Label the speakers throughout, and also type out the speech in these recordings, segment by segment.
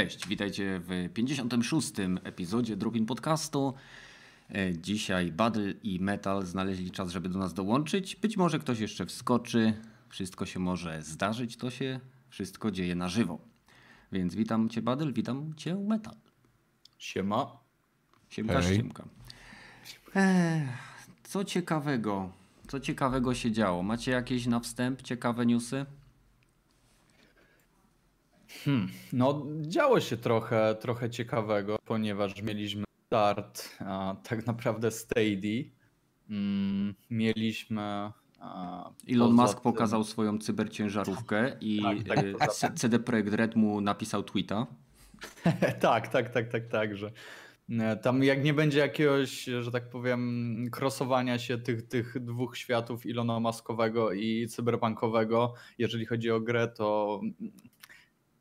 Speaker 1: Cześć, witajcie w 56. epizodzie Dropin Podcastu. E, Dzisiaj Battle i Metal znaleźli czas, żeby do nas dołączyć. Być może ktoś jeszcze wskoczy. Wszystko się może zdarzyć, to się wszystko dzieje na żywo. Więc witam Cię Battle, witam Cię Metal.
Speaker 2: Siema.
Speaker 1: Siemka,
Speaker 3: Hej.
Speaker 1: siemka. Ech, co ciekawego, co ciekawego się działo? Macie jakieś na wstęp ciekawe newsy?
Speaker 2: No, działo się trochę, trochę ciekawego, ponieważ mieliśmy start a, tak naprawdę Stadia. Mm, mieliśmy.
Speaker 1: Elon Musk
Speaker 2: tym-
Speaker 1: pokazał swoją cyberciężarówkę i
Speaker 2: Tak, tak,
Speaker 1: e,
Speaker 2: poza
Speaker 1: C- CD Projekt Red mu napisał tweeta.
Speaker 2: tak, tak, tak, tak, tak, że e, tam jak nie będzie jakiegoś, że tak powiem, crossowania się tych, tych dwóch światów Ilona Maskowego i cyberpunkowego, jeżeli chodzi o grę, to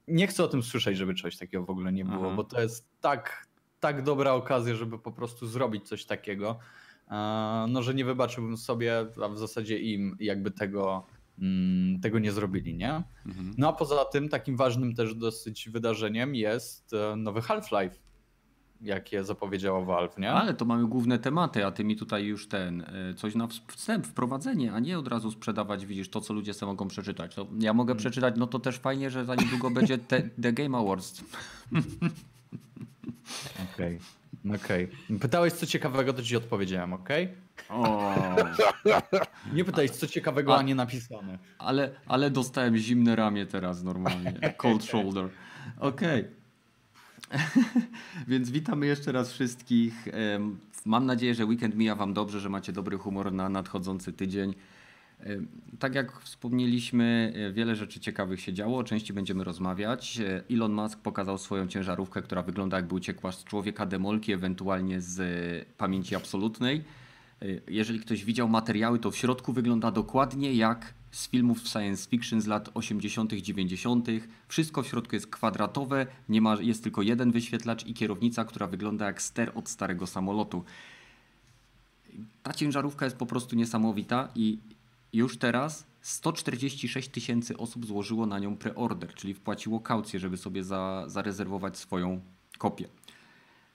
Speaker 2: nie chcę o tym słyszeć, żeby czegoś takiego w ogóle nie było,
Speaker 1: Aha.
Speaker 2: bo to jest tak, tak dobra okazja, żeby po prostu zrobić coś takiego, e, no że nie wybaczyłbym sobie, a w zasadzie im jakby tego, mm, tego nie zrobili, nie?
Speaker 1: Mhm.
Speaker 2: No a poza tym takim ważnym też dosyć wydarzeniem jest e, nowy Half-Life, jakie zapowiedziało Valve, nie?
Speaker 1: Ale to mamy główne tematy, a ty mi tutaj już ten, e, coś na wstęp, wprowadzenie, a nie od razu sprzedawać, widzisz, to co ludzie sobie mogą przeczytać. To ja mogę przeczytać, no to też fajnie, że za niedługo będzie te, The Game Awards.
Speaker 2: Okej. Okej. Pytałeś co ciekawego, to ci odpowiedziałem, okej?
Speaker 1: O,
Speaker 2: Nie pytałeś co ciekawego,
Speaker 1: A-
Speaker 2: a nie napisane.
Speaker 1: ale, ale dostałem zimne ramię teraz normalnie, cold shoulder. Okej. Więc witamy jeszcze raz wszystkich. Mam nadzieję, że weekend mija Wam dobrze, że macie dobry humor na nadchodzący tydzień. Tak jak wspomnieliśmy, e, wiele rzeczy ciekawych się działo, o części będziemy rozmawiać. E, Elon Musk pokazał swoją ciężarówkę, która wygląda jakby uciekła z człowieka demolki, ewentualnie z e, pamięci absolutnej. Jeżeli ktoś widział materiały, to w środku wygląda dokładnie jak z filmów science fiction z lat 80., 90. Wszystko w środku jest kwadratowe, nie ma, jest tylko jeden wyświetlacz i kierownica, która wygląda jak ster od starego samolotu. Ta ciężarówka jest po prostu niesamowita i już teraz 146 tysięcy osób złożyło na nią preorder, czyli wpłaciło kaucję, żeby sobie za, zarezerwować swoją kopię.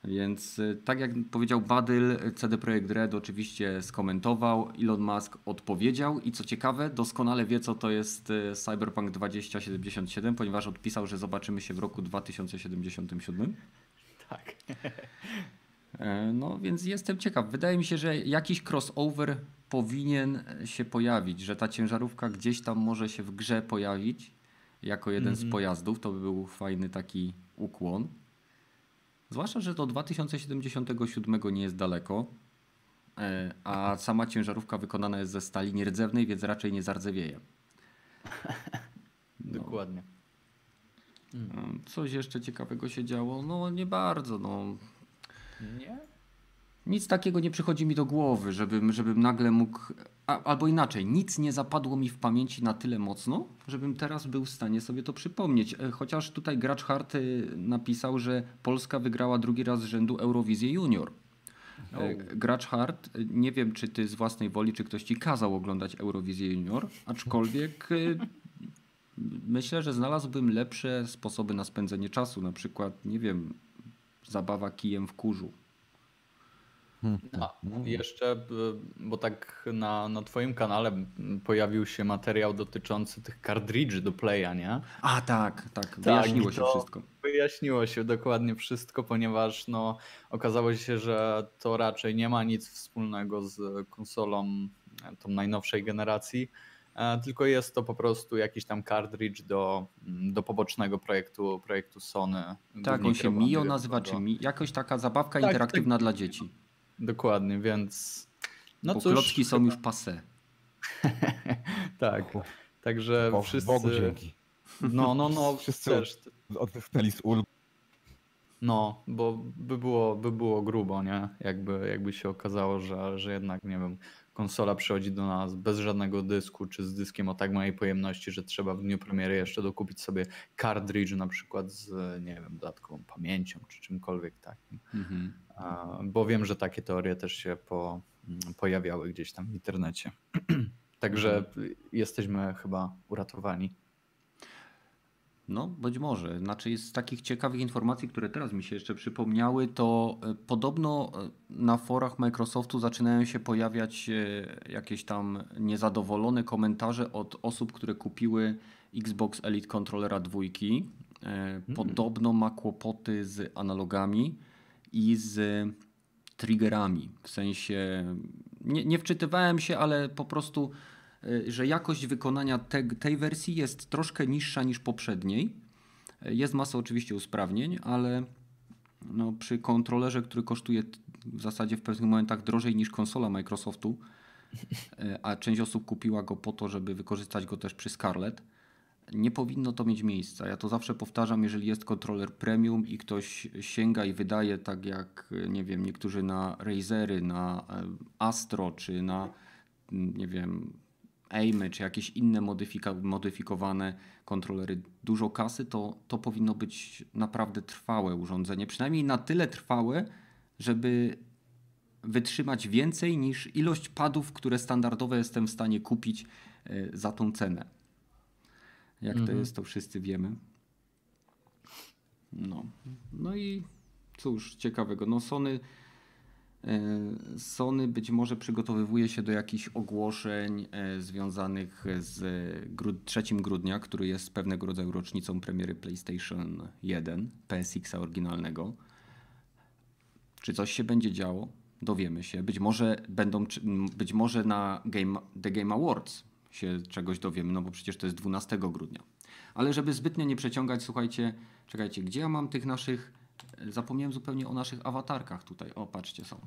Speaker 1: Więc y, tak jak powiedział Badyl, CD Projekt Red oczywiście skomentował, Elon Musk odpowiedział i co ciekawe, doskonale wie co to jest y, Cyberpunk 2077, ponieważ odpisał, że zobaczymy się w roku 2077.
Speaker 2: Tak.
Speaker 1: E, No więc jestem ciekaw. Wydaje mi się, że jakiś crossover powinien się pojawić, że ta ciężarówka gdzieś tam może się w grze pojawić jako jeden z pojazdów. To by był fajny taki ukłon. Zwłaszcza, że do 2077 nie jest daleko, e, a sama ciężarówka wykonana jest ze stali nierdzewnej, więc raczej nie zardzewieje.
Speaker 2: Dokładnie.
Speaker 1: E, Coś jeszcze ciekawego się działo? No nie bardzo. No.
Speaker 2: Nie?
Speaker 1: Nic takiego nie przychodzi mi do głowy, żebym, żebym nagle mógł. A, albo inaczej, nic nie zapadło mi w pamięci na tyle mocno, żebym teraz był w stanie sobie to przypomnieć. E, Chociaż tutaj gracz Hart y, napisał, że Polska wygrała drugi raz z rzędu Eurowizję Junior. E, Gracz Hart, y, nie wiem czy ty z własnej woli, czy ktoś ci kazał oglądać Eurowizję Junior, aczkolwiek myślę, że znalazłbym lepsze sposoby na spędzenie czasu, na przykład, nie wiem, zabawa kijem w kurzu.
Speaker 2: A, jeszcze, y, bo tak na, na twoim kanale pojawił się materiał dotyczący tych kartridży do playa, nie?
Speaker 1: A tak, tak, wyjaśniło się
Speaker 2: to
Speaker 1: wszystko.
Speaker 2: Wyjaśniło się dokładnie wszystko, ponieważ no, okazało się, że to raczej nie ma nic wspólnego z konsolą e, tą najnowszej generacji, e, tylko jest to po prostu jakiś tam cartridge do, do pobocznego projektu, projektu Sony.
Speaker 1: Tak, on się Mio nazywa, czy mi, jakoś taka zabawka
Speaker 2: Tak,
Speaker 1: interaktywna dla dzieci.
Speaker 2: Dokładnie, więc no
Speaker 1: bo
Speaker 2: cóż,
Speaker 1: klocki są już passé.
Speaker 2: tak. Także
Speaker 3: Bo,
Speaker 2: wszyscy...
Speaker 3: Bogu dzięki.
Speaker 2: No, no, no,
Speaker 3: Wszyscy
Speaker 2: też.
Speaker 3: Odetchnęli z ulg.
Speaker 2: No, bo by było, by było grubo, nie? Jakby, jakby się okazało, że, że jednak, nie wiem, konsola przychodzi do nas bez żadnego dysku, czy z dyskiem o tak małej pojemności, że trzeba w dniu premiery jeszcze dokupić sobie cartridge na przykład z, nie wiem, dodatkową pamięcią, czy czymkolwiek takim.
Speaker 1: Mhm.
Speaker 2: Bo wiem, że takie teorie też się po, mm, pojawiały gdzieś tam w internecie. Także jesteśmy chyba uratowani.
Speaker 1: No, być może. Znaczy, z takich ciekawych informacji, które teraz mi się jeszcze przypomniały, to e, podobno e, na forach Microsoftu zaczynają się pojawiać e, jakieś tam niezadowolone komentarze od osób, które kupiły Xbox Elite Controllera dwójki. Podobno ma kłopoty z analogami i z triggerami. W sensie, nie, nie wczytywałem się, ale po prostu że jakość wykonania te, tej wersji jest troszkę niższa niż poprzedniej. Y, jest masa oczywiście usprawnień, ale no, przy kontrolerze, który kosztuje w zasadzie w pewnych momentach drożej niż konsola Microsoftu, y, a część osób kupiła go po to, żeby wykorzystać go też przy Scarlett, nie powinno to mieć miejsca. Ja to zawsze powtarzam, jeżeli jest kontroler premium i ktoś sięga i wydaje tak jak, nie wiem, niektórzy na Razery, na Astro czy na, nie wiem, aimy czy jakieś inne modyfika- modyfikowane kontrolery dużo kasy, to, to powinno być naprawdę trwałe urządzenie. Przynajmniej na tyle trwałe, żeby wytrzymać więcej niż ilość padów, które standardowo jestem w stanie kupić e, za tą cenę. Jak mhm. to jest, to wszyscy wiemy. No. no i cóż, ciekawego. No Sony Sony być może przygotowywuje się do jakichś ogłoszeń e, związanych z 3 grudnia, który jest pewnego rodzaju rocznicą premiery PlayStation 1, PSX oryginalnego. Czy coś się będzie działo? Dowiemy się. Być może będą, być może na Game, The Game Awards się czegoś dowiemy, no bo przecież to jest 12 grudnia. Ale żeby zbytnio nie przeciągać, słuchajcie, czekajcie, gdzie ja mam tych naszych Zapomniałem zupełnie o naszych awatarkach tutaj. O, patrzcie, są.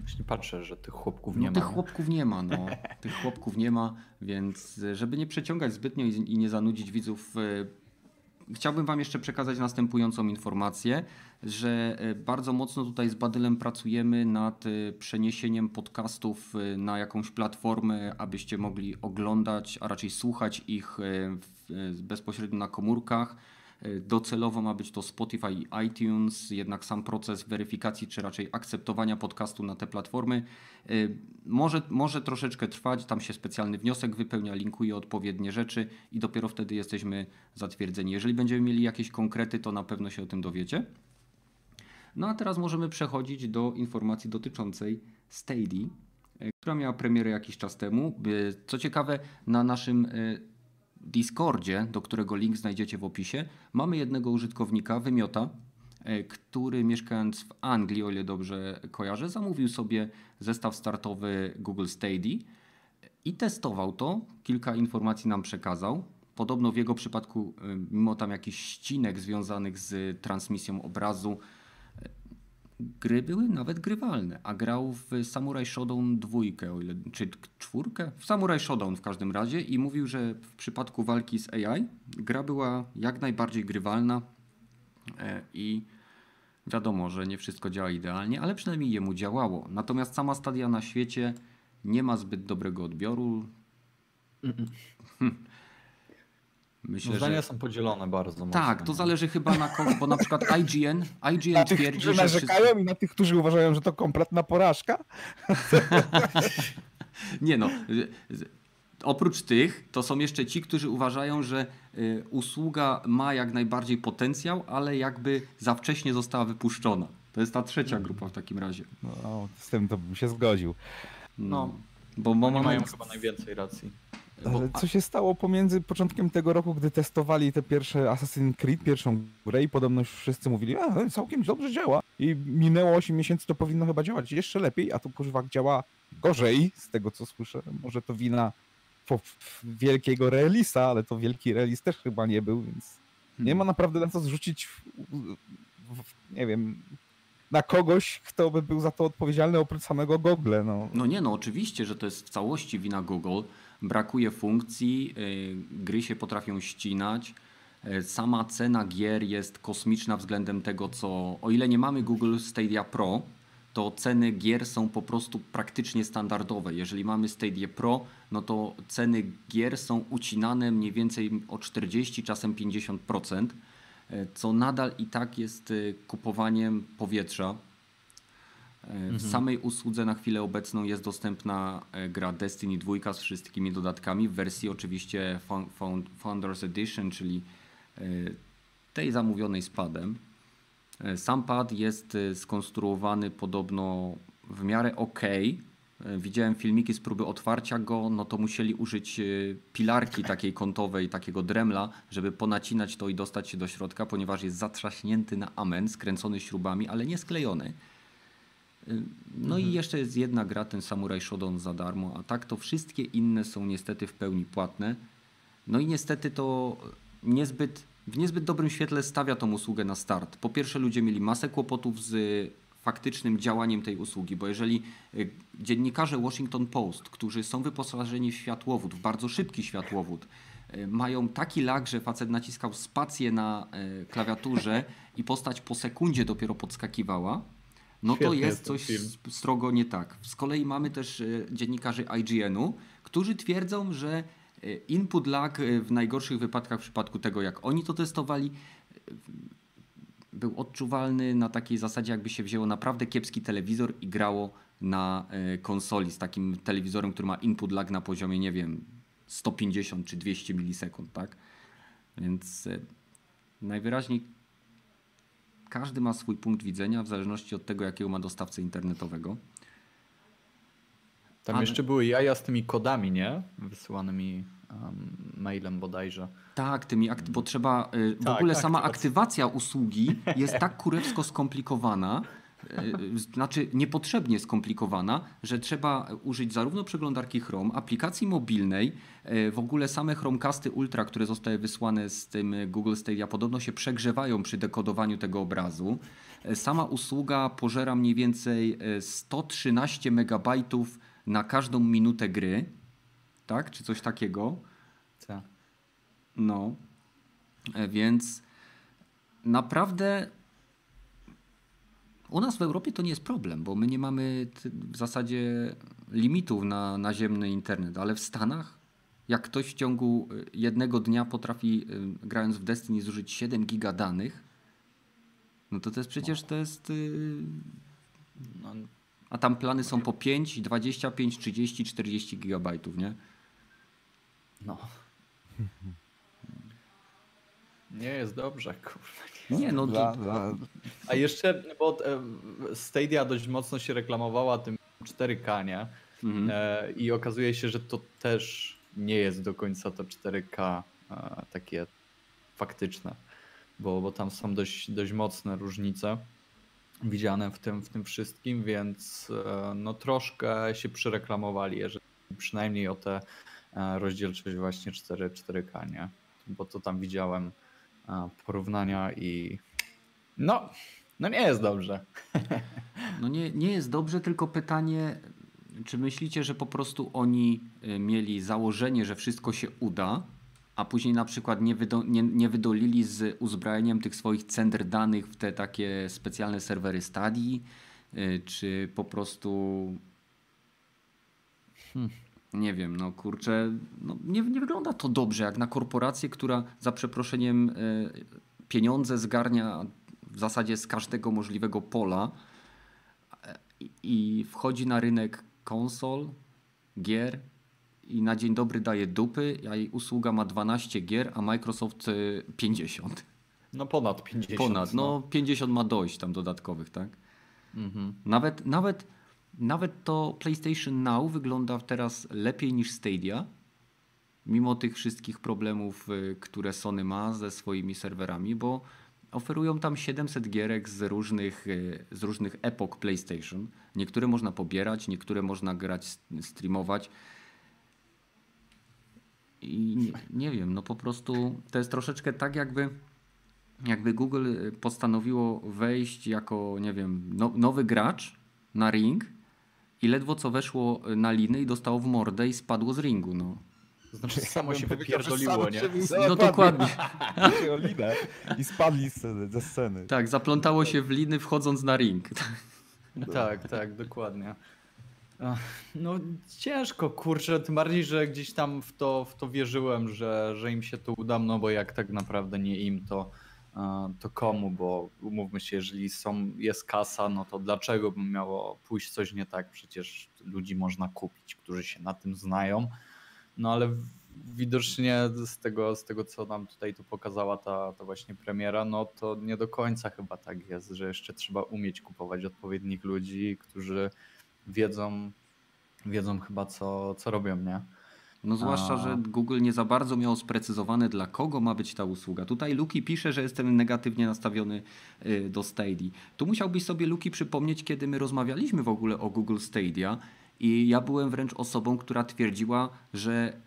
Speaker 2: Właśnie patrzę, że tych chłopków
Speaker 1: no,
Speaker 2: nie
Speaker 1: no, ma. Tych chłopków nie ma, no. tych chłopków nie ma, więc żeby nie przeciągać zbytnio i nie zanudzić widzów, e, chciałbym Wam jeszcze przekazać następującą informację, że e, bardzo mocno tutaj z Badylem pracujemy nad e, przeniesieniem podcastów na jakąś platformę, abyście mogli oglądać, a raczej słuchać ich bezpośrednio na komórkach Docelowo ma być to Spotify i iTunes, jednak sam proces weryfikacji czy raczej akceptowania podcastu na te platformy y, może, może troszeczkę trwać. Tam się specjalny wniosek wypełnia, linkuje odpowiednie rzeczy i dopiero wtedy jesteśmy zatwierdzeni. Jeżeli będziemy mieli jakieś konkrety, to na pewno się o tym dowiecie. No a teraz możemy przechodzić do informacji dotyczącej Stadia, y, która miała premierę jakiś czas temu. Y, co ciekawe, na naszym Discordzie, do którego link znajdziecie w opisie, mamy jednego użytkownika, Wymiota, e, który mieszkając w Anglii, o ile dobrze kojarzę, zamówił sobie zestaw startowy Google Stadia i testował to. Kilka informacji nam przekazał. Podobno w jego przypadku, e, mimo tam jakichś ścinek związanych z transmisją obrazu, gry były nawet grywalne, a grał w Samurai Shodown dwójkę, o ile, czy czwórkę? W Samurai Shodown w każdym razie i mówił, że w przypadku walki z AI gra była jak najbardziej grywalna e, i wiadomo, że nie wszystko działa idealnie, ale przynajmniej jemu działało. Natomiast sama stadia na świecie nie ma zbyt dobrego odbioru. Mm -mm.
Speaker 2: Myślę, no zdania że... są podzielone bardzo mocno.
Speaker 1: Tak, to zależy chyba na kogo, bo na przykład IGN, IGN na
Speaker 3: tych,
Speaker 1: twierdzi,
Speaker 3: którzy że narzekają wszyscy... i na tych, którzy uważają, że to kompletna porażka?
Speaker 1: Nie no, oprócz tych, to są jeszcze ci, którzy uważają, że y, usługa ma jak najbardziej potencjał, ale jakby za wcześnie została wypuszczona. To jest ta trzecia grupa w takim razie.
Speaker 3: No, z tym to bym się zgodził.
Speaker 2: No, bo, bo mają chyba najwięcej racji.
Speaker 3: Bo... Co się stało pomiędzy początkiem tego roku, gdy testowali te pierwsze Assassin's Creed, pierwszą grę i podobno wszyscy mówili, a całkiem dobrze działa. I minęło 8 miesięcy, to powinno chyba działać jeszcze lepiej, a tu kurwa działa gorzej, z tego co słyszę. Może to wina wielkiego realista, ale to wielki realist też chyba nie był, więc nie ma naprawdę na co zrzucić, w, nie wiem, na kogoś, kto by był za to odpowiedzialny oprócz samego Google. No.
Speaker 1: no nie, no oczywiście, że to jest w całości wina Google brakuje funkcji, y, gry się potrafią ścinać. Y, sama cena gier jest kosmiczna względem tego, co. O ile nie mamy Google Stadia Pro, to ceny gier są po prostu praktycznie standardowe. Jeżeli mamy Stadia Pro, no to ceny gier są ucinane mniej więcej o 40, czasem 50%, y, co nadal i tak jest kupowaniem powietrza w mhm. samej usłudze na chwilę obecną jest dostępna e, gra Destiny 2 z wszystkimi dodatkami w wersji oczywiście Founders Edition, czyli tej zamówionej z padem. Sam pad jest skonstruowany podobno w miarę ok. Widziałem filmiki z próby otwarcia go, no to musieli użyć pilarki takiej kątowej, takiego dremla, żeby ponacinać to i dostać się do środka, ponieważ jest zatrzaśnięty na amen, skręcony śrubami, ale nie sklejony. No mhm. i jeszcze jest jedna gra, ten Samurai Shodown za darmo, a tak to wszystkie inne są niestety w pełni płatne. No i niestety to niezbyt, w niezbyt dobrym świetle stawia tą usługę na start. Po pierwsze ludzie mieli masę kłopotów z faktycznym działaniem tej usługi, bo jeżeli y, dziennikarze Washington Post, którzy są wyposażeni w światłowód, w bardzo szybki światłowód, y, mają taki lag, że facet naciskał spację na y, klawiaturze i postać po sekundzie dopiero podskakiwała, no Świetnie to jest coś strogo nie tak. Z kolei mamy też e, dziennikarzy IGN-u, którzy twierdzą, że e, input lag e, w najgorszych wypadkach w przypadku tego, jak oni to testowali, był odczuwalny na takiej zasadzie, jakby się wzięło naprawdę kiepski telewizor i grało na konsoli z takim telewizorem, który ma input lag na poziomie, nie wiem, 150 czy 200 milisekund, tak? Więc najwyraźniej każdy ma swój punkt widzenia w zależności od tego, jakiego ma dostawcę internetowego.
Speaker 2: Tam Ale... jeszcze były jaja z tymi kodami, nie? Wysyłanymi um, mailem bodajże.
Speaker 1: Tak, tymi bo trzeba. Y, w tak, ogóle tak, sama aktywacja usługi jest tak kurewsko skomplikowana, znaczy niepotrzebnie skomplikowana, że trzeba użyć zarówno przeglądarki Chrome, aplikacji mobilnej, y, w ogóle same Chromecasty Ultra, które zostały wysłane z tym Google Stadia, podobno się przegrzewają przy dekodowaniu tego obrazu. Sama usługa pożera mniej więcej 113 megabajtów na każdą minutę gry, tak? Czy coś takiego.
Speaker 2: Tak.
Speaker 1: No. Więc naprawdę u nas w Europie to nie jest problem, bo my nie mamy w zasadzie limitów na naziemny internet, ale w Stanach, jak ktoś w ciągu e, jednego dnia potrafi, e, grając w Destiny, zużyć 7 giga danych, no to to jest przecież to jest. No, a tam plany są po 5, 25, 30, 40 gigabajtów, nie?
Speaker 2: No. Nie jest dobrze,
Speaker 1: kurwa. Nie, no to...
Speaker 2: A jeszcze, bo e, Stadia dość mocno się reklamowała tym 4K, nie? Mhm. E, I okazuje się, że to też nie jest do końca to 4K e, takie faktyczne, bo, bo tam są dość, dość mocne różnice widziane w tym, w tym wszystkim, więc no troszkę się przyreklamowali, jeżeli przynajmniej o te rozdzielczość właśnie 4, 4K, nie? Bo to tam widziałem porównania i no, no nie jest dobrze.
Speaker 1: No nie, nie jest dobrze, tylko pytanie, czy myślicie, że po prostu oni y, mieli założenie, że wszystko się uda, a później na przykład nie, wydo, nie, nie wydolili z uzbrojeniem tych swoich centr danych w te takie specjalne serwery Stadii, y, czy po prostu hmm, nie wiem, no kurczę, no nie, nie wygląda to dobrze jak na korporację, która za przeproszeniem y, pieniądze zgarnia w zasadzie z każdego możliwego pola i, i wchodzi na rynek konsol, gier i na dzień dobry daje dupy, a jej usługa ma 12 gier, a Microsoft 50. Y,
Speaker 2: no ponad 50.
Speaker 1: Ponad, no, no 50 ma dojść tam dodatkowych, tak? Mhm. Nawet, nawet, nawet to PlayStation Now wygląda teraz lepiej niż Stadia, mimo tych wszystkich problemów, y, które Sony ma ze swoimi serwerami, bo oferują tam 700 gierek z różnych, y, z różnych epok PlayStation. Niektóre można pobierać, niektóre można grać, streamować. I nie, nie, wiem, no po prostu to jest troszeczkę tak, jakby, jakby Google postanowiło wejść jako, nie wiem, no, nowy gracz na ring i ledwo co weszło na liny i dostało w mordę i spadło z ringu. No.
Speaker 2: Znaczy samo się wypierdoliło, nie?
Speaker 1: No dokładnie.
Speaker 3: o linę i spadli ze sceny.
Speaker 1: Tak, zaplątało się w liny wchodząc na ring.
Speaker 2: Tak, tak, dokładnie. No ciężko, kurczę, tym bardziej, że gdzieś tam w to, w to wierzyłem, że, że im się to uda, no bo jak tak naprawdę nie im, to, to komu, bo umówmy się, jeżeli są, jest kasa, no to dlaczego by miało pójść coś nie tak? Przecież ludzi można kupić, którzy się na tym znają, no ale widocznie z tego, z tego, co nam tutaj tu pokazała ta, ta właśnie premiera, no to nie do końca chyba tak jest, że jeszcze trzeba umieć kupować odpowiednich ludzi, którzy wiedzą, wiedzą chyba co, co robią, nie?
Speaker 1: No zwłaszcza,
Speaker 2: A.
Speaker 1: że Google nie za bardzo miał sprecyzowane dla kogo ma być ta usługa. Tutaj Luki pisze, że jestem negatywnie nastawiony y, do Stadia. Tu musiałbyś sobie Luki przypomnieć, kiedy my rozmawialiśmy w ogóle o Google Stadia i ja byłem wręcz osobą, która twierdziła, że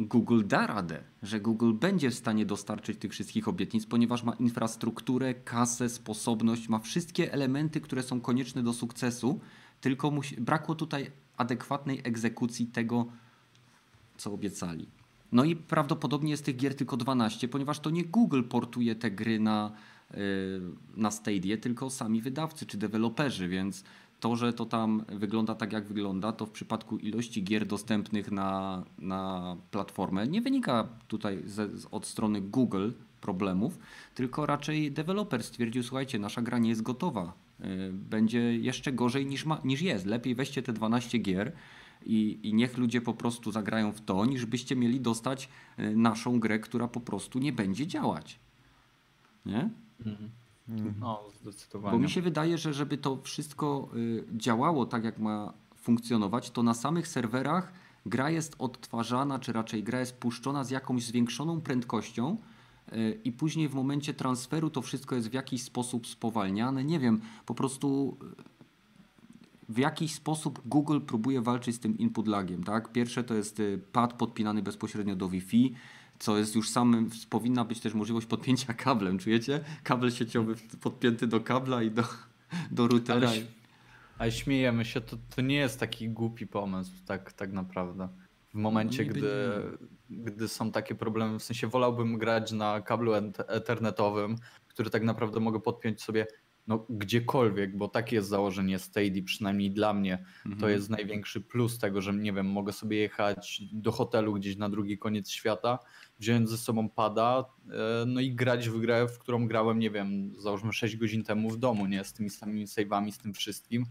Speaker 1: Google da radę, że Google będzie w stanie dostarczyć tych wszystkich obietnic, ponieważ ma infrastrukturę, kasę, sposobność, ma wszystkie elementy, które są konieczne do sukcesu, tylko musi, brakło tutaj adekwatnej egzekucji tego, co obiecali. No i prawdopodobnie jest tych gier tylko 12, ponieważ to nie Google portuje te gry na, yy, na Stadia, tylko sami wydawcy czy deweloperzy, więc to, że to tam wygląda tak, jak wygląda, to w przypadku ilości gier dostępnych na, na platformę nie wynika tutaj ze, od strony Google problemów, tylko raczej deweloper stwierdził, słuchajcie, nasza gra nie jest gotowa. Yy, Będzie jeszcze gorzej niż, ma, niż jest. Lepiej weźcie te 12 gier i, i niech ludzie po prostu zagrają w to, niż byście mieli dostać yy, naszą grę, która po prostu nie będzie działać. Nie?
Speaker 2: No, zdecydowanie.
Speaker 1: Bo mi się wydaje, że żeby to wszystko y, działało tak, jak ma funkcjonować, to na samych serwerach gra jest odtwarzana, czy raczej gra jest puszczona z jakąś zwiększoną prędkością y, i później w momencie transferu to wszystko jest w jakiś sposób spowalniane. Nie wiem, po prostu w jakiś sposób Google próbuje walczyć z tym input lagiem, tak? Pierwsze to jest y, pad podpinany bezpośrednio do Wi-Fi, co jest już samym, powinna być też możliwość podpięcia kablem, czujecie? Kabel sieciowy podpięty do kabla i do, do routera.
Speaker 2: Ale, ale śmiejemy się, to, to nie jest taki głupi pomysł, tak, tak naprawdę. W momencie,
Speaker 1: niby
Speaker 2: gdy, gdy są takie problemy, w sensie wolałbym grać na kablu ethernetowym, który tak naprawdę mogę podpiąć sobie no, gdziekolwiek, bo takie jest założenie Stadia, przynajmniej dla mnie. To
Speaker 1: Mhm.
Speaker 2: jest największy plus tego, że nie wiem, mogę sobie jechać do hotelu gdzieś na drugi koniec świata, wziąć ze sobą pada, e, no i grać w grę, w którą grałem, nie wiem, załóżmy 6 godzin temu w domu, nie? Z tymi samymi save'ami, z tym wszystkim.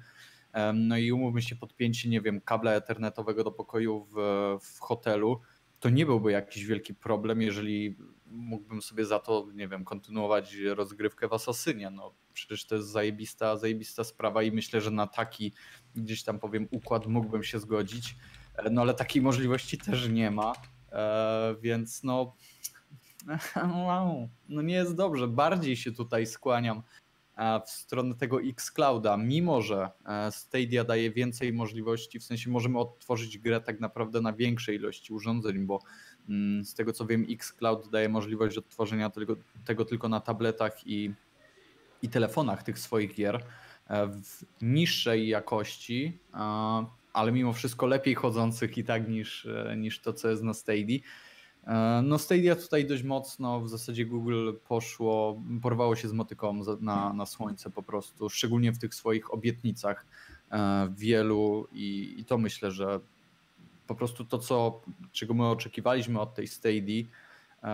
Speaker 2: No i umówmy się podpięcie, nie wiem, kabla ethernetowego do pokoju w, w hotelu, to nie byłby jakiś wielki problem, jeżeli mógłbym sobie za to, nie wiem, kontynuować rozgrywkę w Asasynie. No przecież to jest zajebista, zajebista sprawa i myślę, że na taki gdzieś tam powiem układ mógłbym się zgodzić, E, no ale takiej możliwości też nie ma, e, więc no wow, no nie jest dobrze. Bardziej się tutaj skłaniam e, w stronę tego Xclouda, mimo że Stadia daje więcej możliwości, w sensie możemy odtworzyć grę tak naprawdę na większej ilości urządzeń, bo mm, z tego co wiem Xcloud daje możliwość odtworzenia tego, tego tylko na tabletach i, i telefonach tych swoich gier e, w niższej jakości, e, ale mimo wszystko lepiej chodzących i tak niż, e, niż to, co jest na Stadia. No Stadia tutaj dość mocno, w zasadzie Google poszło, porwało się z motyką na, na słońce po prostu, szczególnie w tych swoich obietnicach wielu i, i to myślę, że po prostu to, co, czego my oczekiwaliśmy od tej Stadii, e,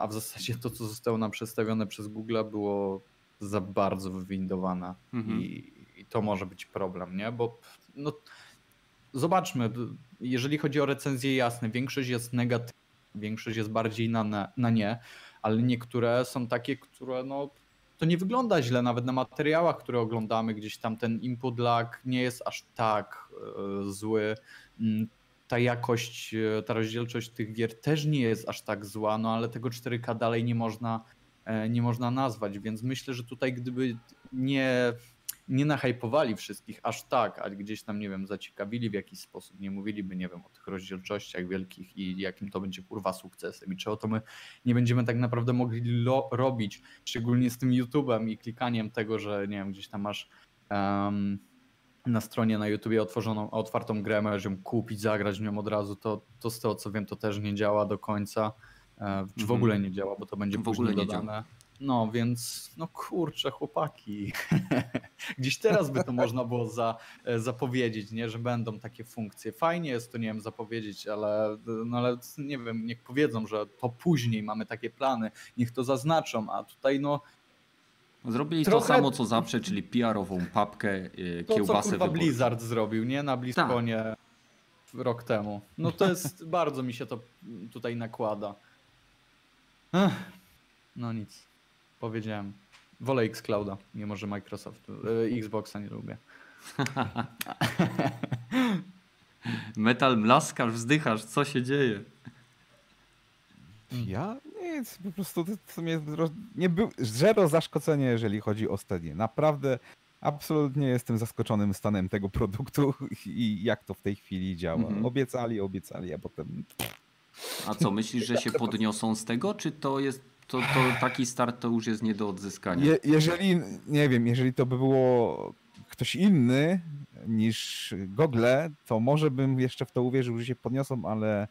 Speaker 2: a w zasadzie to, co zostało nam przedstawione przez Google było za bardzo wywindowane
Speaker 1: Mhm.
Speaker 2: I, i to może być problem, nie? Bo no, zobaczmy, jeżeli chodzi o recenzje jasne, większość jest negatywna, większość jest bardziej na, na, na nie, ale niektóre są takie, które no, to nie wygląda źle, nawet na materiałach, które oglądamy, gdzieś tam ten input lag nie jest aż tak e, zły. Mm, Ta jakość, e, ta rozdzielczość tych gier też nie jest aż tak zła, no ale tego 4K dalej nie można, nie można nazwać, więc myślę, że tutaj gdyby nie, nie nahypowali wszystkich aż tak, a gdzieś tam, nie wiem, zaciekawili w jakiś sposób, nie mówiliby, nie wiem, o tych rozdzielczościach wielkich i jakim to będzie kurwa sukcesem i czego to my nie będziemy tak naprawdę mogli lo- robić, szczególnie z tym YouTube'em i klikaniem tego, że nie wiem, gdzieś tam masz em, na stronie na YouTubie otworzoną, otwartą grę, możesz ją kupić, zagrać w nią od razu, to, to z tego co wiem, to też nie działa do końca, e, czy w
Speaker 1: Mhm.
Speaker 2: ogóle nie działa, bo to będzie
Speaker 1: W ogóle nie
Speaker 2: dodane. No więc, no kurczę, chłopaki. Gdzieś teraz by to można było za, e, zapowiedzieć, nie, że będą takie funkcje. Fajnie jest to, nie wiem, zapowiedzieć, ale, no ale nie wiem, niech powiedzą, że to później mamy takie plany, niech to zaznaczą, a tutaj no
Speaker 1: Zrobili to
Speaker 2: Trochę-
Speaker 1: samo co zawsze, czyli PR-ową papkę,
Speaker 2: to, co
Speaker 1: kiełbasę
Speaker 2: kurwa
Speaker 1: wyborczą.
Speaker 2: Blizzard zrobił, nie, na BlizzConie. rok temu. No to jest, bardzo mi się to tutaj nakłada. Ech, no nic, powiedziałem. Wolę Xclouda, mimo że Microsoft, e, Xboxa nie lubię.
Speaker 1: Metal mlaskasz, wzdychasz, co się dzieje?
Speaker 3: Ja nic, po prostu to, to mnie roz- nie był zero zaszkodzenie, jeżeli chodzi o Stadię. Naprawdę absolutnie jestem zaskoczonym stanem tego produktu i jak to w tej chwili działa.
Speaker 1: Mhm.
Speaker 3: Obiecali, obiecali, a potem
Speaker 1: A co, myślisz, że się podniosą z tego, czy to jest, to, to taki start to już jest nie do odzyskania?
Speaker 3: Je, jeżeli, nie wiem, jeżeli to by było ktoś inny niż Google, to może bym jeszcze w to uwierzył, że się podniosą, ale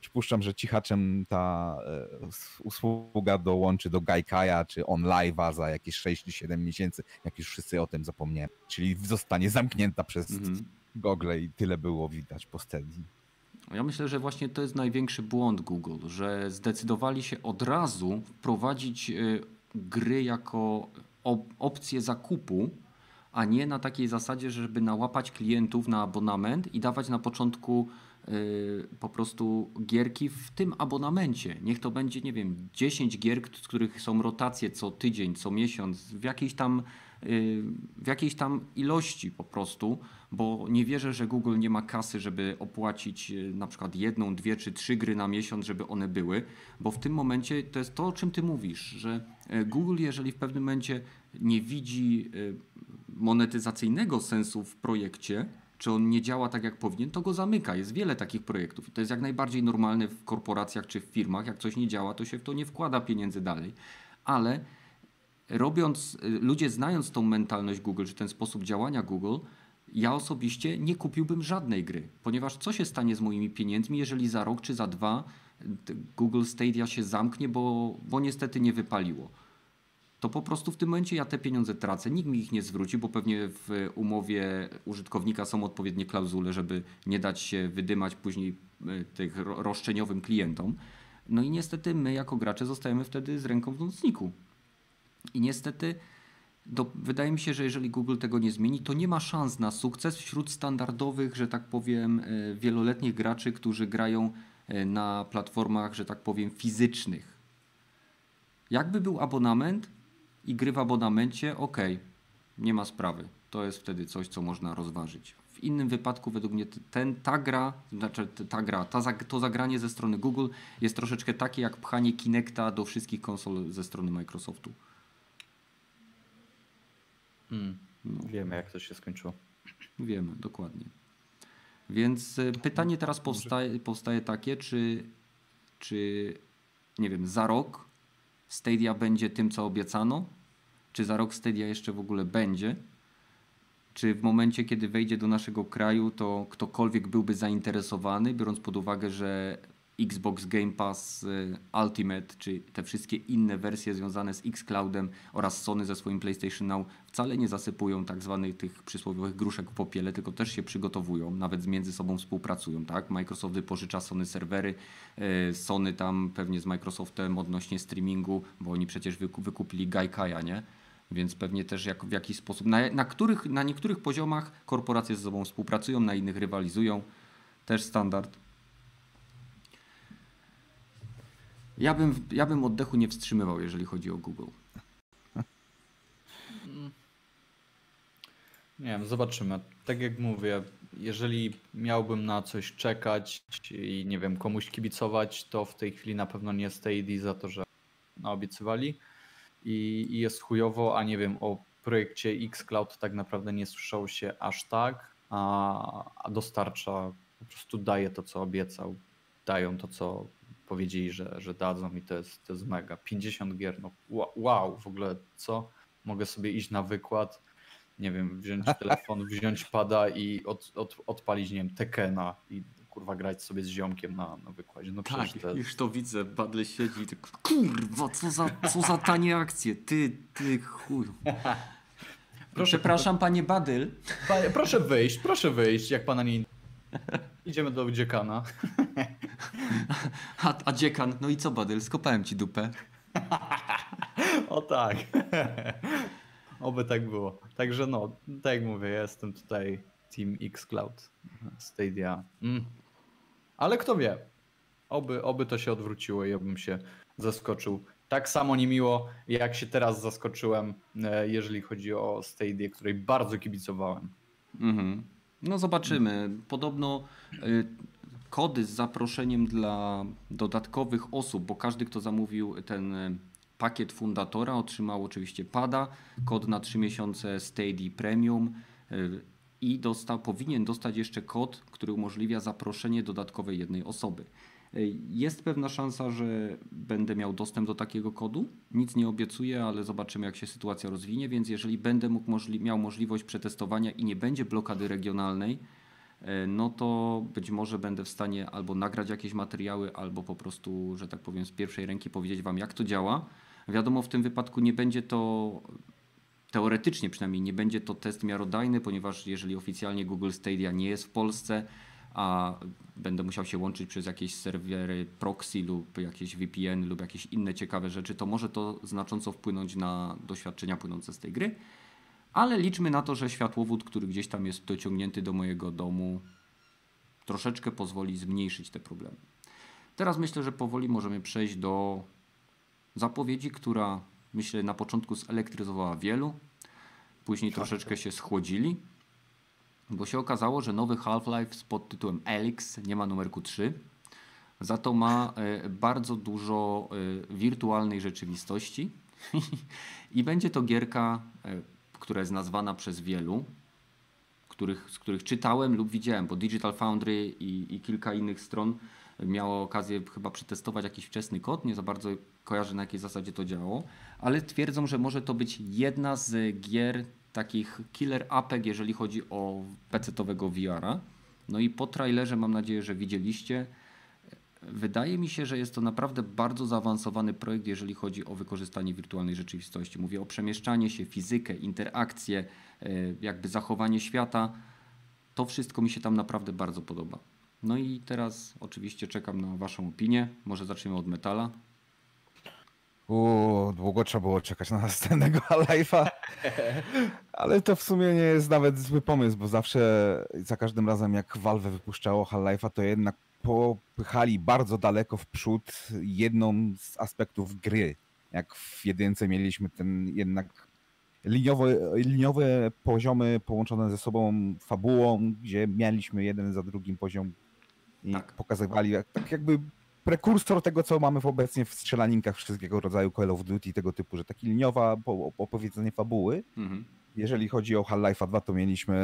Speaker 3: przypuszczam, że cichaczem ta e, usługa dołączy do Gaikaja czy OnLive'a za jakieś 6 czy 7 miesięcy, jak już wszyscy o tym zapomnieli. Czyli zostanie zamknięta przez
Speaker 1: Mhm.
Speaker 3: Google i tyle było widać po Stedii.
Speaker 1: Ja myślę, że właśnie to jest największy błąd Google, że zdecydowali się od razu wprowadzić y, gry jako op- opcję zakupu, a nie na takiej zasadzie, żeby nałapać klientów na abonament i dawać na początku y, po prostu gierki w tym abonamencie. Niech to będzie, nie wiem, 10 gier, z których są rotacje co tydzień, co miesiąc, w jakiejś tam, w jakiejś tam ilości po prostu, bo nie wierzę, że Google nie ma kasy, żeby opłacić y, na przykład jedną, dwie czy trzy gry na miesiąc, żeby one były, bo w tym momencie to jest to, o czym ty mówisz, że e, Google, jeżeli w pewnym momencie nie widzi y, monetyzacyjnego sensu w projekcie, czy on nie działa tak jak powinien, to go zamyka. Jest wiele takich projektów. I to jest jak najbardziej normalne w korporacjach czy w firmach. Jak coś nie działa, to się w to nie wkłada pieniędzy dalej. Ale robiąc, y, ludzie znając tą mentalność Google, czy ten sposób działania Google, ja osobiście nie kupiłbym żadnej gry, ponieważ co się stanie z moimi pieniędzmi, jeżeli za rok czy za dwa y, Google Stadia się zamknie, bo, bo niestety nie wypaliło to po prostu w tym momencie ja te pieniądze tracę. Nikt mi ich nie zwróci, bo pewnie w umowie użytkownika są odpowiednie klauzule, żeby nie dać się wydymać później y, tych ro- roszczeniowym klientom. No i niestety my jako gracze zostajemy wtedy z ręką w nocniku. I niestety do, wydaje mi się, że jeżeli Google tego nie zmieni, to nie ma szans na sukces wśród standardowych, że tak powiem, y, wieloletnich graczy, którzy grają y, na platformach, że tak powiem, fizycznych. Jakby był abonament i gry w abonamencie, ok, nie ma sprawy. To jest wtedy coś, co można rozważyć. W innym wypadku, według mnie, ten, ta gra, znaczy ta gra, ta, to zagranie ze strony Google jest troszeczkę takie jak pchanie Kinecta do wszystkich konsol ze strony Microsoftu.
Speaker 2: Mm.
Speaker 1: No.
Speaker 2: Wiemy, jak to się skończyło.
Speaker 1: Wiemy, dokładnie. Więc e, pytanie teraz powstaje, powstaje takie, czy, czy nie wiem, za rok Stadia będzie tym, co obiecano? Czy za rok Stadia jeszcze w ogóle będzie? Czy w momencie, kiedy wejdzie do naszego kraju, to ktokolwiek byłby zainteresowany, biorąc pod uwagę, że Xbox Game Pass y, Ultimate, czy te wszystkie inne wersje związane z Xcloudem oraz Sony ze swoim PlayStation Now wcale nie zasypują tak zwanych tych przysłowiowych gruszek w popiele, tylko też się przygotowują, nawet między sobą współpracują, tak? Microsoft wypożycza Sony serwery, y, Sony tam pewnie z Microsoftem odnośnie streamingu, bo oni przecież wyku- wykupili Gaikaja, nie? Więc pewnie też jak, w jakiś sposób, na, na, których, na niektórych poziomach korporacje ze sobą współpracują, na innych rywalizują. Też standard. Ja bym, ja bym oddechu nie wstrzymywał, jeżeli chodzi o Google.
Speaker 2: Nie wiem, zobaczymy. Tak jak mówię, jeżeli miałbym na coś czekać i nie wiem, komuś kibicować, to w tej chwili na pewno nie Stadia za to, że naobiecywali i, i jest chujowo, a nie wiem, o projekcie Xcloud tak naprawdę nie słyszało się aż tak, a, a dostarcza, po prostu daje to, co obiecał, dają to, co powiedzieli, że, że dadzą i to jest, to jest mega. 50 gier, no wow, w ogóle co? Mogę sobie iść na wykład, nie wiem, wziąć telefon, wziąć pada i od, od, odpalić, nie wiem, Tekena i kurwa grać sobie z ziomkiem na, na wykładzie. No przecież to jest...
Speaker 1: Tak, już to widzę. Badle siedzi i tak, kurwa, co za, co za tanie akcje. Ty, ty chuj.
Speaker 2: Proszę-
Speaker 1: Przepraszam, panie Badyl.
Speaker 2: Panie, proszę wyjść, proszę wyjść, jak pana nie... Idziemy do dziekana.
Speaker 1: A, a dziekan, no i co Badyl, skopałem ci dupę.
Speaker 2: O tak. Oby tak było. Także no, tak jak mówię, ja jestem tutaj Team Xcloud. Stadia. Mm. Ale kto wie? Oby, oby to się odwróciło i obym się zaskoczył. Tak samo niemiło, jak się teraz zaskoczyłem, e, jeżeli chodzi o Stadia, której bardzo kibicowałem.
Speaker 1: Mhm. No zobaczymy. Podobno y, kody z zaproszeniem dla dodatkowych osób, bo każdy, kto zamówił ten y, pakiet fundatora, otrzymał oczywiście pada, kod na 3 miesiące Stadia Premium y, i dostał, powinien dostać jeszcze kod, który umożliwia zaproszenie dodatkowej jednej osoby. Y, Jest pewna szansa, że będę miał dostęp do takiego kodu. Nic nie obiecuję, ale zobaczymy, jak się sytuacja rozwinie. Więc jeżeli będę mógł miał możliwość przetestowania i nie będzie blokady regionalnej, e, no to być może będę w stanie albo nagrać jakieś materiały, albo po prostu, że tak powiem, z pierwszej ręki powiedzieć Wam, jak to działa. Wiadomo, w tym wypadku nie będzie to teoretycznie przynajmniej nie będzie to test miarodajny, ponieważ jeżeli oficjalnie Google Stadia nie jest w Polsce, a będę musiał się łączyć przez jakieś serwery proxy lub jakieś VPN lub jakieś inne ciekawe rzeczy, to może to znacząco wpłynąć na doświadczenia płynące z tej gry. Ale liczmy na to, że światłowód, który gdzieś tam jest dociągnięty do mojego domu, troszeczkę pozwoli zmniejszyć te problemy. Teraz myślę, że powoli możemy przejść do zapowiedzi, która myślę na początku zelektryzowała wielu, później troszeczkę się schłodzili, bo się okazało, że nowy Half-Life pod tytułem Elix nie ma numerku 3, za to ma e, bardzo dużo e, wirtualnej rzeczywistości. I będzie to gierka, e, która jest nazwana przez wielu, których, z których czytałem lub widziałem, bo Digital Foundry i, i kilka innych stron miało okazję chyba przetestować jakiś wczesny kod, nie za bardzo kojarzę na jakiej zasadzie to działało, ale twierdzą, że może to być jedna z gier takich killer apek, jeżeli chodzi o PC-owego VR-a. No i po trailerze mam nadzieję, że widzieliście. Wydaje mi się, że jest to naprawdę bardzo zaawansowany projekt, jeżeli chodzi o wykorzystanie wirtualnej rzeczywistości. Mówię o przemieszczanie się, fizykę, interakcję, e, jakby zachowanie świata. To wszystko mi się tam naprawdę bardzo podoba. No i teraz oczywiście czekam na Waszą opinię. Może zaczniemy od metala.
Speaker 3: Uuu, długo trzeba było czekać na następnego Half-Life'a. Ale to w sumie nie jest nawet zły pomysł, bo zawsze za każdym razem jak Valve wypuszczało Half-Life'a, to jednak popychali bardzo daleko w przód jedną z aspektów gry. Jak w jedynce mieliśmy ten jednak liniowe, liniowe poziomy połączone ze sobą fabułą, gdzie mieliśmy jeden za drugim poziom i
Speaker 1: Tak.
Speaker 3: pokazywali tak jakby prekursor tego, co mamy obecnie w strzelaninkach wszystkiego rodzaju Call of Duty tego typu, że taki liniowa po- opowiedzenie fabuły.
Speaker 1: Mhm.
Speaker 3: Jeżeli chodzi o Half-Life 2, to mieliśmy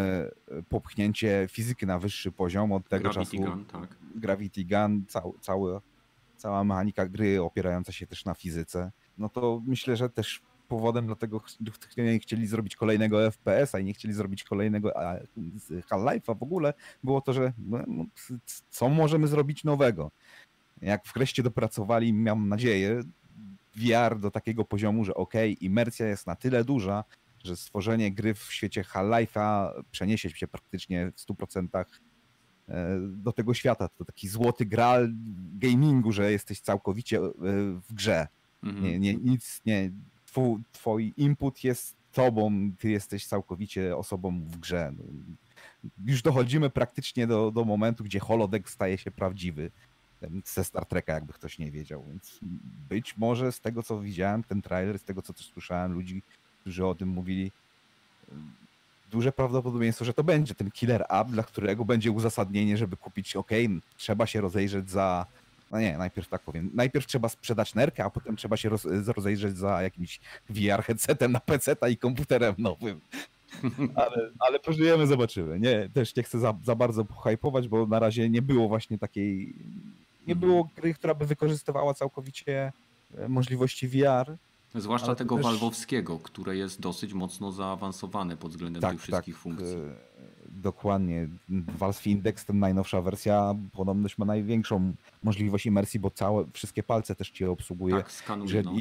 Speaker 3: e, popchnięcie fizyki na wyższy poziom od tego
Speaker 1: Gravity
Speaker 3: czasu.
Speaker 1: Gun, tak.
Speaker 3: Gravity Gun, cał, cały, cała mechanika gry opierająca się też na fizyce. No to myślę, że też powodem dlatego nie chcieli zrobić kolejnego FPS-a i nie chcieli zrobić kolejnego Half-Life'a w ogóle, było to, że no, no, co możemy zrobić nowego? Jak wreszcie dopracowali, mam nadzieję, VR do takiego poziomu, że ok, imersja jest na tyle duża, że stworzenie gry w świecie Half-Life'a przeniesie się praktycznie w 100% e, do tego świata. To taki złoty gral gamingu, że jesteś całkowicie e, w grze.
Speaker 1: Mhm.
Speaker 3: Nie, nie, nic, nie. Twój, twój input jest tobą, ty jesteś całkowicie osobą w grze. No, Już dochodzimy praktycznie do, do momentu, gdzie holodeck staje się prawdziwy. Ze Star Treka, jakby ktoś nie wiedział. Więc być może z tego, co widziałem, ten trailer, z tego, co też słyszałem ludzi, którzy o tym mówili, duże prawdopodobieństwo, że to będzie ten killer app, dla którego będzie uzasadnienie, żeby kupić, ok, trzeba się rozejrzeć za, no nie, najpierw tak powiem, najpierw trzeba sprzedać nerkę, a potem trzeba się roz, rozejrzeć za jakimś VR headsetem na PC i komputerem nowym. Ale, ale pożyjemy, zobaczymy. Nie, też nie chcę za, za bardzo hypować, bo na razie nie było właśnie takiej, nie
Speaker 1: Mhm.
Speaker 3: było gry, która by wykorzystywała całkowicie e, możliwości VR.
Speaker 1: Zwłaszcza
Speaker 3: Ale
Speaker 1: tego
Speaker 3: też-
Speaker 1: walwowskiego, które jest dosyć mocno zaawansowane pod względem tych wszystkich funkcji.
Speaker 3: e, Dokładnie. Valve Index, ten najnowsza wersja, podobność ma największą możliwość imersji, bo całe, wszystkie palce też cię obsługuje.
Speaker 1: Tak, skanuje.
Speaker 3: że
Speaker 1: No.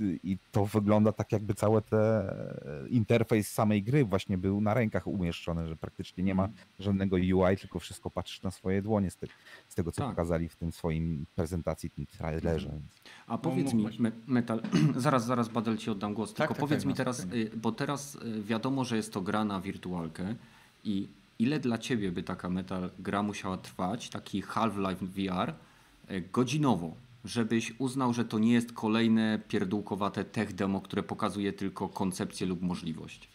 Speaker 3: I, to wygląda tak, jakby cały te interfejs samej gry właśnie był na rękach umieszczony, że praktycznie nie ma
Speaker 1: Mhm.
Speaker 3: żadnego UI, tylko wszystko patrzysz na swoje dłonie z, te, z tego, co
Speaker 1: Tak.
Speaker 3: pokazali w tym swoim prezentacji, tym trailerze.
Speaker 1: A powiedz mi,
Speaker 2: mów
Speaker 1: me, Metal, zaraz, zaraz Badel ci oddam głos,
Speaker 2: Tak,
Speaker 1: tylko
Speaker 2: tak,
Speaker 1: powiedz
Speaker 2: tak,
Speaker 1: mi
Speaker 2: no,
Speaker 1: teraz,
Speaker 2: spokojnie.
Speaker 1: y, bo teraz y, wiadomo, że jest to gra na wirtualkę i ile dla ciebie by taka meta gra musiała trwać, taki Half-Life VR, e, godzinowo, żebyś uznał, że to nie jest kolejne pierdółkowate tech demo, które pokazuje tylko koncepcję lub możliwość?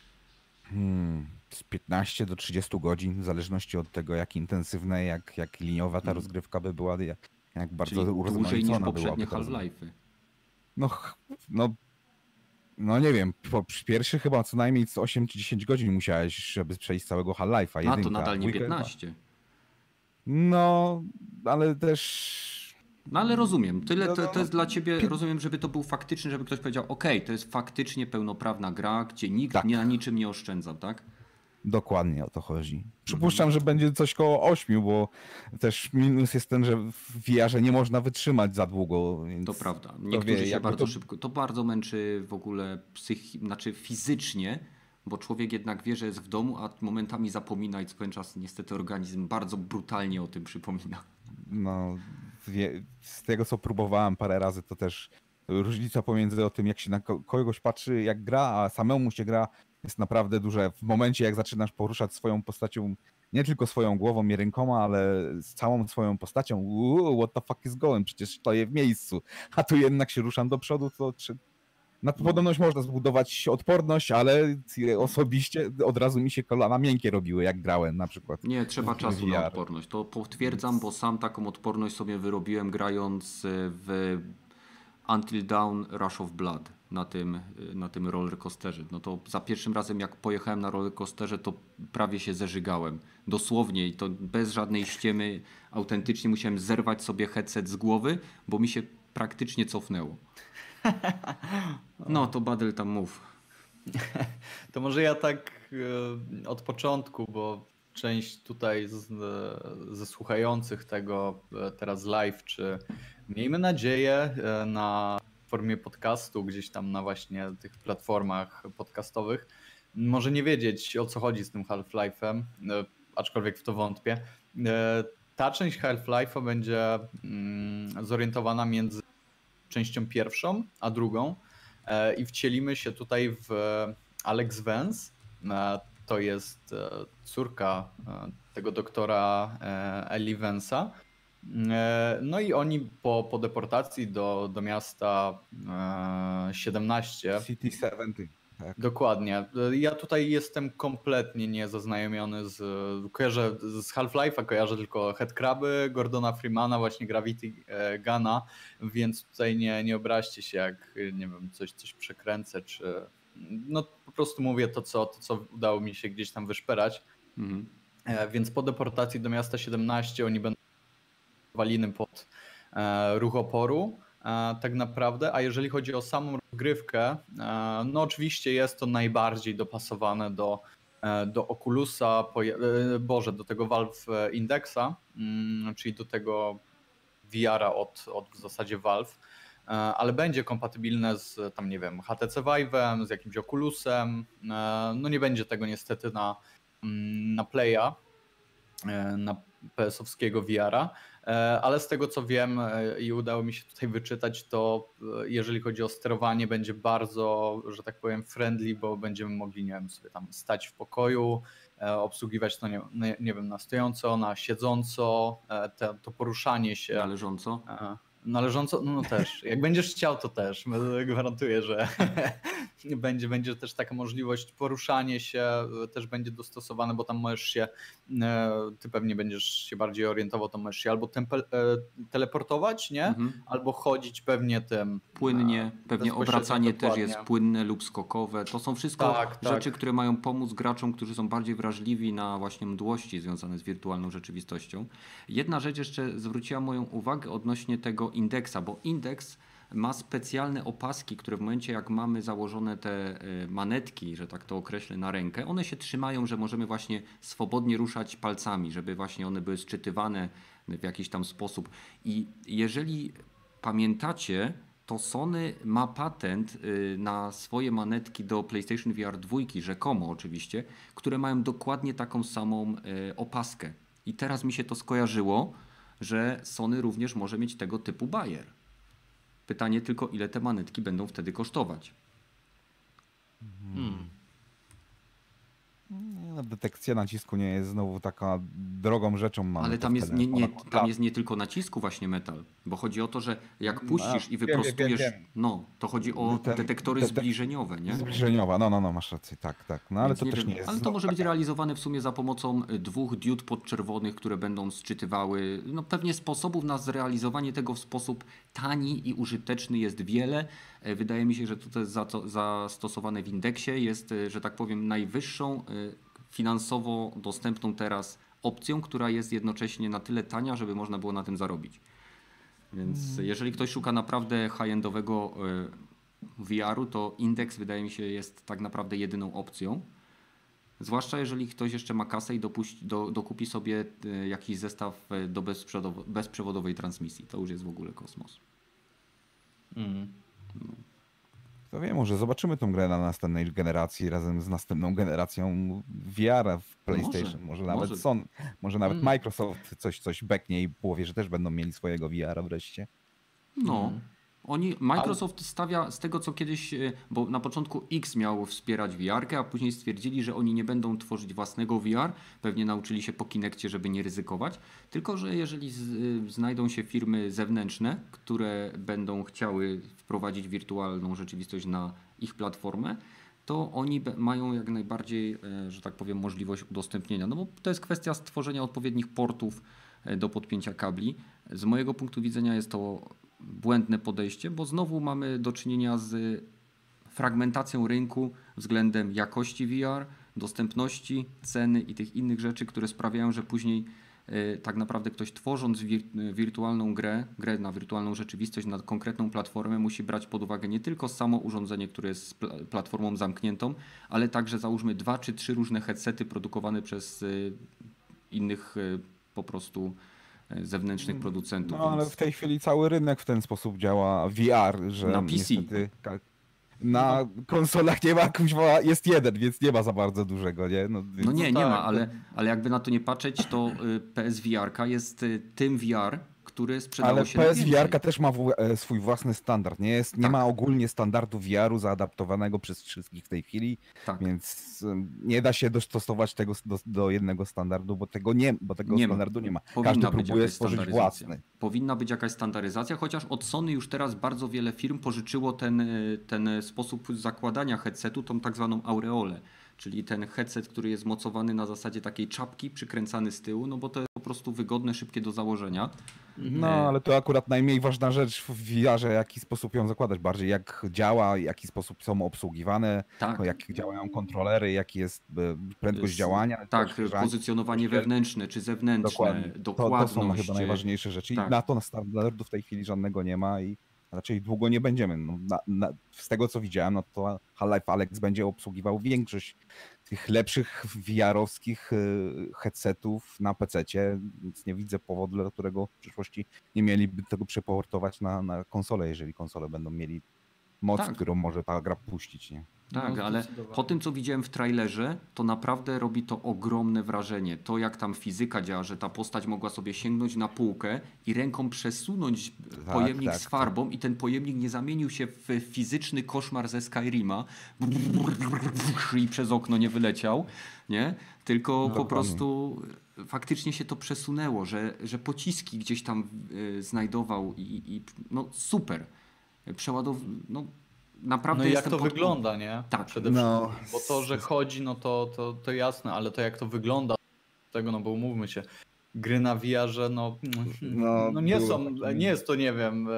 Speaker 3: Hmm, z 15 do 30 godzin, w zależności od tego, jak intensywne, jak, jak liniowa ta rozgrywka by była, jak, jak bardzo
Speaker 1: Czyli dłużej niż poprzednie Half-Life'y.
Speaker 3: No, no, no nie wiem, po pierwszy chyba co najmniej z 8 czy 10 godzin musiałeś, żeby przejść całego Half-Life'a.
Speaker 1: A to nadal nie
Speaker 3: dwójka chyba-
Speaker 1: 15.
Speaker 3: No, ale też
Speaker 1: No ale rozumiem, tyle
Speaker 3: No,
Speaker 1: to,
Speaker 3: no,
Speaker 1: to jest dla ciebie, rozumiem, żeby to był faktyczny, żeby ktoś powiedział, ok, to jest faktycznie pełnoprawna gra, gdzie nikt
Speaker 3: Tak.
Speaker 1: nie, na niczym nie oszczędzał, tak?
Speaker 3: dokładnie o to chodzi.
Speaker 1: Mhm.
Speaker 3: Przypuszczam, że będzie coś koło 8, bo też minus jest ten, że w VR-ze nie można wytrzymać za długo. Więc
Speaker 1: To prawda. Niektórzy
Speaker 3: wie,
Speaker 1: się bardzo
Speaker 3: to-
Speaker 1: szybko. To bardzo męczy w ogóle psychi, znaczy fizycznie, bo człowiek jednak wie, że jest w domu, a momentami zapomina i co pewien czas niestety organizm bardzo brutalnie o tym przypomina.
Speaker 3: No, z tego co próbowałem parę razy, to też różnica pomiędzy o tym, jak się na ko- kogoś patrzy, jak gra, a samemu się gra, jest naprawdę duże. W momencie, jak zaczynasz poruszać swoją postacią, nie tylko swoją głową i rękoma, ale z całą swoją postacią, what the fuck is going, przecież stoję w miejscu, a tu jednak się ruszam do przodu, to. Na
Speaker 1: No.
Speaker 3: podobność można zbudować odporność, ale osobiście od razu mi się kolana miękkie robiły, jak grałem na przykład.
Speaker 1: Nie, trzeba czasu na
Speaker 3: VR.
Speaker 1: odporność. To potwierdzam, bo sam taką odporność sobie wyrobiłem grając e, w Until Dawn Rush of Blood na tym, e, na tym rollercoasterze. No to za pierwszym razem jak pojechałem na rollercoasterze, to prawie się zeżygałem. Dosłownie i to bez żadnej ściemy. Autentycznie musiałem zerwać sobie headset z głowy, bo mi się praktycznie cofnęło. No to Badel tam mów.
Speaker 2: To może ja tak e, od początku, bo część tutaj e, ze słuchających tego e, teraz live, czy miejmy nadzieję na formie podcastu, gdzieś tam na właśnie tych platformach podcastowych, może nie wiedzieć o co chodzi z tym Half-Life'em, aczkolwiek w to wątpię. Ta część Half-Life'a będzie mm, zorientowana między częścią pierwszą a drugą. E, i wcielimy się tutaj w Alex Vance. E, To jest e, córka e, tego doktora e, Ellie Vance'a. E, No i oni po, po deportacji do, do miasta e, 17
Speaker 3: City 70. Tak.
Speaker 2: Dokładnie. Ja tutaj jestem kompletnie niezaznajomiony z. Kojarzę z Half-Life'a, kojarzę tylko Headcraby, Gordona Freemana, właśnie Gravity e, Guna, więc tutaj nie, nie obraźcie się, jak nie wiem, coś, coś przekręcę, czy. No po prostu mówię to co, to, co udało mi się gdzieś tam wyszperać.
Speaker 1: Mhm.
Speaker 2: E, Więc po deportacji do miasta 17 oni będą waliny pod e, ruch oporu tak naprawdę, a jeżeli chodzi o samą rozgrywkę, e, no oczywiście jest to najbardziej dopasowane do, e, do Oculusa, e, Boże, do tego Valve e, Indexa, mm, czyli do tego VR-a od, od w zasadzie Valve, e, ale będzie kompatybilne z tam, nie wiem, HTC Vive'em, z jakimś Oculusem, e, no nie będzie tego niestety na, mm, na Playa, e, na PS-owskiego VR-a, e, ale z tego co wiem e, i udało mi się tutaj wyczytać, to e, jeżeli chodzi o sterowanie, będzie bardzo, że tak powiem, friendly, bo będziemy mogli, nie wiem, sobie tam stać w pokoju, e, obsługiwać to, nie, nie, wiem, na stojąco, na siedząco, e, te, to poruszanie się.
Speaker 1: Należąco.
Speaker 2: E, Należąco, no też. Jak będziesz chciał, to też. Gwarantuję, że będzie, będzie też taka możliwość poruszanie się, e, też będzie dostosowane, bo tam możesz się, e, ty pewnie będziesz się bardziej orientował, to możesz się albo tempe, e, teleportować, nie?
Speaker 1: Mhm.
Speaker 2: Albo chodzić pewnie tym.
Speaker 1: Płynnie, pewnie obracanie też
Speaker 2: dokładnie.
Speaker 1: jest płynne lub skokowe. To są wszystko
Speaker 2: Tak, tak.
Speaker 1: rzeczy, które mają pomóc graczom, którzy są bardziej wrażliwi na właśnie mdłości związane z wirtualną rzeczywistością. Jedna rzecz jeszcze zwróciła moją uwagę odnośnie tego indeksa, bo indeks ma specjalne opaski, które w momencie jak mamy założone te e, manetki, że tak to określę, na rękę, one się trzymają, że możemy właśnie swobodnie ruszać palcami, żeby właśnie one były sczytywane w jakiś tam sposób. I jeżeli pamiętacie, to Sony ma patent y, na swoje manetki do PlayStation VR 2, rzekomo oczywiście, które mają dokładnie taką samą y, opaskę. I teraz mi się to skojarzyło, że Sony również może mieć tego typu bajer. Pytanie tylko, ile te manetki będą wtedy kosztować.
Speaker 2: Hmm.
Speaker 3: No, detekcja nacisku nie jest znowu taka drogą rzeczą. Mamy
Speaker 1: Ale
Speaker 3: to
Speaker 1: tam jest, nie, nie, tam jest nie tylko nacisku właśnie metal, bo chodzi o to, że jak puścisz i
Speaker 3: wiem, wiem,
Speaker 1: wyprostujesz,
Speaker 3: wiem, wiem.
Speaker 1: no, to chodzi o
Speaker 3: Ten-
Speaker 1: detektory
Speaker 3: te- te-
Speaker 1: zbliżeniowe, nie?
Speaker 3: Zbliżeniowa, no, no, no, masz rację, tak, tak. No ale
Speaker 1: Więc
Speaker 3: to
Speaker 1: nie
Speaker 3: też
Speaker 1: wiem,
Speaker 3: nie jest.
Speaker 1: Ale to może być realizowane w sumie za pomocą y, dwóch diod podczerwonych, które będą sczytywały. No pewnie sposobów na zrealizowanie tego w sposób tani i użyteczny jest wiele. E, Wydaje mi się, że to, co jest za to, zastosowane w indeksie jest, y, że tak powiem, najwyższą y, finansowo dostępną teraz opcją, która jest jednocześnie na tyle tania, żeby można było na tym zarobić. Więc jeżeli ktoś szuka naprawdę high-endowego y, VR-u, to indeks wydaje mi się jest tak naprawdę jedyną opcją. Zwłaszcza jeżeli ktoś jeszcze ma kasę i dopuści, do, dokupi sobie y, jakiś zestaw y, do bezprzewodowej transmisji. To już jest w ogóle kosmos.
Speaker 2: Mm.
Speaker 3: To wiem, może zobaczymy tą grę na następnej generacji razem z następną generacją VR w PlayStation. Może,
Speaker 1: Może,
Speaker 3: nawet
Speaker 1: może.
Speaker 3: Sony, może nawet
Speaker 2: Mm.
Speaker 3: Microsoft coś, coś beknie i powie, że też będą mieli swojego VR wreszcie.
Speaker 1: No. Oni, Microsoft stawia z tego, co kiedyś, y, bo na początku X miał wspierać VR, a później stwierdzili, że oni nie będą tworzyć własnego VR. Pewnie nauczyli się po Kinectie, żeby nie ryzykować. Tylko, że jeżeli y, znajdą się firmy zewnętrzne, które będą chciały wprowadzić wirtualną rzeczywistość na ich platformę, to oni mają jak najbardziej, e, że tak powiem, możliwość udostępnienia. No bo to jest kwestia stworzenia odpowiednich portów e, do podpięcia kabli. Z mojego punktu widzenia jest to błędne podejście, bo znowu mamy do czynienia z fragmentacją rynku względem jakości VR, dostępności, ceny i tych innych rzeczy, które sprawiają, że później e, tak naprawdę ktoś tworząc wir- e, wirtualną grę, grę na wirtualną rzeczywistość, na konkretną platformę, musi brać pod uwagę nie tylko samo urządzenie, które jest pla- platformą zamkniętą, ale także załóżmy dwa czy trzy różne headsety produkowane przez e, innych e, po prostu zewnętrznych producentów.
Speaker 3: No ale
Speaker 1: więc-
Speaker 3: w tej chwili cały rynek w ten sposób działa VR, że
Speaker 1: Na PC.
Speaker 3: niestety ka- na konsolach nie ma kuźwa, jest jeden, więc nie ma za bardzo dużego, nie? No.
Speaker 1: No nie, nie
Speaker 2: tak,
Speaker 1: ma, ale, ale jakby na to nie patrzeć, to y, PSVR jest y, tym VR, który sprzedało
Speaker 3: Ale
Speaker 1: się najwięcej.
Speaker 3: PSVR też ma w, e, swój własny standard. Nie, jest, nie
Speaker 1: Tak.
Speaker 3: ma ogólnie standardu VR-u zaadaptowanego przez wszystkich w tej chwili,
Speaker 1: Tak.
Speaker 3: więc em, nie da się dostosować tego do, do jednego standardu, bo tego nie, bo tego
Speaker 1: Nie ma.
Speaker 3: standardu nie ma.
Speaker 1: Powinna
Speaker 3: Każdy próbuje stworzyć własny.
Speaker 1: Powinna być jakaś standaryzacja, chociaż od Sony już teraz bardzo wiele firm pożyczyło ten, y, ten sposób zakładania headsetu, tą tak zwaną aureolę, czyli ten headset, który jest mocowany na zasadzie takiej czapki, przykręcany z tyłu, no bo to prostu wygodne, szybkie do założenia.
Speaker 3: No,
Speaker 1: E,
Speaker 3: ale to akurat najmniej ważna rzecz w VR-ze, jaki sposób ją zakładać. Bardziej jak działa, w jaki sposób są obsługiwane,
Speaker 1: Tak.
Speaker 3: jak działają kontrolery, jaki jest e, prędkość działania.
Speaker 1: Tak, pozycjonowanie wewnętrzne czy zewnętrzne,
Speaker 3: Dokładnie. To, to
Speaker 1: dokładność.
Speaker 3: są chyba najważniejsze rzeczy.
Speaker 1: tak.
Speaker 3: I na to standardu w tej chwili żadnego nie ma i raczej długo nie będziemy. No, na, na, z tego co widziałem, no to Half-Life Alex będzie obsługiwał większość tych lepszych VR-owskich y, headsetów na PC-cie, więc nie widzę powodu, dla którego w przyszłości nie mieliby tego przeportować na, na konsolę, jeżeli konsole będą mieli moc,
Speaker 1: Tak.
Speaker 3: którą może ta gra puścić. Nie?
Speaker 1: Tak,
Speaker 2: No,
Speaker 1: ale po tym, co widziałem w trailerze, to naprawdę robi to ogromne wrażenie. To, jak tam fizyka działa, że ta postać mogła sobie sięgnąć na półkę i ręką przesunąć pojemnik
Speaker 3: tak,
Speaker 1: z farbą i ten pojemnik nie zamienił się w fizyczny koszmar ze Skyrima i przez okno nie wyleciał, nie? Tylko po
Speaker 3: Dokładnie.
Speaker 1: prostu faktycznie się to przesunęło, że, że pociski gdzieś tam y, znajdował i, i no super. Przeładow... No, naprawdę
Speaker 2: No i jak to
Speaker 1: pod-
Speaker 2: wygląda, nie?
Speaker 1: Tak.
Speaker 2: Przede
Speaker 3: No.
Speaker 2: wszystkim. Bo to, że chodzi, no to, to, to jasne, ale to jak to wygląda, tego, no bo umówmy się, gry na VR-ze, no,
Speaker 3: No,
Speaker 2: no nie są, nie jest to, nie wiem... e,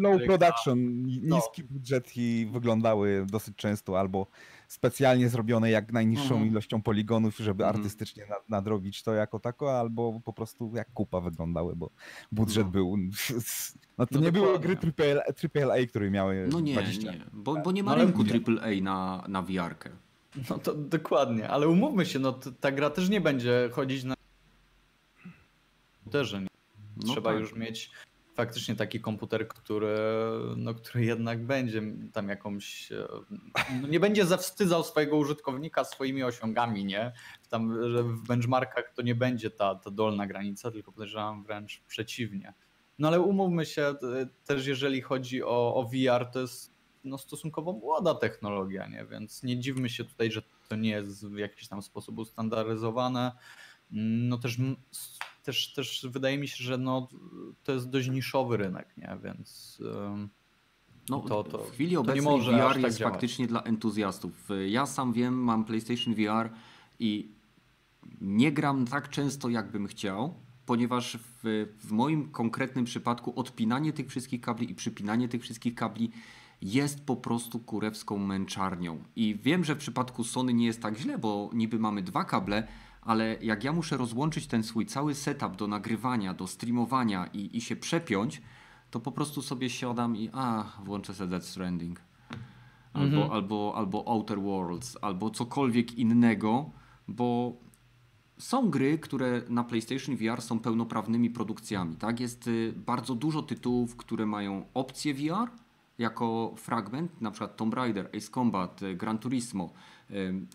Speaker 3: Low
Speaker 2: gry-
Speaker 3: production,
Speaker 2: No.
Speaker 3: niski budżet i wyglądały dosyć często albo specjalnie zrobione jak najniższą
Speaker 1: Mhm.
Speaker 3: ilością poligonów, żeby
Speaker 1: Mhm.
Speaker 3: artystycznie nad- nadrobić to jako tako, albo po prostu jak kupa wyglądały, bo budżet
Speaker 1: No.
Speaker 3: był... No to
Speaker 2: No
Speaker 3: nie były gry AAA, AAA, które miały
Speaker 1: No nie,
Speaker 3: 20
Speaker 1: nie, bo, bo nie ma
Speaker 2: No
Speaker 1: rynku
Speaker 2: mówię.
Speaker 1: AAA na, na VR-kę.
Speaker 2: No to dokładnie, ale umówmy się, no ta gra też nie będzie chodzić na komputerze. Nie?
Speaker 1: No
Speaker 2: Trzeba
Speaker 1: tak.
Speaker 2: już mieć faktycznie taki komputer, który, no, który jednak będzie tam jakąś. e, No, nie będzie zawstydzał swojego użytkownika swoimi osiągami, nie? Tam, że w benchmarkach to nie będzie ta, ta dolna granica, tylko podejrzewam wręcz przeciwnie. No ale umówmy się, też jeżeli chodzi o, o VR, to jest no, stosunkowo młoda technologia, nie? Więc nie dziwmy się tutaj, że to nie jest w jakiś tam sposób ustandaryzowane. No też, też, też wydaje mi się, że no, to jest dość niszowy rynek, nie? Więc
Speaker 1: no, to, to, w chwili obecnej VR tak jest działać. faktycznie dla entuzjastów. Ja sam wiem, mam PlayStation VR i nie gram tak często, jakbym chciał, ponieważ w, w moim konkretnym przypadku odpinanie tych wszystkich kabli i przypinanie tych wszystkich kabli jest po prostu kurewską męczarnią. I wiem, że w przypadku Sony nie jest tak źle, bo niby mamy dwa kable, ale jak ja muszę rozłączyć ten swój cały setup do nagrywania, do streamowania i, i się przepiąć, to po prostu sobie siadam i a, włączę sobie Death Stranding. Albo, mhm. albo, albo Outer Worlds, albo cokolwiek innego, bo są gry, które na PlayStation VR są pełnoprawnymi produkcjami. Tak? Jest y, bardzo dużo tytułów, które mają opcję VR jako fragment, na przykład Tomb Raider, Ace Combat, y, Gran Turismo,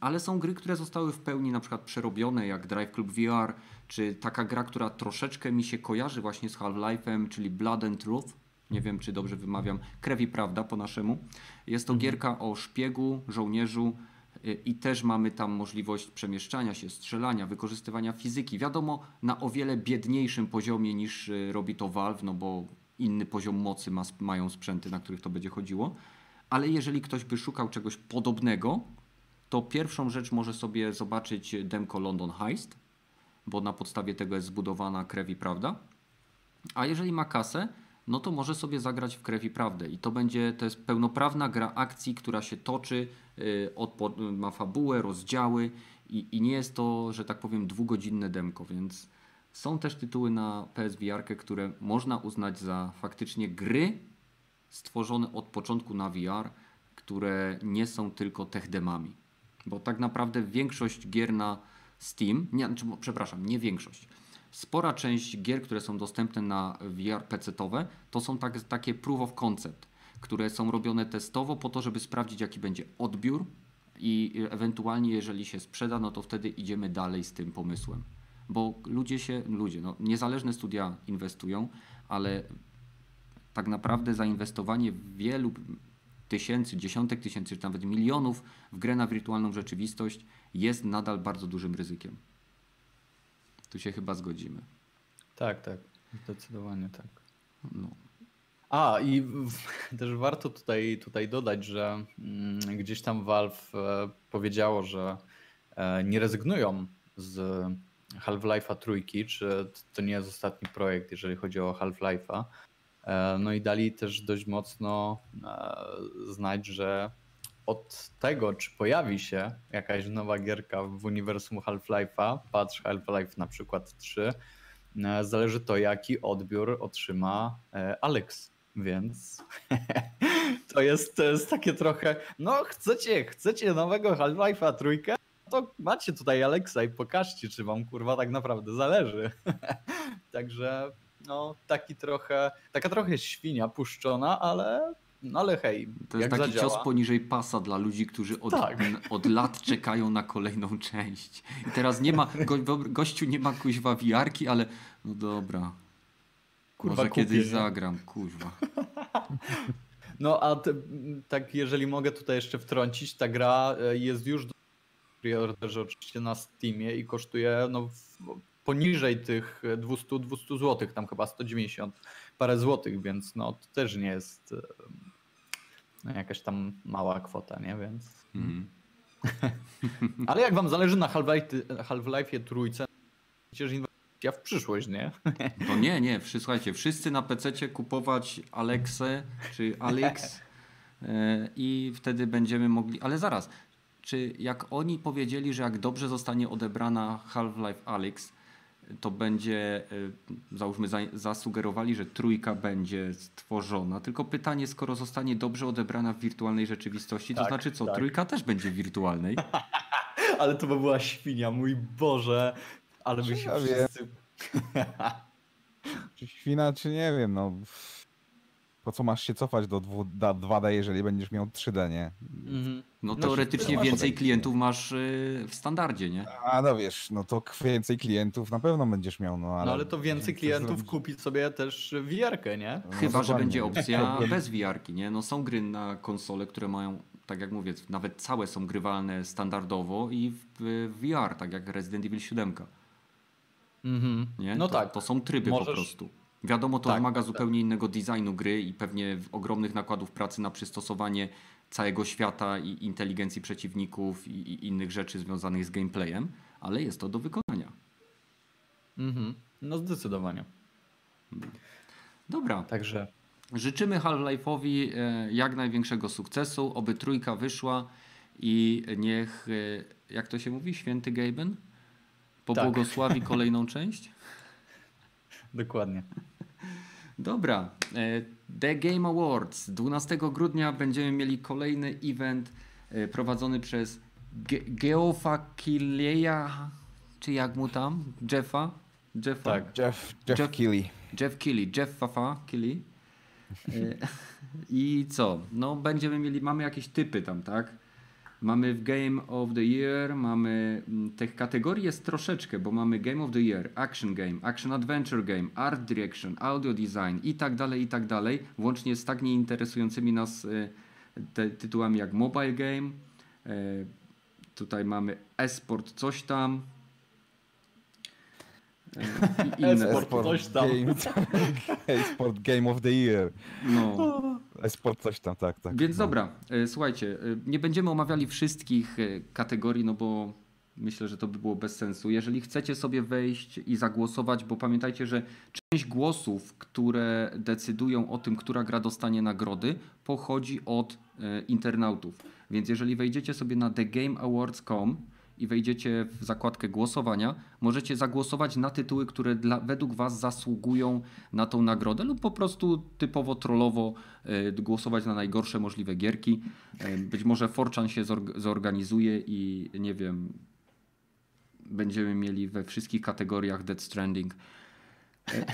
Speaker 1: ale są gry, które zostały w pełni na przykład przerobione, jak Drive Club VR, czy taka gra, która troszeczkę mi się kojarzy właśnie z Half-Life'em, czyli Blood and Truth. Nie wiem, czy dobrze wymawiam. Krew i prawda po naszemu. Jest to mhm. gierka o szpiegu, żołnierzu, y, i też mamy tam możliwość przemieszczania się, strzelania, wykorzystywania fizyki. Wiadomo, na o wiele biedniejszym poziomie niż y, robi to Valve, no bo inny poziom mocy ma, mają sprzęty, na których to będzie chodziło. Ale jeżeli ktoś by szukał czegoś podobnego, to pierwszą rzecz może sobie zobaczyć demko London Heist, bo na podstawie tego jest zbudowana krew i prawda. A jeżeli ma kasę, no to może sobie zagrać w krew i prawdę. I to będzie, to jest pełnoprawna gra akcji, która się toczy, yy, ma fabułę, rozdziały i, i nie jest to, że tak powiem, dwugodzinne demko, więc są też tytuły na PSVR, które można uznać za faktycznie gry stworzone od początku na VR, które nie są tylko techdemami. Bo tak naprawdę większość gier na Steam, nie, znaczy, przepraszam, nie większość. Spora część gier, które są dostępne na VR PC-towe, to są tak, takie proof of concept, które są robione testowo po to, żeby sprawdzić, jaki będzie odbiór i ewentualnie, jeżeli się sprzeda, no to wtedy idziemy dalej z tym pomysłem. Bo ludzie się, ludzie, no, niezależne studia inwestują, ale tak naprawdę zainwestowanie w wielu tysięcy, dziesiątek tysięcy, czy nawet milionów w grę na wirtualną rzeczywistość jest nadal bardzo dużym ryzykiem. Tu się chyba zgodzimy.
Speaker 2: Tak, tak. Zdecydowanie tak. No. A i w, też warto tutaj, tutaj dodać, że mm, gdzieś tam Valve e, powiedziało, że e, nie rezygnują z Half-Life'a trójki, czy to nie jest ostatni projekt, jeżeli chodzi o Half-Life'a. E, no i dali też dość mocno e, znać, że od tego, czy pojawi się jakaś nowa gierka w uniwersum Half-Life'a, patrz Half-Life na przykład 3, e, zależy to, jaki odbiór otrzyma Alex. Więc to jest, to jest takie trochę, no chcecie, chcecie nowego Half-Life'a trójkę, to macie tutaj Alexa i pokażcie, czy wam kurwa tak naprawdę zależy. Także no taki trochę, taka trochę świnia puszczona, ale no ale hej.
Speaker 1: To jest taki zadziała. cios poniżej pasa dla ludzi, którzy od, tak. od lat czekają na kolejną część. I teraz nie ma, go, gościu nie ma kuźwa wiarki, ale no dobra. Kurwa, Może kupię, kiedyś nie? zagram, kuźwa.
Speaker 2: No a te, tak jeżeli mogę tutaj jeszcze wtrącić, ta gra e, jest już do preorderze oczywiście na Steamie i kosztuje no, poniżej tych 200, 200 zł, tam chyba 190 parę złotych, więc no to też nie jest no, jakaś tam mała kwota, nie? Więc. Mm. Ale jak wam zależy na Half-Life Half trójce, przecież inwestycja w przyszłość, nie?
Speaker 1: No nie, nie, słuchajcie, wszyscy na PC kupować Alexę czy Alex e, i wtedy będziemy mogli, ale zaraz, czy jak oni powiedzieli, że jak dobrze zostanie odebrana Half-Life Alyx, to będzie, e, załóżmy, zasugerowali, że trójka będzie stworzona. Tylko pytanie, skoro zostanie dobrze odebrana w wirtualnej rzeczywistości, to tak, znaczy co, tak. trójka też będzie wirtualnej?
Speaker 2: ale to by była świnia, mój Boże. Ale by się wszyscy...
Speaker 3: czy świna, czy nie wiem, no po co masz się cofać do 2D, jeżeli będziesz miał 3D, nie?
Speaker 1: Mhm. No, no teoretycznie więcej klientów masz y, w standardzie, nie?
Speaker 3: A no wiesz, no to więcej klientów na pewno będziesz miał, no ale...
Speaker 2: No ale to więcej klientów kupi sobie też VR-kę, nie?
Speaker 1: No, Chyba, że będzie opcja bez VR-ki, nie? No są gry na konsole, które mają tak jak mówię, nawet całe są grywalne standardowo i w, VR, tak jak Resident Evil 7.
Speaker 2: Mhm.
Speaker 1: Nie?
Speaker 2: No
Speaker 1: to,
Speaker 2: tak.
Speaker 1: To są tryby po
Speaker 2: Możesz-
Speaker 1: prostu. Wiadomo, to
Speaker 2: Tak,
Speaker 1: wymaga
Speaker 2: tak.
Speaker 1: zupełnie innego designu gry i pewnie ogromnych nakładów pracy na przystosowanie całego świata i inteligencji przeciwników i, i innych rzeczy związanych z gameplayem, ale jest to do wykonania.
Speaker 2: Mhm. No zdecydowanie.
Speaker 1: Dobra,
Speaker 2: Także
Speaker 1: życzymy Half-Life'owi e, jak największego sukcesu, oby trójka wyszła i niech, e, jak to się mówi, święty Gaben pobłogosławi kolejną część.
Speaker 2: dokładnie.
Speaker 1: Dobra, e, The Game Awards. 12 grudnia będziemy mieli kolejny event e, prowadzony przez Ge Geofa Killeya, czy jak mu tam? Jeffa? Jeffa?
Speaker 2: Tak.
Speaker 3: Jeff, Jeff,
Speaker 1: Jeff-
Speaker 3: Keighley.
Speaker 1: Jeff Keighley, Jeff Fafa Keighley. E, I co? No będziemy mieli, mamy jakieś typy tam, tak? Mamy w Game of the Year, mamy mm, tych kategorii jest troszeczkę, bo mamy Game of the Year, Action Game, Action Adventure Game, Art Direction, Audio Design i tak dalej, i tak dalej, włącznie z tak nieinteresującymi nas e, te, tytułami jak Mobile Game, e, tutaj mamy Esport coś tam, i inne.
Speaker 2: E-sport. coś tam.
Speaker 3: Game, Esport Game of the Year.
Speaker 1: No.
Speaker 3: Esport coś tam, tak, tak.
Speaker 1: Więc
Speaker 3: no.
Speaker 1: dobra, e, słuchajcie, e, nie będziemy omawiali wszystkich e, kategorii, no bo myślę, że to by było bez sensu. Jeżeli chcecie sobie wejść i zagłosować, bo pamiętajcie, że część głosów, które decydują o tym, która gra dostanie nagrody, pochodzi od internautów. Więc jeżeli wejdziecie sobie na thegameawards.com i wejdziecie w zakładkę głosowania, możecie zagłosować na tytuły, które dla, według Was zasługują na tą nagrodę lub po prostu typowo trollowo e, głosować na najgorsze możliwe gierki. E, być może Forchan się zorg- zorganizuje i nie wiem, będziemy mieli we wszystkich kategoriach Dead Stranding. E,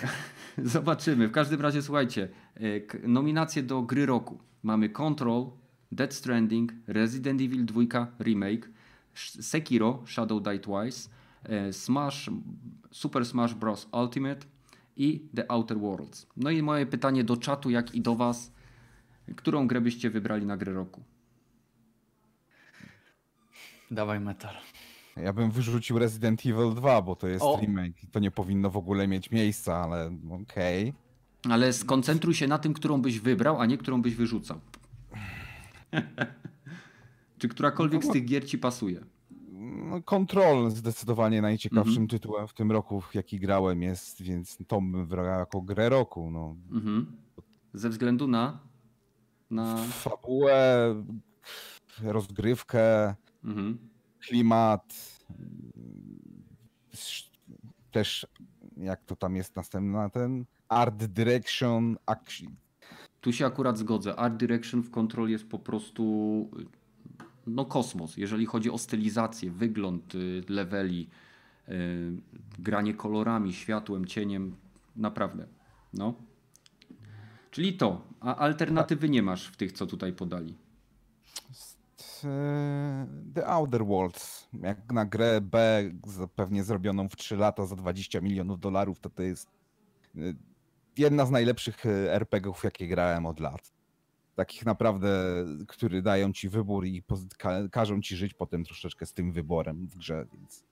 Speaker 1: Zobaczymy. W każdym razie słuchajcie, nominacje do gry roku. Mamy Control, Dead Stranding, Resident Evil 2 Remake, Sekiro Shadow Die Twice, e, Smash, Super Smash Bros. Ultimate i The Outer Worlds. No i moje pytanie do czatu, jak i do Was, którą grę byście wybrali na grę roku?
Speaker 2: Dawaj metal.
Speaker 3: Ja bym wyrzucił Resident Evil 2, bo to jest
Speaker 2: O.
Speaker 3: remake. i To nie powinno w ogóle mieć miejsca, ale okej.
Speaker 1: Ale skoncentruj się na tym, którą byś wybrał, a nie którą byś wyrzucał. Czy którakolwiek z tych gier ci pasuje?
Speaker 3: No, Control zdecydowanie najciekawszym
Speaker 1: Mhm.
Speaker 3: tytułem w tym roku, w jaki grałem jest, więc to bym wybrał jako grę roku. No.
Speaker 1: Mhm. Ze względu na. na...
Speaker 3: Fabułę, rozgrywkę,
Speaker 1: Mhm.
Speaker 3: klimat, sz- też jak to tam jest następna ten art direction, action.
Speaker 1: Tu się akurat zgodzę. Art Direction w Control jest po prostu no kosmos, jeżeli chodzi o stylizację, wygląd y, leveli, y, granie kolorami, światłem, cieniem, naprawdę. No. Czyli to, a alternatywy nie masz w tych, co tutaj podali.
Speaker 3: e, The Outer Worlds. Jak na grę B, pewnie zrobioną w 3 lata za 20 milionów dolarów, to to jest e, jedna z najlepszych e, RPGów, jakie grałem od lat. Takich naprawdę, które dają ci wybór i ka- każą ci żyć potem troszeczkę z tym wyborem w grze, więc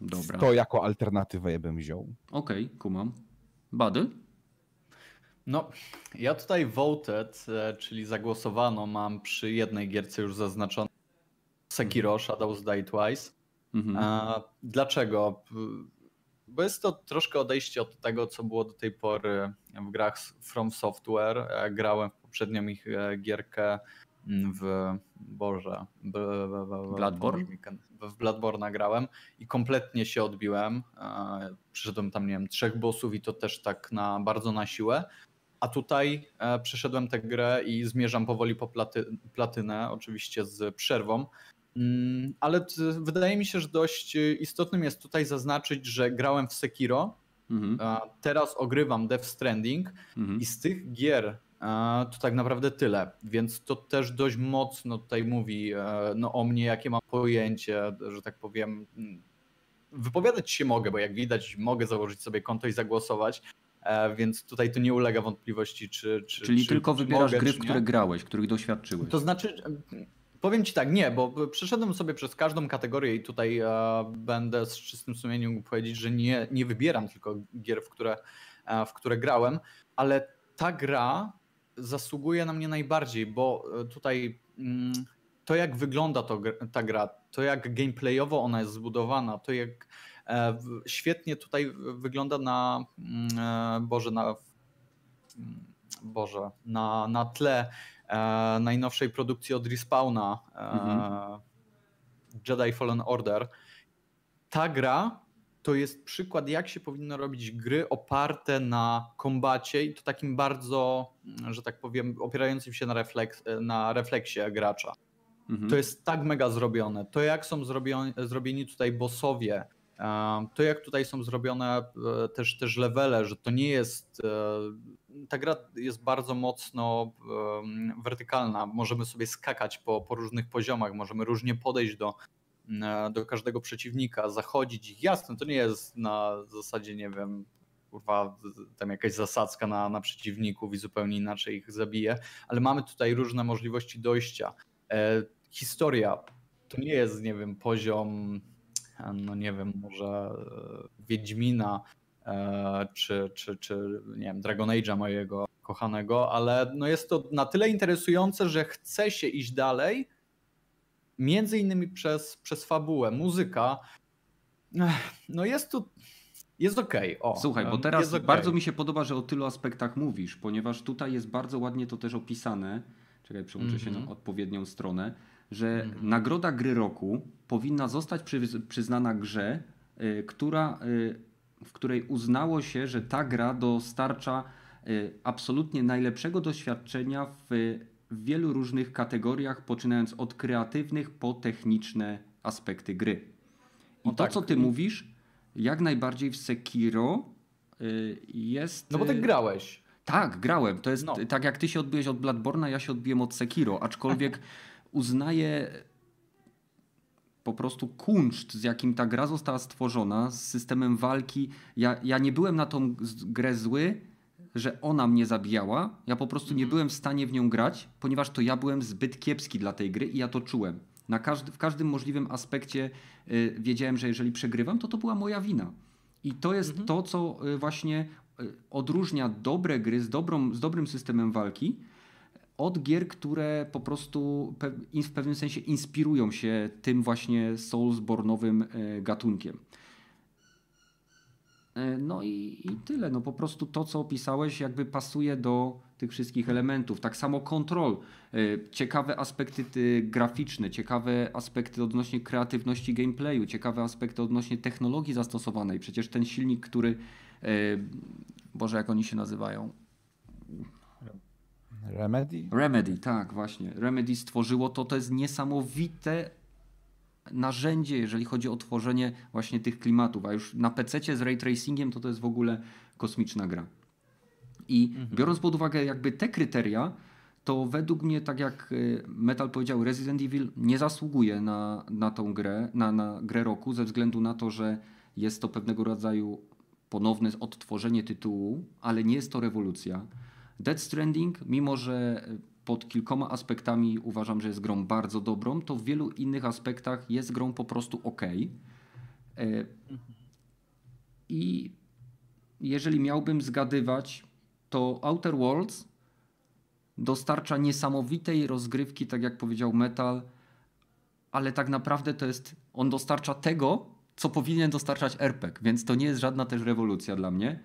Speaker 1: Dobra.
Speaker 3: to jako alternatywę bym wziął.
Speaker 1: Okej, kumam. Badyl?
Speaker 2: No, ja tutaj voted, e, czyli zagłosowano mam przy jednej gierce już zaznaczone Sekiro Shadows Die Twice.
Speaker 1: Mhm.
Speaker 2: A dlaczego? Bo jest to troszkę odejście od tego, co było do tej pory w grach z From Software. E, Grałem w poprzednią ich e, gierkę mm, w Boże. b- b- b-
Speaker 1: Bloodborne?
Speaker 2: W Bloodborne grałem i kompletnie się odbiłem. E, Przyszedłem tam, nie wiem, trzech bossów i to też tak na bardzo na siłę. A tutaj e, przeszedłem tę grę i zmierzam powoli po platy, platynę, oczywiście z przerwą. Mm, Ale wydaje mi się, że dość istotnym jest tutaj zaznaczyć, że grałem w Sekiro,
Speaker 1: Mhm.
Speaker 2: teraz ogrywam Death Stranding
Speaker 1: Mhm.
Speaker 2: i z tych gier to tak naprawdę tyle. Więc to też dość mocno tutaj mówi e, no, o mnie, jakie mam pojęcie, że tak powiem. Wypowiadać się mogę, bo jak widać, mogę założyć sobie konto i zagłosować. e, więc tutaj to nie ulega wątpliwości, czy. czy
Speaker 1: Czyli
Speaker 2: czy,
Speaker 1: tylko
Speaker 2: czy
Speaker 1: wybierasz
Speaker 2: mogę,
Speaker 1: gry, w które grałeś, których doświadczyłeś.
Speaker 2: To znaczy, powiem ci tak, nie, bo przeszedłem sobie przez każdą kategorię i tutaj e, będę z czystym sumieniem mógł powiedzieć, że nie, nie wybieram tylko gier, w które, e, w które grałem, ale ta gra zasługuje na mnie najbardziej, bo e, tutaj mm, to jak wygląda to, ta gra, to jak gameplayowo ona jest zbudowana, to jak e, świetnie tutaj wygląda na mm, e, Boże, na mm, Boże, na, na tle najnowszej produkcji od Respawna
Speaker 1: Mhm.
Speaker 2: Jedi Fallen Order. Ta gra to jest przykład, jak się powinno robić gry oparte na kombacie i to takim bardzo, mm, że tak powiem, opierającym się na, refleks, na refleksie gracza.
Speaker 1: Mhm.
Speaker 2: To jest tak mega zrobione. To jak są zrobioni, zrobieni tutaj bossowie, e, to jak tutaj są zrobione e, też, też levele, że to nie jest. e, Ta gra jest bardzo mocno wertykalna. Możemy sobie skakać po, po różnych poziomach, możemy różnie podejść do, do każdego przeciwnika, zachodzić ich. Jasne, to nie jest na zasadzie, nie wiem, kurwa, tam jakaś zasadzka na, na przeciwników i zupełnie inaczej ich zabije, ale mamy tutaj różne możliwości dojścia. E, historia to nie jest, nie wiem, poziom, no nie wiem, może e, Wiedźmina e, czy, czy, czy nie wiem, Dragon Age'a mojego kochanego, ale no jest to na tyle interesujące, że chce się iść dalej, między innymi przez, przez fabułę, muzyka. No jest tu, jest okej. o,
Speaker 1: Słuchaj, bo teraz
Speaker 2: okej.
Speaker 1: bardzo mi się podoba, że o tylu aspektach mówisz, ponieważ tutaj jest bardzo ładnie to też opisane. Czekaj, przełączę się
Speaker 2: Mhm.
Speaker 1: na odpowiednią stronę, że
Speaker 2: Mhm.
Speaker 1: nagroda gry roku powinna zostać przy, przyznana grze, y, która, y, w której uznało się, że ta gra dostarcza y, absolutnie najlepszego doświadczenia w, w wielu różnych kategoriach, poczynając od kreatywnych po techniczne aspekty gry. I
Speaker 2: O
Speaker 1: to,
Speaker 2: tak.
Speaker 1: co ty mówisz, jak najbardziej w Sekiro y, jest.
Speaker 2: No bo ty
Speaker 1: y,
Speaker 2: grałeś.
Speaker 1: Tak, grałem. To jest
Speaker 2: No.
Speaker 1: tak jak ty się odbiłeś od Bladborna, ja się odbiłem od Sekiro, aczkolwiek uznaję po prostu kunszt, z jakim ta gra została stworzona, z systemem walki. Ja, ja nie byłem na tą grę zły, że ona mnie zabijała. Ja po prostu nie
Speaker 2: Mhm.
Speaker 1: byłem w stanie w nią grać, ponieważ to ja byłem zbyt kiepski dla tej gry i ja to czułem. Na każdy, w każdym możliwym aspekcie y, wiedziałem, że jeżeli przegrywam, to to była moja wina. I to jest
Speaker 2: Mhm.
Speaker 1: to, co y, właśnie y, odróżnia dobre gry z, dobrą, z dobrym systemem walki od gier, które po prostu pe- w pewnym sensie inspirują się tym właśnie Soulsborne'owym y, gatunkiem. Y, No i, i tyle. No po prostu to, co opisałeś, jakby pasuje do tych wszystkich elementów. Tak samo Control. Y, Ciekawe aspekty y, graficzne, ciekawe aspekty odnośnie kreatywności gameplayu, ciekawe aspekty odnośnie technologii zastosowanej. Przecież ten silnik, który. Boże, jak oni się nazywają?
Speaker 3: Remedy?
Speaker 1: Remedy, tak, właśnie. Remedy stworzyło to, to jest niesamowite narzędzie, jeżeli chodzi o tworzenie właśnie tych klimatów, a już na PC z ray tracingiem to to jest w ogóle kosmiczna gra. I biorąc pod uwagę jakby te kryteria, to według mnie, tak jak y, Metal powiedział, Resident Evil nie zasługuje na, na tą grę, na, na grę roku, ze względu na to, że jest to pewnego rodzaju ponowne odtworzenie tytułu, ale nie jest to rewolucja. Dead Stranding, mimo że pod kilkoma aspektami uważam, że jest grą bardzo dobrą, to w wielu innych aspektach jest grą po prostu ok. I jeżeli miałbym zgadywać, to Outer Worlds dostarcza niesamowitej rozgrywki, tak jak powiedział Metal, ale tak naprawdę to jest, on dostarcza tego, co powinien dostarczać RPG, więc to nie jest żadna też rewolucja dla mnie.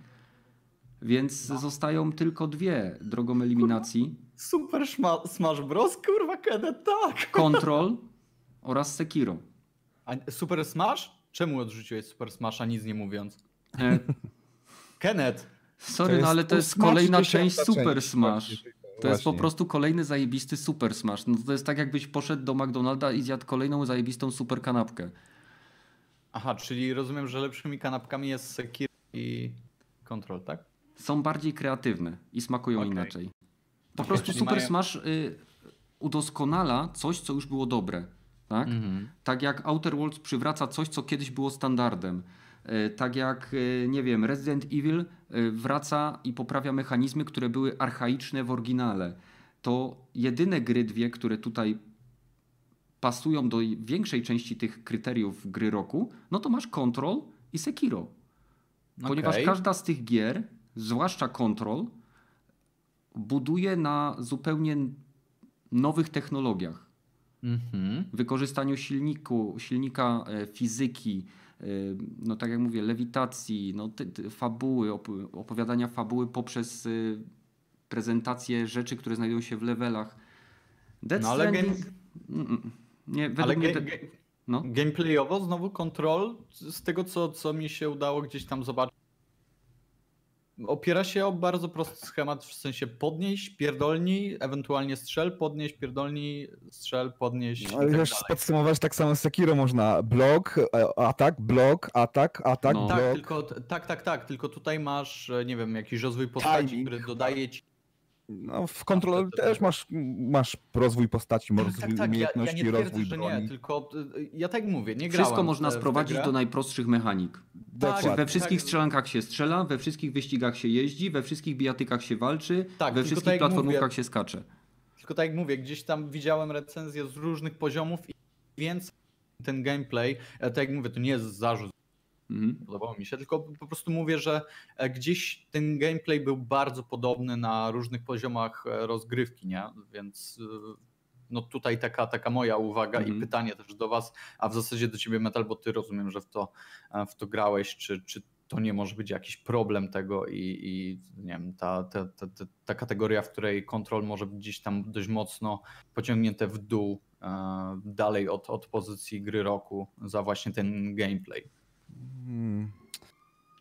Speaker 1: Więc zostają tylko dwie drogą eliminacji.
Speaker 2: Super szma- Smash Bros. Kurwa, kiedy tak.
Speaker 1: Control oraz Sekiro.
Speaker 2: A Super Smash? Czemu odrzuciłeś Super Smasha nic nie mówiąc?
Speaker 1: E,
Speaker 2: Kenneth,
Speaker 1: sorry, no ale to jest kolejna część Super
Speaker 3: część,
Speaker 1: Smash.
Speaker 3: właśnie.
Speaker 1: To jest po
Speaker 3: Właśnie.
Speaker 1: prostu kolejny zajebisty Super Smash. No to jest tak jakbyś poszedł do McDonalda i zjadł kolejną zajebistą super kanapkę.
Speaker 2: Aha, czyli rozumiem, że lepszymi kanapkami jest Sekiro i Control, tak?
Speaker 1: Są bardziej kreatywne i smakują
Speaker 2: Okej.
Speaker 1: inaczej. Po prostu Super
Speaker 2: mają-
Speaker 1: Smash y, udoskonala coś, co już było dobre. Tak?
Speaker 2: Mhm.
Speaker 1: Tak jak Outer Worlds przywraca coś, co kiedyś było standardem. E, tak jak, e, nie wiem, Resident Evil e, wraca i poprawia mechanizmy, które były archaiczne w oryginale. To jedyne gry dwie, które tutaj pasują do większej części tych kryteriów gry roku, no to masz Control i Sekiro. Ponieważ
Speaker 2: Okej.
Speaker 1: każda z tych gier, zwłaszcza Control, buduje na zupełnie nowych technologiach.
Speaker 2: Mhm.
Speaker 1: Wykorzystaniu silniku, silnika e, fizyki, e, no tak jak mówię, lewitacji, no, ty, ty, fabuły, op opowiadania fabuły poprzez y, prezentację rzeczy, które znajdują się w levelach. Death
Speaker 2: No ale game-
Speaker 1: Mm, mm. Nie,
Speaker 2: Ale
Speaker 1: mnie... te- No.
Speaker 2: gameplayowo znowu kontrol, z tego co, co mi się udało gdzieś tam zobaczyć, opiera się o bardzo prosty schemat, w sensie podnieś, pierdolnij, ewentualnie strzel, podnieś, pierdolnij, strzel, podnieś
Speaker 3: Ale
Speaker 2: tak
Speaker 3: wiesz, podsumować tak samo z Sekiro można. Blok, e, atak, blok, atak, atak,
Speaker 1: No.
Speaker 2: Tak,
Speaker 3: blok.
Speaker 2: tylko, tak, tak, tak, tylko tutaj masz, e, nie wiem, jakiś rozwój postaci,
Speaker 3: Timing.
Speaker 2: który dodaje ci...
Speaker 3: No, w kontrolu
Speaker 2: to- to-
Speaker 3: też masz, masz rozwój postaci,
Speaker 2: Tak,
Speaker 3: rozwój
Speaker 2: tak, tak, ja, ja
Speaker 3: umiejętności,
Speaker 2: nie twierdzę,
Speaker 3: rozwój broni.
Speaker 2: nie, tylko e, ja tak mówię, nie grałem
Speaker 1: Wszystko można sprowadzić do najprostszych mechanik.
Speaker 3: Dokładnie.
Speaker 1: we wszystkich
Speaker 2: tak.
Speaker 1: strzelankach się strzela, we wszystkich wyścigach się jeździ, we wszystkich bijatykach się walczy,
Speaker 2: Tak,
Speaker 1: we wszystkich
Speaker 2: tak
Speaker 1: platformówkach
Speaker 2: mówię-
Speaker 1: się skacze.
Speaker 2: Tylko tak jak mówię, gdzieś tam widziałem recenzje z różnych poziomów i więcej ten gameplay, tak jak mówię, to nie jest zarzut,
Speaker 1: Mhm.
Speaker 2: podobało mi się, tylko po prostu mówię, że e, gdzieś ten gameplay był bardzo podobny na różnych poziomach e, rozgrywki, nie? Więc e, no tutaj taka, taka moja uwaga
Speaker 1: Mhm.
Speaker 2: i pytanie też do was, a w zasadzie do ciebie Metal, bo ty rozumiem, że w to, w to grałeś, czy, czy to nie może być jakiś problem tego i, i nie wiem, ta, ta, ta, ta, ta kategoria, w której kontrol może być gdzieś tam dość mocno pociągnięte w dół e, dalej od, od pozycji gry roku za właśnie ten gameplay.
Speaker 3: Hmm.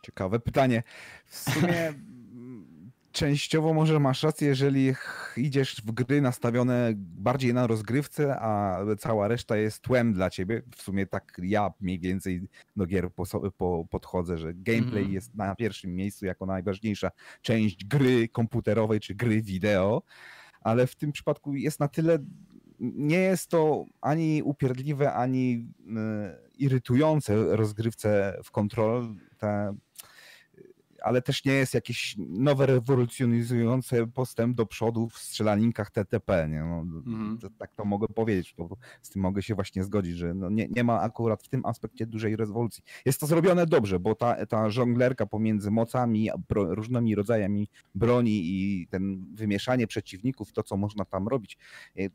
Speaker 3: Ciekawe pytanie. W sumie częściowo może masz rację, jeżeli idziesz w gry nastawione bardziej na rozgrywce, a cała reszta jest tłem dla ciebie. W sumie tak ja mniej więcej do gier po, po, podchodzę, że gameplay
Speaker 2: Mhm.
Speaker 3: jest na pierwszym miejscu jako najważniejsza część gry komputerowej czy gry wideo, ale w tym przypadku jest na tyle nie jest to ani upierdliwe, ani y, irytujące rozgrywce w kontrol, te, ale też nie jest jakieś nowe, rewolucjonizujące postęp do przodu w strzelankach TTP. Nie? No,
Speaker 1: Mhm.
Speaker 3: to, tak to mogę powiedzieć, bo z tym mogę się właśnie zgodzić, że no nie, nie ma akurat w tym aspekcie dużej rewolucji. Jest to zrobione dobrze, bo ta, ta żonglerka pomiędzy mocami, bro, różnymi rodzajami broni i ten wymieszanie przeciwników, to co można tam robić, y,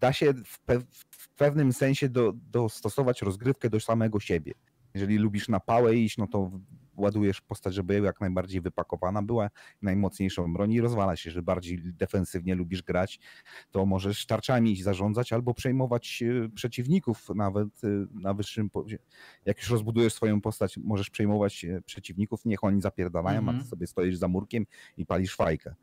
Speaker 3: da się w, pe w pewnym sensie do, dostosować rozgrywkę do samego siebie. Jeżeli lubisz na pałę iść, no to ładujesz postać, żeby jak najbardziej wypakowana była, najmocniejszą broń i rozwala się, że bardziej defensywnie lubisz grać, to możesz tarczami zarządzać albo przejmować e, przeciwników nawet e, na wyższym poziomie. Jak już rozbudujesz swoją postać, możesz przejmować e, przeciwników, niech oni zapierdalają, a
Speaker 2: Mhm.
Speaker 3: ty sobie stoisz za murkiem i palisz fajkę.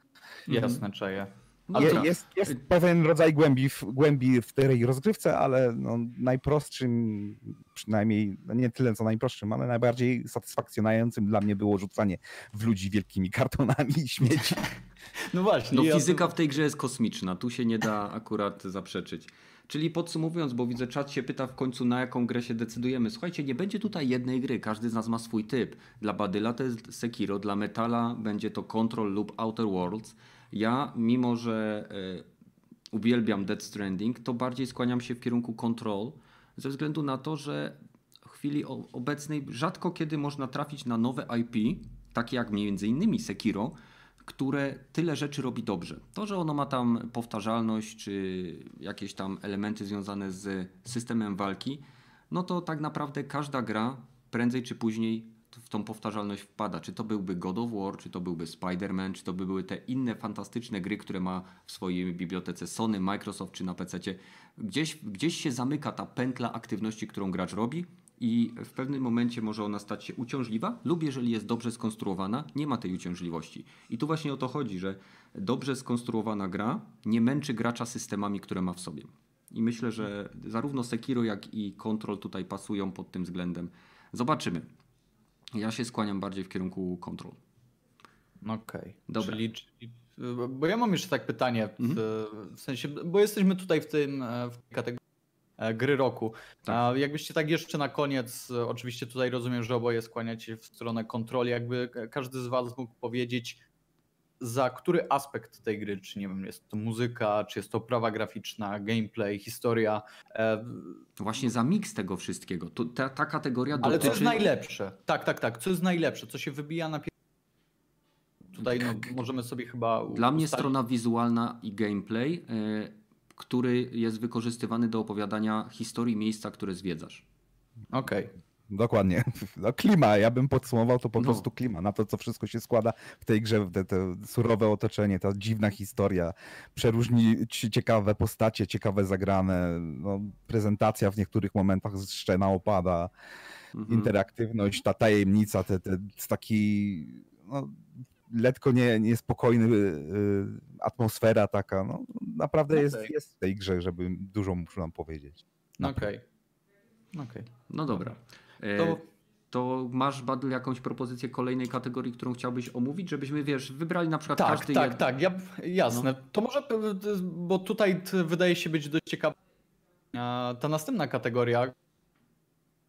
Speaker 2: Jasne, czeje.
Speaker 1: No
Speaker 3: Je, jest, jest pewien rodzaj głębi w, głębi w tej rozgrywce, ale no, najprostszym, przynajmniej no nie tyle co najprostszym, ale najbardziej satysfakcjonującym dla mnie było rzucanie w ludzi wielkimi kartonami i śmieci.
Speaker 2: No właśnie.
Speaker 1: No
Speaker 2: ja
Speaker 1: fizyka w tej grze jest kosmiczna, tu się nie da akurat zaprzeczyć. Czyli podsumowując, bo widzę czat się pyta w końcu na jaką grę się decydujemy. Słuchajcie, nie będzie tutaj jednej gry, każdy z nas ma swój typ. Dla Badyla to jest Sekiro, dla Metala będzie to Control lub Outer Worlds. Ja, mimo że e, uwielbiam Dead Stranding, to bardziej skłaniam się w kierunku Control, ze względu na to, że w chwili obecnej rzadko kiedy można trafić na nowe IP, takie jak między innymi Sekiro, które tyle rzeczy robi dobrze. To, że ono ma tam powtarzalność, czy jakieś tam elementy związane z systemem walki, no to tak naprawdę każda gra prędzej czy później w tą powtarzalność wpada. Czy to byłby God of War, czy to byłby Spider-Man, czy to by były te inne fantastyczne gry, które ma w swojej bibliotece Sony, Microsoft czy na PC. Gdzieś, gdzieś się zamyka ta pętla aktywności, którą gracz robi i w pewnym momencie może ona stać się uciążliwa, lub jeżeli jest dobrze skonstruowana, nie ma tej uciążliwości. I tu właśnie o to chodzi, że dobrze skonstruowana gra nie męczy gracza systemami, które ma w sobie. I myślę, że zarówno Sekiro, jak i Control tutaj pasują pod tym względem. Zobaczymy. Ja się skłaniam bardziej w kierunku Control.
Speaker 2: Okej.
Speaker 1: Dobra.
Speaker 2: Czyli, czyli, bo ja mam jeszcze tak pytanie, w,
Speaker 1: Mhm.
Speaker 2: w sensie, bo jesteśmy tutaj w tym e, w tej kategorii e, gry roku.
Speaker 1: Tak.
Speaker 2: Jakbyście tak jeszcze na koniec, e, oczywiście tutaj rozumiem, że oboje skłaniacie się w stronę kontroli, jakby ka- każdy z was mógł powiedzieć, za który aspekt tej gry, czy nie wiem, jest to muzyka, czy jest to prawa graficzna, gameplay, historia, e,
Speaker 1: Właśnie za miks tego wszystkiego. To, ta, ta kategoria
Speaker 2: ale co
Speaker 1: dotyczy...
Speaker 2: jest najlepsze? Tak, tak, tak, co jest najlepsze, co się wybija na pier... Tutaj no, możemy sobie chyba
Speaker 1: Dla mnie
Speaker 2: ustalić-
Speaker 1: strona wizualna i gameplay, y, który jest wykorzystywany do opowiadania historii miejsca, które zwiedzasz.
Speaker 2: Okej.
Speaker 3: Dokładnie. No klima, ja bym podsumował to po
Speaker 1: No.
Speaker 3: prostu klima, na to co wszystko się składa w tej grze, te, te surowe otoczenie, ta dziwna historia, przeróżni ci- ciekawe postacie, ciekawe zagrane, no, prezentacja w niektórych momentach szczena opada,
Speaker 1: Mhm.
Speaker 3: interaktywność, ta tajemnica, te, te taki no, lekko nie, niespokojny y, atmosfera taka, no naprawdę jest,
Speaker 2: Okej.
Speaker 3: jest w tej grze, żeby dużo muszę nam powiedzieć.
Speaker 2: Okej. Okej.
Speaker 1: No dobra. E,
Speaker 2: To-
Speaker 1: To masz, Badl, jakąś propozycję kolejnej kategorii, którą chciałbyś omówić, żebyśmy, wiesz, wybrali na przykład
Speaker 2: Tak,
Speaker 1: każdy...
Speaker 2: tak,
Speaker 1: jed-
Speaker 2: tak, ja, jasne.
Speaker 1: No.
Speaker 2: To może, p- bo tutaj wydaje się być dość ciekawa e, ta następna kategoria,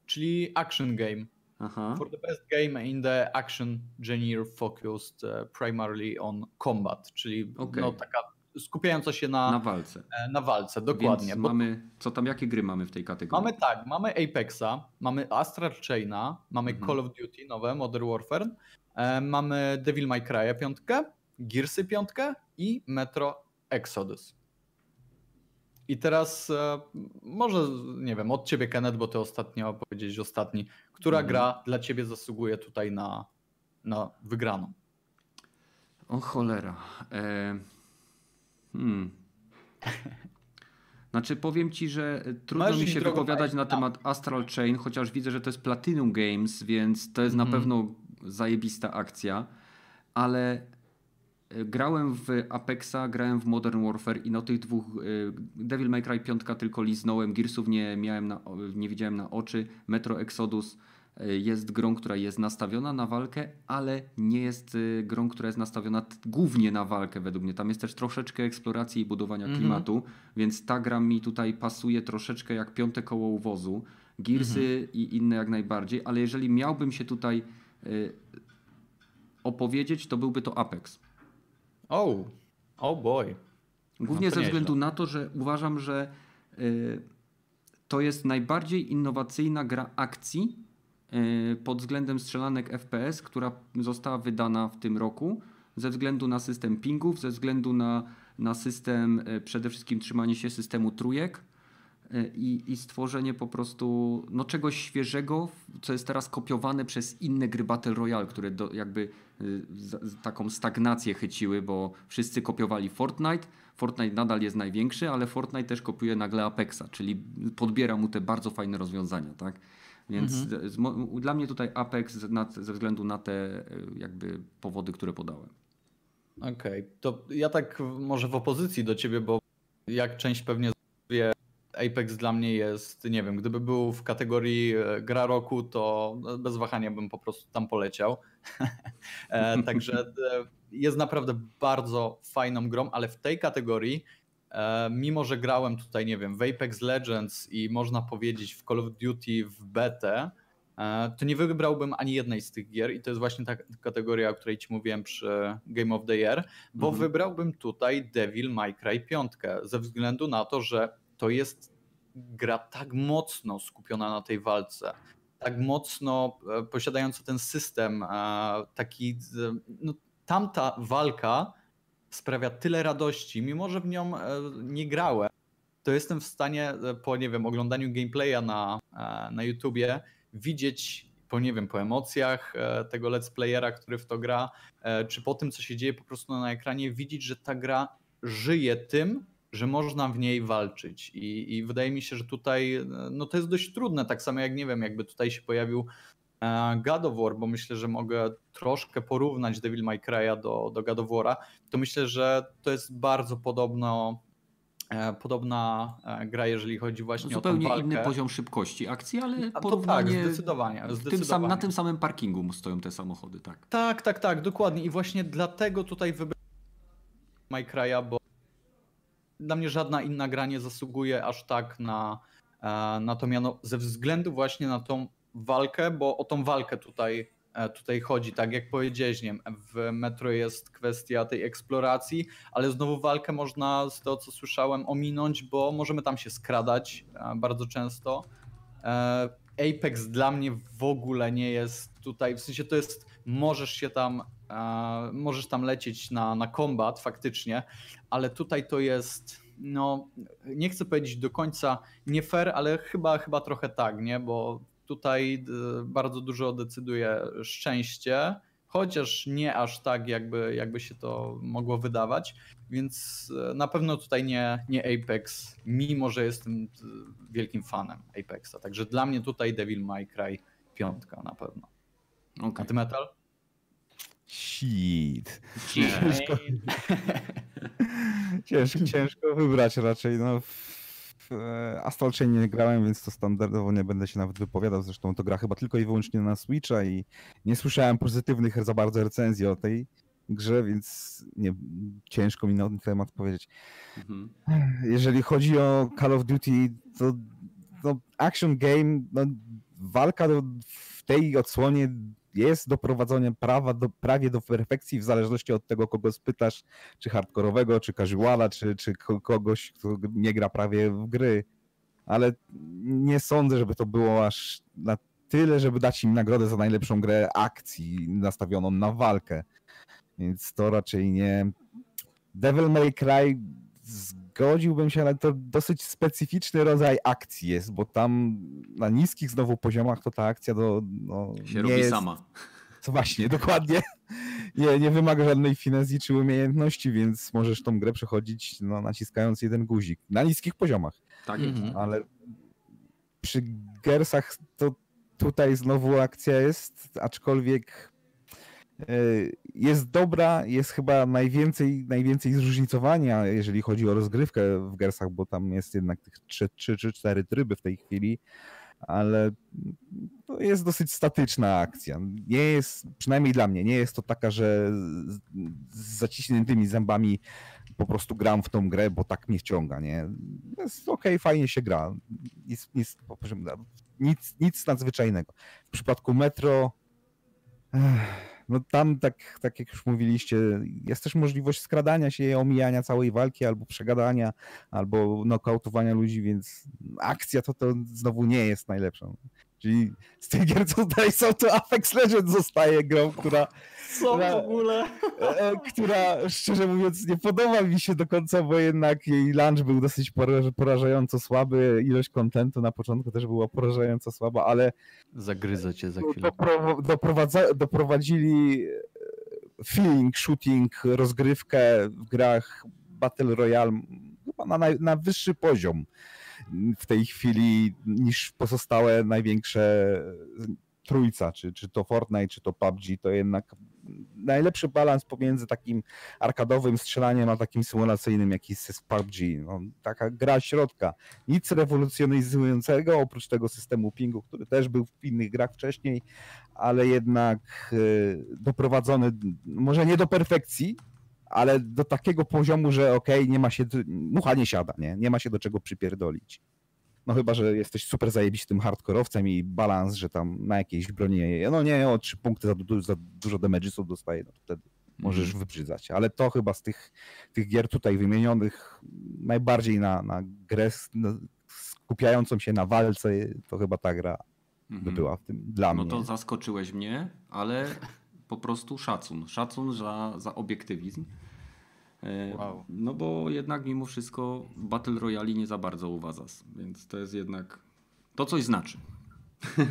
Speaker 2: czyli action game.
Speaker 1: Aha.
Speaker 2: For the best game in the action genre focused uh, primarily on combat, czyli
Speaker 1: Okej.
Speaker 2: no, taka skupiająca się na,
Speaker 1: Na walce.
Speaker 2: na walce, dokładnie.
Speaker 1: Więc mamy, co tam, jakie gry mamy w tej kategorii?
Speaker 2: mamy tak, mamy Apexa, mamy Astral Chaina, mamy
Speaker 1: Mhm.
Speaker 2: Call of Duty nowe, Modern Warfare, e, mamy Devil May Cry 5, Gearsy 5 i Metro Exodus. I teraz e, może, nie wiem, od ciebie Kenneth, bo ty ostatnio powiedziałeś ostatni, która
Speaker 1: Mhm.
Speaker 2: gra dla ciebie zasługuje tutaj na, na wygraną?
Speaker 1: O cholera. E... Hmm. Znaczy powiem ci, że trudno
Speaker 2: Masz
Speaker 1: mi się wypowiadać na temat Astral Chain, chociaż widzę, że to jest Platinum Games, więc to jest na
Speaker 2: Mhm.
Speaker 1: pewno zajebista akcja, ale e, grałem w Apexa, grałem w Modern Warfare i no tych dwóch e, Devil May Cry 5 tylko liznąłem, Gearsów nie miałem na, nie widziałem na oczy, Metro Exodus jest grą, która jest nastawiona na walkę, ale nie jest e, grą, która jest nastawiona głównie na walkę według mnie. Tam jest też troszeczkę eksploracji i budowania
Speaker 2: Mhm.
Speaker 1: klimatu, więc ta gra mi tutaj pasuje troszeczkę jak piąte koło u wozu. Gearsy i inne jak najbardziej, ale jeżeli miałbym się tutaj e, opowiedzieć, to byłby to Apex.
Speaker 2: Oh, oh boy.
Speaker 1: Głównie
Speaker 2: No
Speaker 1: ze względu na to, że uważam, że y, to jest najbardziej innowacyjna gra akcji y, pod względem strzelanek FPS, która została wydana w tym roku, ze względu na system pingów, ze względu na, na system, y, przede wszystkim trzymanie się systemu trójek y, i, i stworzenie po prostu no, czegoś świeżego, co jest teraz kopiowane przez inne gry Battle Royale, które do, jakby y, z, z taką stagnację chyciły, bo wszyscy kopiowali Fortnite. Fortnite nadal jest największy, ale Fortnite też kopiuje nagle Apexa, czyli podbiera mu te bardzo fajne rozwiązania, tak? Więc
Speaker 2: Mhm.
Speaker 1: z, dla mnie tutaj Apex na, ze względu na te y, jakby powody, które podałem.
Speaker 2: Okej, to ja tak może w opozycji do ciebie, bo jak część pewnie wie, Apex dla mnie jest, nie wiem, gdyby był w kategorii e, gra roku, to bez wahania bym po prostu tam poleciał. E, Także e, jest naprawdę bardzo fajną grą, ale w tej kategorii, mimo że grałem tutaj, nie wiem, w Apex Legends i można powiedzieć w Call of Duty w betę, e, to nie wybrałbym ani jednej z tych gier i to jest właśnie ta kategoria, o której ci mówiłem przy Game of the Year, bo
Speaker 1: Mhm.
Speaker 2: wybrałbym tutaj Devil May Cry 5 ze względu na to, że to jest gra tak mocno skupiona na tej walce, tak mocno e, posiadająca ten system, e, taki, e, no, tamta walka sprawia tyle radości, mimo że w nią e, nie grałem, to jestem w stanie e, po, nie wiem, oglądaniu gameplaya na, e, na YouTubie widzieć, po, nie wiem, po emocjach tego let's playera, który w to gra, czy po tym, co się dzieje po prostu na ekranie, widzieć, że ta gra żyje tym, że można w niej walczyć. I, I wydaje mi się, że tutaj no to jest dość trudne, tak samo jak nie wiem, jakby tutaj się pojawił God of War, bo myślę, że mogę troszkę porównać Devil May Cry'a do, do God of War'a, to myślę, że to jest bardzo podobno e, podobna e, gra, jeżeli chodzi właśnie o
Speaker 1: Zupełnie
Speaker 2: tą walkę.
Speaker 1: inny poziom szybkości akcji, ale
Speaker 2: to tak,
Speaker 1: porównanie
Speaker 2: zdecydowanie.
Speaker 1: w tym sam,
Speaker 2: zdecydowanie.
Speaker 1: na tym samym parkingu stoją te samochody, tak.
Speaker 2: Tak, tak, tak, dokładnie. I właśnie dlatego tutaj wybrałem Cry'a, bo dla mnie żadna inna gra nie zasługuje aż tak na, e, natomiast no, ze względu właśnie na tą walkę, bo o tą walkę tutaj, e, tutaj chodzi, tak jak powiedziałeś, nie wiem, w Metro jest kwestia tej eksploracji, ale znowu walkę można z tego co słyszałem ominąć, bo możemy tam się skradać e, bardzo często. E, Apex dla mnie w ogóle nie jest tutaj, w sensie to jest, możesz się tam, możesz tam lecieć na, na kombat faktycznie, ale tutaj to jest, no nie chcę powiedzieć do końca nie fair, ale chyba, chyba trochę tak, nie, bo tutaj y, bardzo dużo decyduje szczęście, chociaż nie aż tak, jakby, jakby się to mogło wydawać. Więc y, na pewno tutaj nie, nie Apex, mimo że jestem y, wielkim fanem Apexa. Także dla mnie tutaj Devil May Cry piątka na pewno. A
Speaker 1: Okej.
Speaker 2: ty metal?
Speaker 3: Shit. Ciężko, ciężko, ciężko wybrać raczej. No, w, e, Astral Chain nie grałem, więc to standardowo nie będę się nawet wypowiadał. Zresztą to gra chyba tylko i wyłącznie na Switcha i nie słyszałem pozytywnych za bardzo recenzji o tej grze, więc nie, ciężko mi na ten temat powiedzieć.
Speaker 1: Mhm.
Speaker 3: Jeżeli chodzi o Call of Duty, to no, action game, no, walka w tej odsłonie jest doprowadzone prawa do, prawie do perfekcji w zależności od tego, kogo spytasz, czy hardkorowego, czy casuala, czy, czy ko- kogoś, kto nie gra prawie w gry. Ale nie sądzę, żeby to było aż na tyle, żeby dać im nagrodę za najlepszą grę akcji nastawioną na walkę. Więc to raczej nie. Devil May Cry zgodziłbym się, ale to dosyć specyficzny rodzaj akcji jest, bo tam na niskich znowu poziomach to ta akcja do, no,
Speaker 1: Się
Speaker 3: nie
Speaker 1: robi
Speaker 3: jest,
Speaker 1: sama.
Speaker 3: Co właśnie, dokładnie. Nie, nie wymaga żadnej finezji czy umiejętności, więc możesz tą grę przechodzić no, naciskając jeden guzik. Na niskich poziomach.
Speaker 1: Tak jest.
Speaker 2: Mhm.
Speaker 3: Ale przy Gersach to tutaj znowu akcja jest, aczkolwiek jest dobra, jest chyba najwięcej, najwięcej zróżnicowania, jeżeli chodzi o rozgrywkę w Gersach, bo tam jest jednak tych 3 czy 4 tryby w tej chwili, ale to jest dosyć statyczna akcja. Nie jest, przynajmniej dla mnie, nie jest to taka, że z, zaciśniętymi zębami po prostu gram w tą grę, bo tak mnie wciąga, nie? Jest okej, fajnie się gra. Nic, nic, nic, nic nadzwyczajnego. W przypadku Metro, ech, no tam, tak, tak jak już mówiliście, jest też możliwość skradania się, omijania całej walki, albo przegadania, albo nokautowania ludzi, więc akcja to, to znowu nie jest najlepszą. Czyli z tych gier, co tutaj są, to Apex Legends zostaje grą, która
Speaker 2: Co
Speaker 3: w
Speaker 2: ogóle?
Speaker 3: e, która szczerze mówiąc nie podoba mi się do końca, bo jednak jej launch był dosyć poraż- porażająco słaby, ilość kontentu na początku też była porażająco słaba, ale
Speaker 2: Zagryzę cię za chwilę.
Speaker 3: doprowadza- doprowadzili e, feeling, shooting, rozgrywkę w grach Battle Royale chyba na, na wyższy poziom w tej chwili niż pozostałe największe trójca, czy, czy to Fortnite, czy to PUBG, to jednak najlepszy balans pomiędzy takim arkadowym strzelaniem, a takim symulacyjnym, jaki jest PUBG. No, taka gra środka. Nic rewolucjonizującego, oprócz tego systemu pingu, który też był w innych grach wcześniej, ale jednak e, doprowadzony, może nie do perfekcji, ale do takiego poziomu, że okej, nie ma się, mucha nie siada, nie? Nie ma się do czego przypierdolić. No chyba, że jesteś super zajebistym hardkorowcem i balans, że tam na jakiejś broni, no nie, o trzy punkty za, du- za dużo damage'ów dostaje, no to wtedy możesz
Speaker 1: Mhm.
Speaker 3: wybrzydzać. Ale to chyba z tych, tych gier tutaj wymienionych najbardziej na, na grę no, skupiającą się na walce, to chyba ta gra by
Speaker 1: Mhm.
Speaker 3: była w tym dla
Speaker 1: No
Speaker 3: mnie.
Speaker 1: to zaskoczyłeś mnie, ale po prostu szacun. Szacun za, za obiektywizm. E,
Speaker 2: Wow.
Speaker 1: No bo jednak mimo wszystko Battle Royale nie za bardzo u was, więc to jest jednak, to coś znaczy.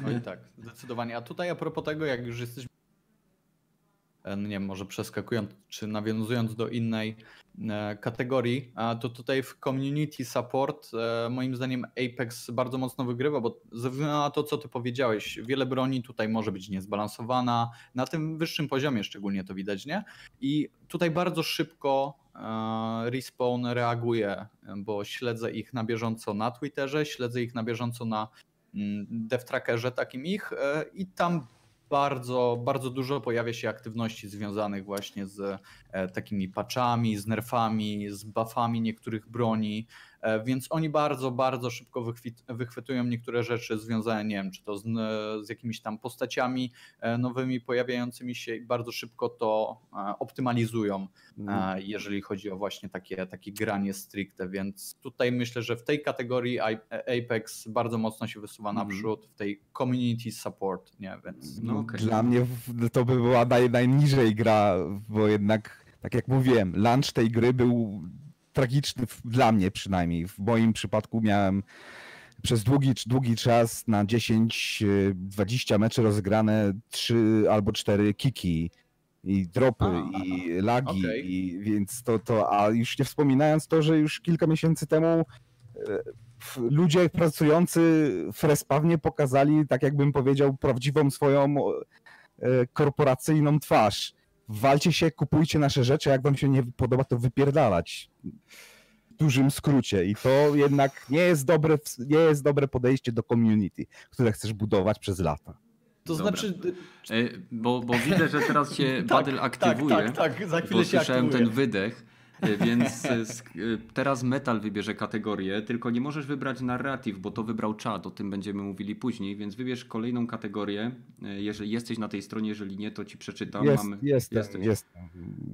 Speaker 2: Oj tak, zdecydowanie. A tutaj a propos tego, jak już jesteśmy, no nie wiem, może przeskakując czy nawiązując do innej e, kategorii, to tutaj w community support e, moim zdaniem Apex bardzo mocno wygrywa, bo ze względu na to, co ty powiedziałeś, wiele broni tutaj może być niezbalansowana, na tym wyższym poziomie szczególnie to widać, nie? I tutaj bardzo szybko e, Respawn reaguje, bo śledzę ich na bieżąco na Twitterze, śledzę ich na bieżąco na mm, DevTrackerze takim ich e, i tam bardzo, bardzo dużo pojawia się aktywności związanych właśnie z e, takimi patchami, z nerfami, z buffami niektórych broni. E, więc oni bardzo, bardzo szybko wychwytują niektóre rzeczy związane, nie wiem, czy to z, z jakimiś tam postaciami e, nowymi pojawiającymi się i bardzo szybko to e, optymalizują, mhm. jeżeli chodzi o właśnie takie, takie granie stricte, więc tutaj myślę, że w tej kategorii Apex bardzo mocno się wysuwa mhm. naprzód, w tej community support, nie, więc...
Speaker 3: No, okay. Dla mnie to by była naj, najniżej gra, bo jednak, tak jak mówiłem, launch tej gry był tragiczny dla mnie przynajmniej. W moim przypadku miałem przez długi, długi czas na 10-20 meczy rozegrane 3 albo 4 kiki i dropy a, i lagi, okay. i, więc to, to, a już nie wspominając to, że już kilka miesięcy temu e, ludzie pracujący w Respawnie pokazali, tak jakbym powiedział, prawdziwą swoją e, korporacyjną twarz walcie się, kupujcie nasze rzeczy, jak wam się nie podoba, to wypierdalać. W dużym skrócie. I to jednak nie jest dobre, nie jest dobre podejście do community, które chcesz budować przez lata.
Speaker 2: To Dobra. znaczy.
Speaker 1: E, bo, bo widzę, że teraz się tak, Badel aktywuje. Tak, tak, tak, za chwilę się słyszałem ten wydech. E, więc e, e, teraz metal wybierze kategorię, tylko nie możesz wybrać narratyw, bo to wybrał czat, o tym będziemy mówili później, więc wybierz kolejną kategorię. Jeżeli jesteś na tej stronie, jeżeli nie, to ci przeczytam.
Speaker 3: Jest, Mamy, jestem, jest.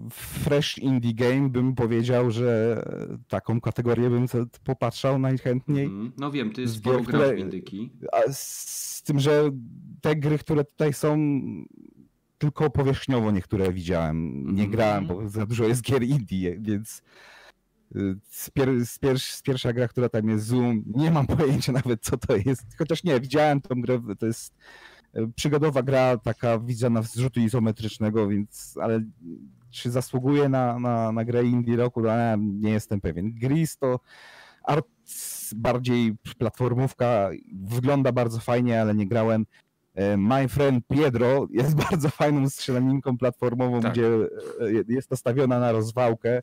Speaker 3: Fresh Indie Game bym powiedział, że taką kategorię bym popatrzał najchętniej. Mm,
Speaker 1: no wiem, ty sporo grasz indyki.
Speaker 3: Z tym, że te gry, które tutaj są tylko powierzchniowo niektóre widziałem. Nie mm. grałem, bo za dużo jest gier indie, więc y, z, pier, z, pier, z, pierwsza gra, która tam jest Zoom, nie mam pojęcia nawet co to jest. Chociaż nie, widziałem tą grę, to jest y, przygodowa gra, taka widziana z rzutu izometrycznego, więc ale czy zasługuje na, na, na grę indie roku, no, nie jestem pewien. Gris to art bardziej platformówka, wygląda bardzo fajnie, ale nie grałem. E, My Friend Piedro jest bardzo fajną strzelaninką platformową, tak. gdzie e, jest nastawiona na rozwałkę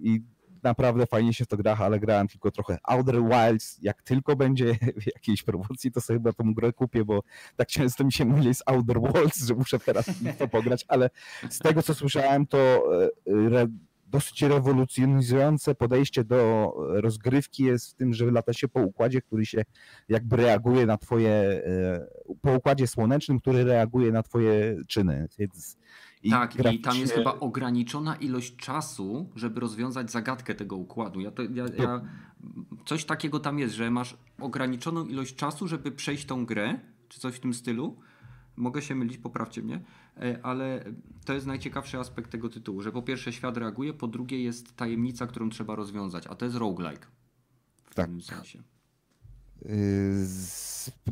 Speaker 3: i naprawdę fajnie się to gra, ale grałem tylko trochę Outer Wilds. Jak tylko będzie w jakiejś promocji, to sobie chyba tą grę kupię, bo tak często mi się mówi z Outer Worlds, że muszę teraz w to pograć, ale z tego co słyszałem, to e, dosyć rewolucjonizujące podejście do rozgrywki jest w tym, że lata się po układzie, który się jakby reaguje na twoje, e, po układzie słonecznym, który reaguje na twoje czyny. Więc
Speaker 1: i tak, graficznie... i tam jest chyba ograniczona ilość czasu, żeby rozwiązać zagadkę tego układu. Ja to, ja, ja, coś takiego tam jest, że masz ograniczoną ilość czasu, żeby przejść tą grę, czy coś w tym stylu. Mogę się mylić, poprawcie mnie, e, ale to jest najciekawszy aspekt tego tytułu, że po pierwsze świat reaguje, po drugie jest tajemnica, którą trzeba rozwiązać, a to jest roguelike. W tak. tym sensie.
Speaker 3: Yy,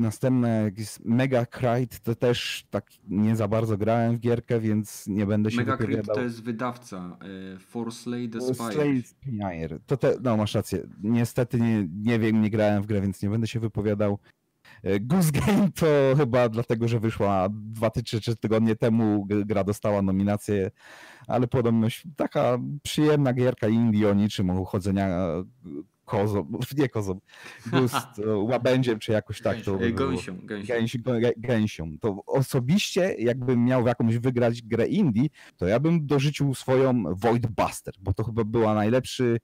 Speaker 3: następne Mega Crite to też tak nie za bardzo grałem w gierkę, więc nie będę się
Speaker 1: Mega Crite to jest wydawca yy, For Slay the Spire.
Speaker 3: To te, no masz rację. Niestety nie, nie wiem, nie grałem w grę, więc nie będę się wypowiadał. Goose Game to chyba dlatego, że wyszła dwa czy trzy tygodnie temu, gra dostała nominację, ale podobno taka przyjemna gierka indie o niczym, o chodzenia e, kozą, nie kozą, gust, łabędziem, czy jakoś tak to
Speaker 1: Gęsią,
Speaker 3: gęsią. Gęsią. To osobiście, jakbym miał jakąś wygrać grę indie, to ja bym dorzucił swoją Void Buster, bo to chyba była najlepszy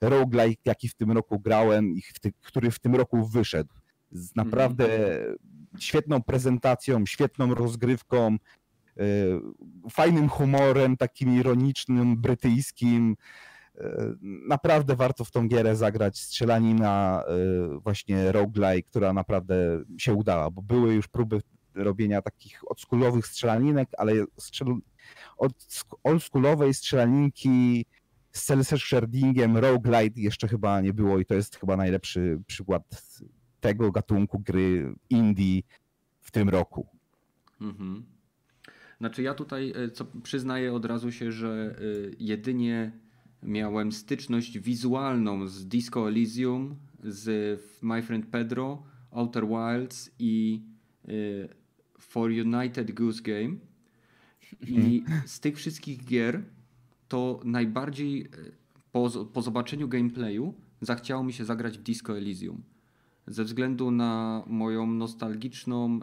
Speaker 3: roguelike, jaki w tym roku grałem i który w tym roku wyszedł z naprawdę mm. świetną prezentacją, świetną rozgrywką, e, fajnym humorem, takim ironicznym, brytyjskim. E, naprawdę warto w tą gierę zagrać. Strzelanina, e, właśnie roguelike, która naprawdę się udała, bo były już próby robienia takich oldschoolowych strzelaninek, ale strzel... oldschoolowej strzelaninki z cel shadingiem roguelite jeszcze chyba nie było i to jest chyba najlepszy przykład tego gatunku gry indie w tym roku. Mhm.
Speaker 1: Znaczy ja tutaj e, co przyznaję od razu się, że e, jedynie miałem styczność wizualną z Disco Elysium, z My Friend Pedro, Outer Wilds i e, For United Goose Game. I mhm. z tych wszystkich gier to najbardziej po, po zobaczeniu gameplayu zachciało mi się zagrać w Disco Elysium ze względu na moją nostalgiczną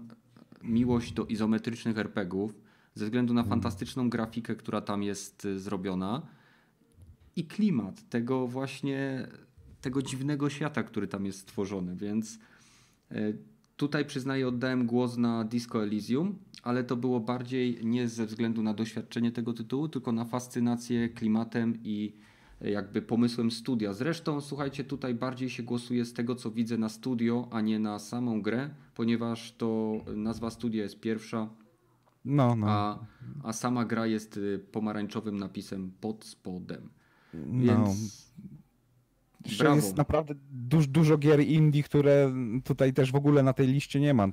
Speaker 1: miłość do izometrycznych RPGów, ze względu na mhm. fantastyczną grafikę, która tam jest y, zrobiona i klimat tego właśnie tego dziwnego świata, który tam jest stworzony, więc e, tutaj przyznaję, oddałem głos na Disco Elysium, ale to było bardziej nie ze względu na doświadczenie tego tytułu, tylko na fascynację klimatem i jakby pomysłem studia. Zresztą, słuchajcie, tutaj bardziej się głosuje z tego, co widzę na studio, a nie na samą grę, ponieważ to nazwa studia jest pierwsza,
Speaker 3: No, no.
Speaker 1: a, a sama gra jest y, pomarańczowym napisem pod spodem.
Speaker 3: no.
Speaker 1: Więc
Speaker 3: Jeszcze jest naprawdę duż, dużo gier indie, które tutaj też w ogóle na tej liście nie ma.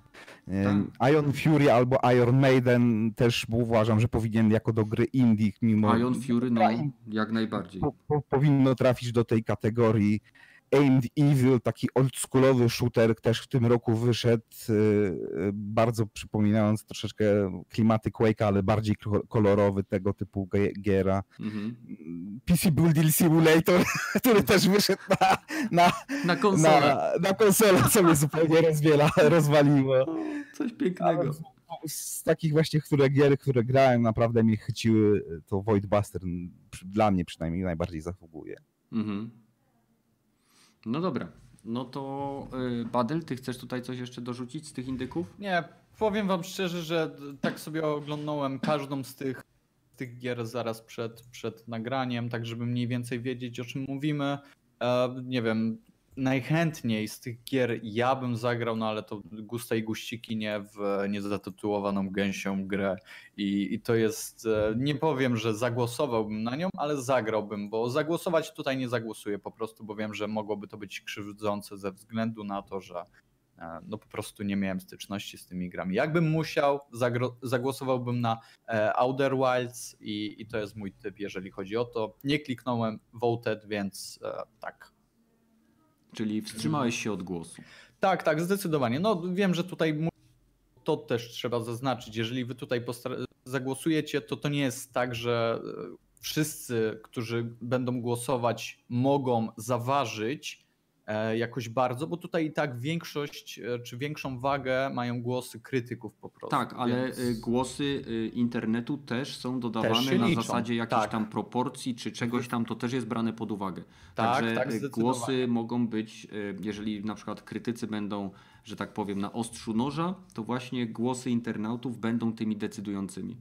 Speaker 3: Em, Ion Fury albo Iron Maiden też uważam, że powinien jako do gry indie, mimo
Speaker 1: Ion Fury, no jak najbardziej.
Speaker 3: po, po, powinno trafić do tej kategorii. Aimed Evil, taki oldschoolowy shooter, też w tym roku wyszedł, y, y, bardzo przypominając troszeczkę klimaty Quake'a, ale bardziej ko- kolorowy tego typu giera.
Speaker 1: Mhm.
Speaker 3: PC Building Simulator, który też wyszedł na, na,
Speaker 1: Na konsolę.
Speaker 3: na, na konsolę, co mnie zupełnie rozwiela, rozwaliło.
Speaker 1: Coś pięknego.
Speaker 3: Ale z, takich właśnie, które gier, które grałem, naprawdę mnie chyciły, to Void Buster dla mnie przynajmniej najbardziej zasługuje.
Speaker 1: Mhm. No dobra. No to y, Badel, ty chcesz tutaj coś jeszcze dorzucić z tych indyków?
Speaker 2: Nie, powiem wam szczerze, że tak sobie oglądałem każdą z tych, tych gier zaraz przed, przed nagraniem, tak żeby mniej więcej wiedzieć o czym mówimy. E, nie wiem, najchętniej z tych gier ja bym zagrał, no ale to gusta i guściki nie w niezatytułowaną gęsią grę i, i to jest, e, nie powiem, że zagłosowałbym na nią, ale zagrałbym, bo zagłosować tutaj nie zagłosuję po prostu, bo wiem, że mogłoby to być krzywdzące ze względu na to, że E, no po prostu nie miałem styczności z tymi grami. Jakbym musiał, zagłosowałbym na e, Outer Wilds i, i to jest mój typ, jeżeli chodzi o to. Nie kliknąłem voted, więc tak.
Speaker 1: Czyli wstrzymałeś się od głosu.
Speaker 2: Tak, tak, zdecydowanie. No wiem, że tutaj to też trzeba zaznaczyć. Jeżeli wy tutaj zagłosujecie, to to nie jest tak, że e, wszyscy, którzy będą głosować, mogą zaważyć jakoś bardzo, bo tutaj i tak większość, e, czy większą wagę mają głosy krytyków po prostu.
Speaker 1: Tak, ale
Speaker 2: więc-
Speaker 1: y, głosy internetu też są dodawane
Speaker 2: się
Speaker 1: na
Speaker 2: liczą,
Speaker 1: zasadzie jakichś
Speaker 2: tak.
Speaker 1: tam proporcji czy czegoś tam, to też jest brane pod uwagę.
Speaker 2: Tak,
Speaker 1: Także
Speaker 2: tak,
Speaker 1: głosy mogą być, jeżeli na przykład krytycy będą, że tak powiem, na ostrzu noża, to właśnie głosy internautów będą tymi decydującymi.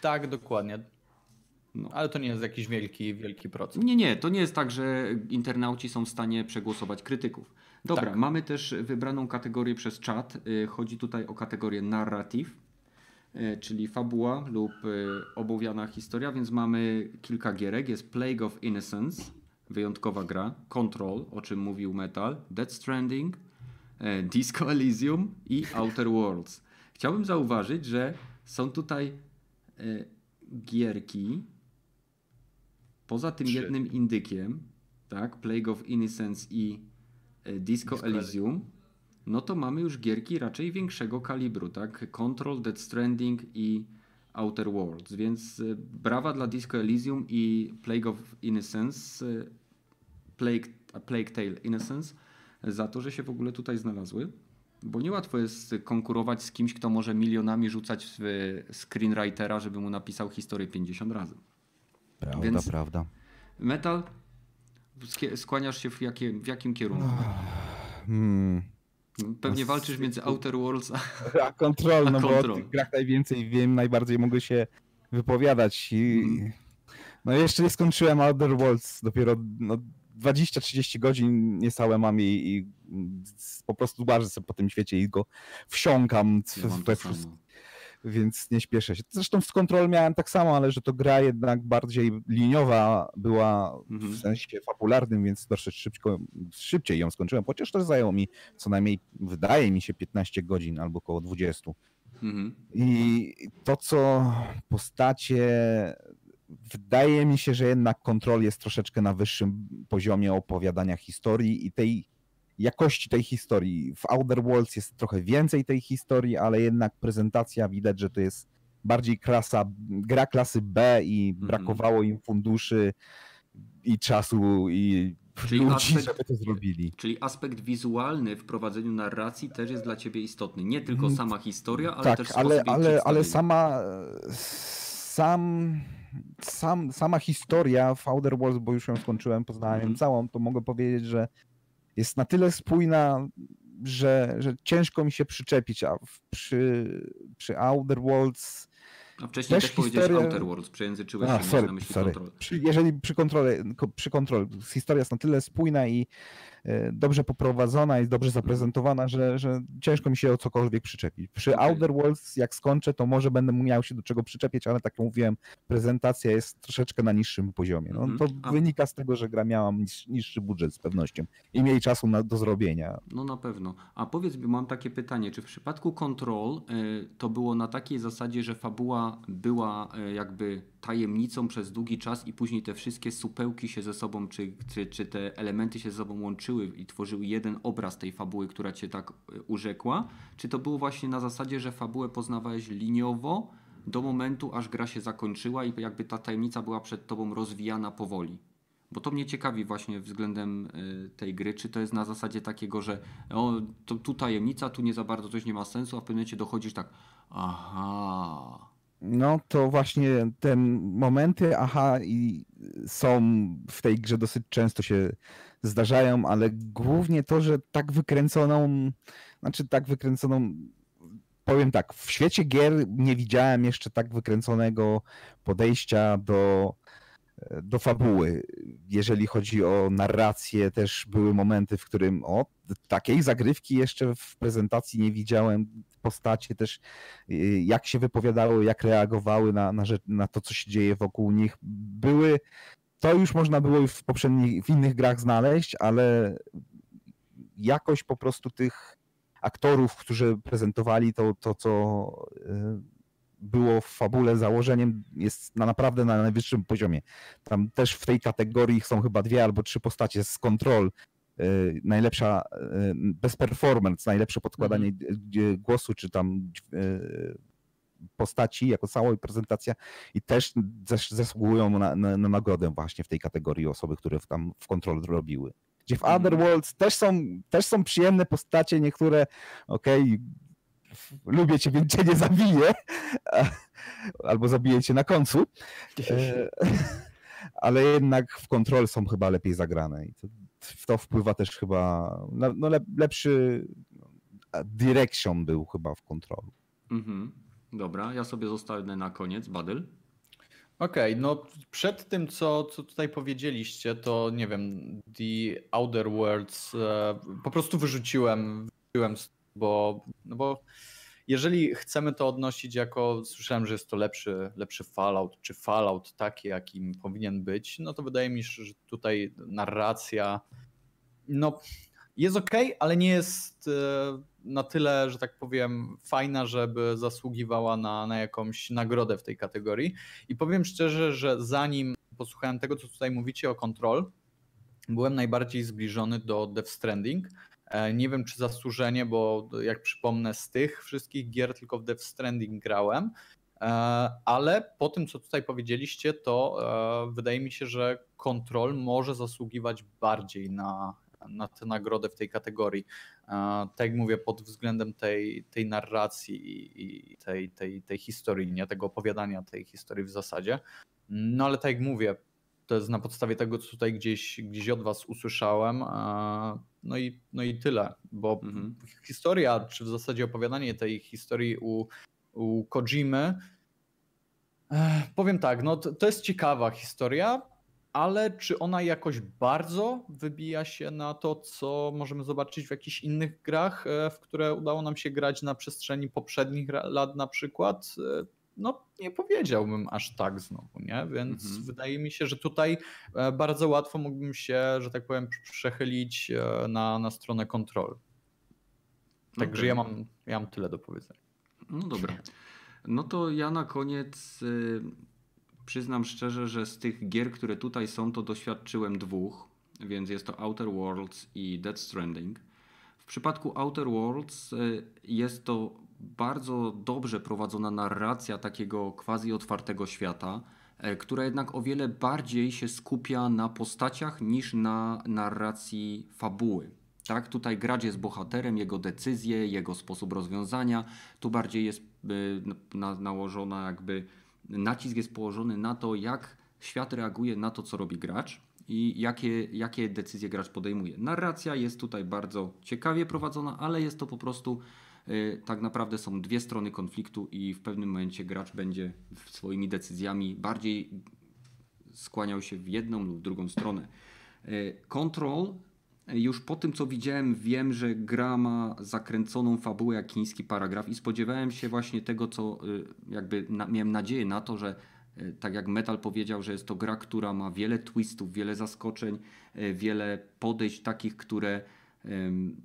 Speaker 2: Tak, dokładnie.
Speaker 1: No.
Speaker 2: Ale to nie jest jakiś wielki, wielki procent.
Speaker 1: Nie, nie, to nie jest tak, że internauci są w stanie przegłosować krytyków. Dobra,
Speaker 2: Tak.
Speaker 1: mamy też wybraną kategorię przez czat. Y, Chodzi tutaj o kategorię narrative, y, czyli fabuła lub y, obowiana historia, więc mamy kilka gierek. Jest Plague of Innocence, wyjątkowa gra, Control, o czym mówił Metal, Dead Stranding, y, Disco Elysium i Outer Worlds. Chciałbym zauważyć, że są tutaj gierki, poza tym
Speaker 2: Trzy.
Speaker 1: jednym indykiem, tak, Plague of Innocence i e, Disco,
Speaker 2: Disco
Speaker 1: Elysium, no to mamy już gierki raczej większego kalibru, tak? Control, Dead Stranding i Outer Worlds, więc e, brawa dla Disco Elysium i Plague of Innocence, e, Plague, Plague Tale Innocence, za to, że się w ogóle tutaj znalazły. Bo niełatwo jest konkurować z kimś, kto może milionami rzucać w screenwritera, żeby mu napisał historię 50 razy.
Speaker 3: Prawda,
Speaker 1: Więc-
Speaker 3: prawda.
Speaker 1: Metal, skłaniasz się w, jakie, w jakim kierunku?
Speaker 3: Hmm.
Speaker 1: Pewnie
Speaker 3: No,
Speaker 1: walczysz między Outer Worlds a...
Speaker 3: A kontrol,
Speaker 1: A
Speaker 3: no bo
Speaker 1: Control.
Speaker 3: o tych grach najwięcej wiem, najbardziej mogę się wypowiadać i
Speaker 1: Mhm.
Speaker 3: no jeszcze nie skończyłem Outer Worlds, dopiero no, 20-30 godzin niecałe mam i, i po prostu łażę sobie po tym świecie i go wsiąkam w,
Speaker 1: Ja.
Speaker 3: Więc nie śpieszę się. Zresztą z kontrol miałem tak samo, ale że to gra jednak bardziej liniowa była
Speaker 1: Mhm.
Speaker 3: w sensie fabularnym, więc dosyć szybko, szybciej ją skończyłem, chociaż też zajęło mi co najmniej, wydaje mi się, 15 godzin albo około 20.
Speaker 1: Mhm.
Speaker 3: I to, co postacie. Wydaje mi się, że jednak kontrol jest troszeczkę na wyższym poziomie opowiadania historii i tej jakości tej historii. W Outer Worlds jest trochę więcej tej historii, ale jednak prezentacja widać, że to jest bardziej klasa, gra klasy B i
Speaker 1: Mhm.
Speaker 3: brakowało im funduszy i czasu i
Speaker 1: Czyli
Speaker 3: ludzi,
Speaker 1: aspekt-
Speaker 3: żeby to zrobili.
Speaker 1: Czyli aspekt wizualny w prowadzeniu narracji też jest dla ciebie istotny. Nie tylko
Speaker 3: Mm,
Speaker 1: sama historia, ale
Speaker 3: tak,
Speaker 1: też
Speaker 3: ale, ale, ale sama, sam, sam, sama historia w Outer Worlds, bo już ją skończyłem, poznałem
Speaker 1: Mhm.
Speaker 3: całą, to mogę powiedzieć, że jest na tyle spójna, że, że ciężko mi się przyczepić, a przy, przy Outer Worlds
Speaker 1: A wcześniej
Speaker 3: Też
Speaker 1: też, powiedziałeś
Speaker 3: historia-
Speaker 1: Outer Worlds, przejęzyczyłeś
Speaker 3: A,
Speaker 1: się,
Speaker 3: sorry,
Speaker 1: na myśli
Speaker 3: sorry.
Speaker 1: kontrol.
Speaker 3: Przy, jeżeli przy kontroli, ko- przy kontroli, historia jest na tyle spójna i dobrze poprowadzona i dobrze zaprezentowana, że, że ciężko mi się o cokolwiek przyczepić. Przy
Speaker 1: Okej.
Speaker 3: Outer Worlds, jak skończę, to może będę miał się do czego przyczepić, ale tak jak mówiłem, prezentacja jest troszeczkę na niższym poziomie. No,
Speaker 1: Mhm.
Speaker 3: to
Speaker 1: A-
Speaker 3: wynika z tego, że gra miała niż, niższy budżet z pewnością i mniej czasu na, do zrobienia.
Speaker 1: No na pewno. A powiedz mi, mam takie pytanie, czy w przypadku Control y, to było na takiej zasadzie, że fabuła była y, jakby tajemnicą przez długi czas i później te wszystkie supełki się ze sobą, czy, czy, czy te elementy się ze sobą łączyły i tworzyły jeden obraz tej fabuły, która cię tak y, urzekła? Czy to było właśnie na zasadzie, że fabułę poznawałeś liniowo do momentu, aż gra się zakończyła i jakby ta tajemnica była przed tobą rozwijana powoli? Bo to mnie ciekawi właśnie względem y, tej gry, czy to jest na zasadzie takiego, że o, to, tu tajemnica, tu nie za bardzo coś nie ma sensu, a w pewnym momencie dochodzisz tak, aha,
Speaker 3: No to właśnie te momenty, aha, i są w tej grze dosyć często się zdarzają, ale głównie to, że tak wykręconą, znaczy tak wykręconą, powiem tak, w świecie gier nie widziałem jeszcze tak wykręconego podejścia do, do fabuły. Jeżeli chodzi o narrację, też były momenty, w którym o, takiej zagrywki jeszcze w prezentacji nie widziałem. Postacie też y, jak się wypowiadały, jak reagowały na, na, rzecz, na to, co się dzieje wokół nich. Były, to już można było już w poprzednich, w innych grach znaleźć, ale jakość po prostu tych aktorów, którzy prezentowali to, to co y, było w fabule założeniem, jest na naprawdę na najwyższym poziomie. Tam też w tej kategorii są chyba dwie albo trzy postacie z kontrol. y, Najlepsza y, bez performance, najlepsze podkładanie y, głosu, czy tam postaci jako cała prezentacja i też zas- zasługują na, na, na nagrodę właśnie w tej kategorii osoby, które tam w kontrol robiły. Gdzie w
Speaker 1: Mhm.
Speaker 3: Otherworlds też są, też są przyjemne postacie, niektóre okej, f- lubię cię, więc cię nie zabiję, albo zabiję cię na końcu, e, ale jednak w kontrol są chyba lepiej zagrane i to, w to wpływa też chyba, no, no lep, lepszy direction był chyba w kontrolu.
Speaker 1: mhm. Dobra, ja sobie zostanę na koniec, Badyl.
Speaker 2: Okej, no przed tym, co, co tutaj powiedzieliście, to nie wiem, The Outer Worlds e, po prostu wyrzuciłem, wyrzuciłem, bo, no bo jeżeli chcemy to odnosić jako, słyszałem, że jest to lepszy, lepszy Fallout, czy Fallout taki, jakim powinien być, no to wydaje mi się, że tutaj narracja, no jest ok, ale nie jest e, na tyle, że tak powiem, fajna, żeby zasługiwała na, na jakąś nagrodę w tej kategorii. I powiem szczerze, że zanim posłuchałem tego, co tutaj mówicie o Control, byłem najbardziej zbliżony do Death Stranding. E, Nie wiem, czy zasłużenie, bo jak przypomnę, z tych wszystkich gier tylko w Death Stranding grałem. E, Ale po tym, co tutaj powiedzieliście, to wydaje mi się, że Control może zasługiwać bardziej na, na tę nagrodę w tej kategorii. Tak jak mówię, pod względem tej, tej narracji i- tej, tej, tej historii, nie tego opowiadania tej historii w zasadzie. No ale tak jak mówię, to jest na podstawie tego, co tutaj gdzieś, gdzieś od was usłyszałem. No i, no i tyle, bo
Speaker 1: Mhm.
Speaker 2: historia, czy w zasadzie opowiadanie tej historii u, u Kojimy, e, powiem tak, no to, to jest ciekawa historia, ale czy ona jakoś bardzo wybija się na to, co możemy zobaczyć w jakichś innych grach, e, w które udało nam się grać na przestrzeni poprzednich lat na przykład? E, No, nie powiedziałbym aż tak znowu, nie? Więc
Speaker 1: Mhm.
Speaker 2: wydaje mi się, że tutaj e, bardzo łatwo mógłbym się, że tak powiem, przechylić na, na stronę kontrol. Także
Speaker 1: Okej.
Speaker 2: ja, mam, ja mam tyle do powiedzenia.
Speaker 1: No dobra. No to ja na koniec y, przyznam szczerze, że z tych gier, które tutaj są, to doświadczyłem dwóch, więc jest to Outer Worlds i Dead Stranding. W przypadku Outer Worlds y, jest to bardzo dobrze prowadzona narracja takiego quasi otwartego świata, e, która jednak o wiele bardziej się skupia na postaciach niż na narracji fabuły. Tak, tutaj gracz jest bohaterem, jego decyzje, jego sposób rozwiązania. Tu bardziej jest na, nałożona jakby nacisk jest położony na to, jak świat reaguje na to, co robi gracz i jakie, jakie decyzje gracz podejmuje. Narracja jest tutaj bardzo ciekawie prowadzona, ale jest to po prostu y, tak naprawdę są dwie strony konfliktu i w pewnym momencie gracz będzie swoimi decyzjami bardziej skłaniał się w jedną lub drugą stronę. Y, Control już po tym, co widziałem, wiem, że gra ma zakręconą fabułę jak chiński paragraf i spodziewałem się właśnie tego, co y, jakby na, miałem nadzieję na to, że y, tak jak Metal powiedział, że jest to gra, która ma wiele twistów, wiele zaskoczeń, y, wiele podejść takich, które ym,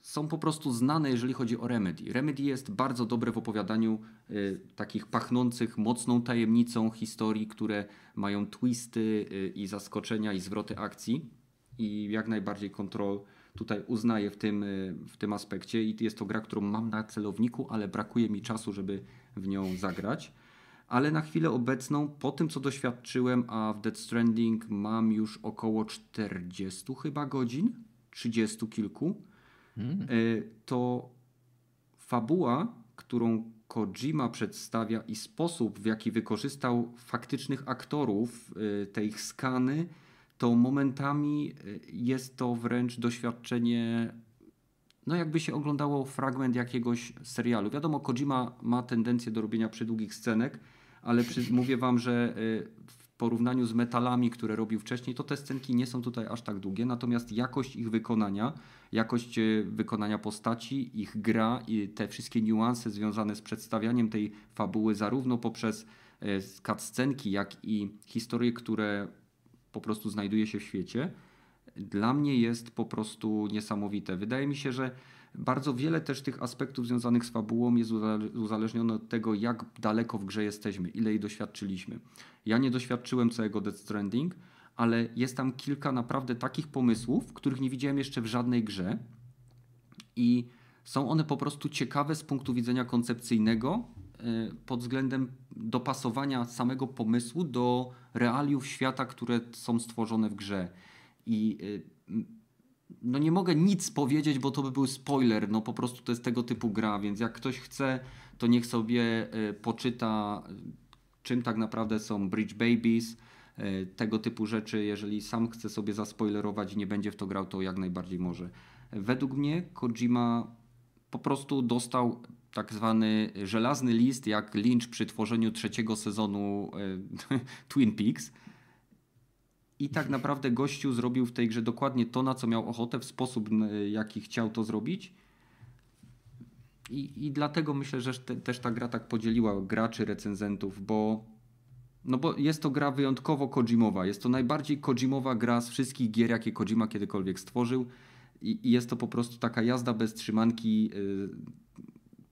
Speaker 1: są po prostu znane, jeżeli chodzi o Remedy. Remedy jest bardzo dobre w opowiadaniu y, takich pachnących mocną tajemnicą historii, które mają twisty y, i zaskoczenia i zwroty akcji i jak najbardziej Control tutaj uznaję w tym, y, w tym aspekcie i jest to gra, którą mam na celowniku, ale brakuje mi czasu, żeby w nią zagrać. Ale na chwilę obecną, po tym co doświadczyłem, a w Dead Stranding mam już około 40 chyba godzin, 30 kilku, y, to fabuła, którą Kojima przedstawia i sposób, w jaki wykorzystał faktycznych aktorów, y, te ich skany, to momentami y, jest to wręcz doświadczenie, no jakby się oglądało fragment jakiegoś serialu. Wiadomo, Kojima ma tendencję do robienia przydługich scenek, ale przy, mówię wam, że y, w porównaniu z metalami, które robił wcześniej, to te scenki nie są tutaj aż tak długie, natomiast jakość ich wykonania, jakość y, wykonania postaci, ich gra i te wszystkie niuanse związane z przedstawianiem tej fabuły, zarówno poprzez cutscenki, jak i historie, które po prostu znajduje się w świecie, dla mnie jest po prostu niesamowite. Wydaje mi się, że bardzo wiele też tych aspektów związanych z fabułą jest uzale- uzależnione od tego, jak daleko w grze jesteśmy, ile jej doświadczyliśmy. Ja nie doświadczyłem całego Death Stranding, ale jest tam kilka naprawdę takich pomysłów, których nie widziałem jeszcze w żadnej grze i są one po prostu ciekawe z punktu widzenia koncepcyjnego pod względem dopasowania samego pomysłu do realiów świata, które są stworzone w grze. I y, no nie mogę nic powiedzieć, bo to by był spoiler. No po prostu to jest tego typu gra, więc jak ktoś chce, to niech sobie y, poczyta, y, czym tak naprawdę są Bridge Babies, y, tego typu rzeczy. Jeżeli sam chce sobie zaspoilerować i nie będzie w to grał, to jak najbardziej może. Według mnie Kojima po prostu dostał tak zwany żelazny list, jak Lynch przy tworzeniu trzeciego sezonu y, Twin Peaks. I tak naprawdę gościu zrobił w tej grze dokładnie to, na co miał ochotę, w sposób, jaki chciał to zrobić. I, i dlatego myślę, że te, też ta gra tak podzieliła graczy, recenzentów, bo, no bo jest to gra wyjątkowo Kojimowa. Jest to najbardziej Kojimowa gra z wszystkich gier, jakie Kojima kiedykolwiek stworzył. I, i jest to po prostu taka jazda bez trzymanki y,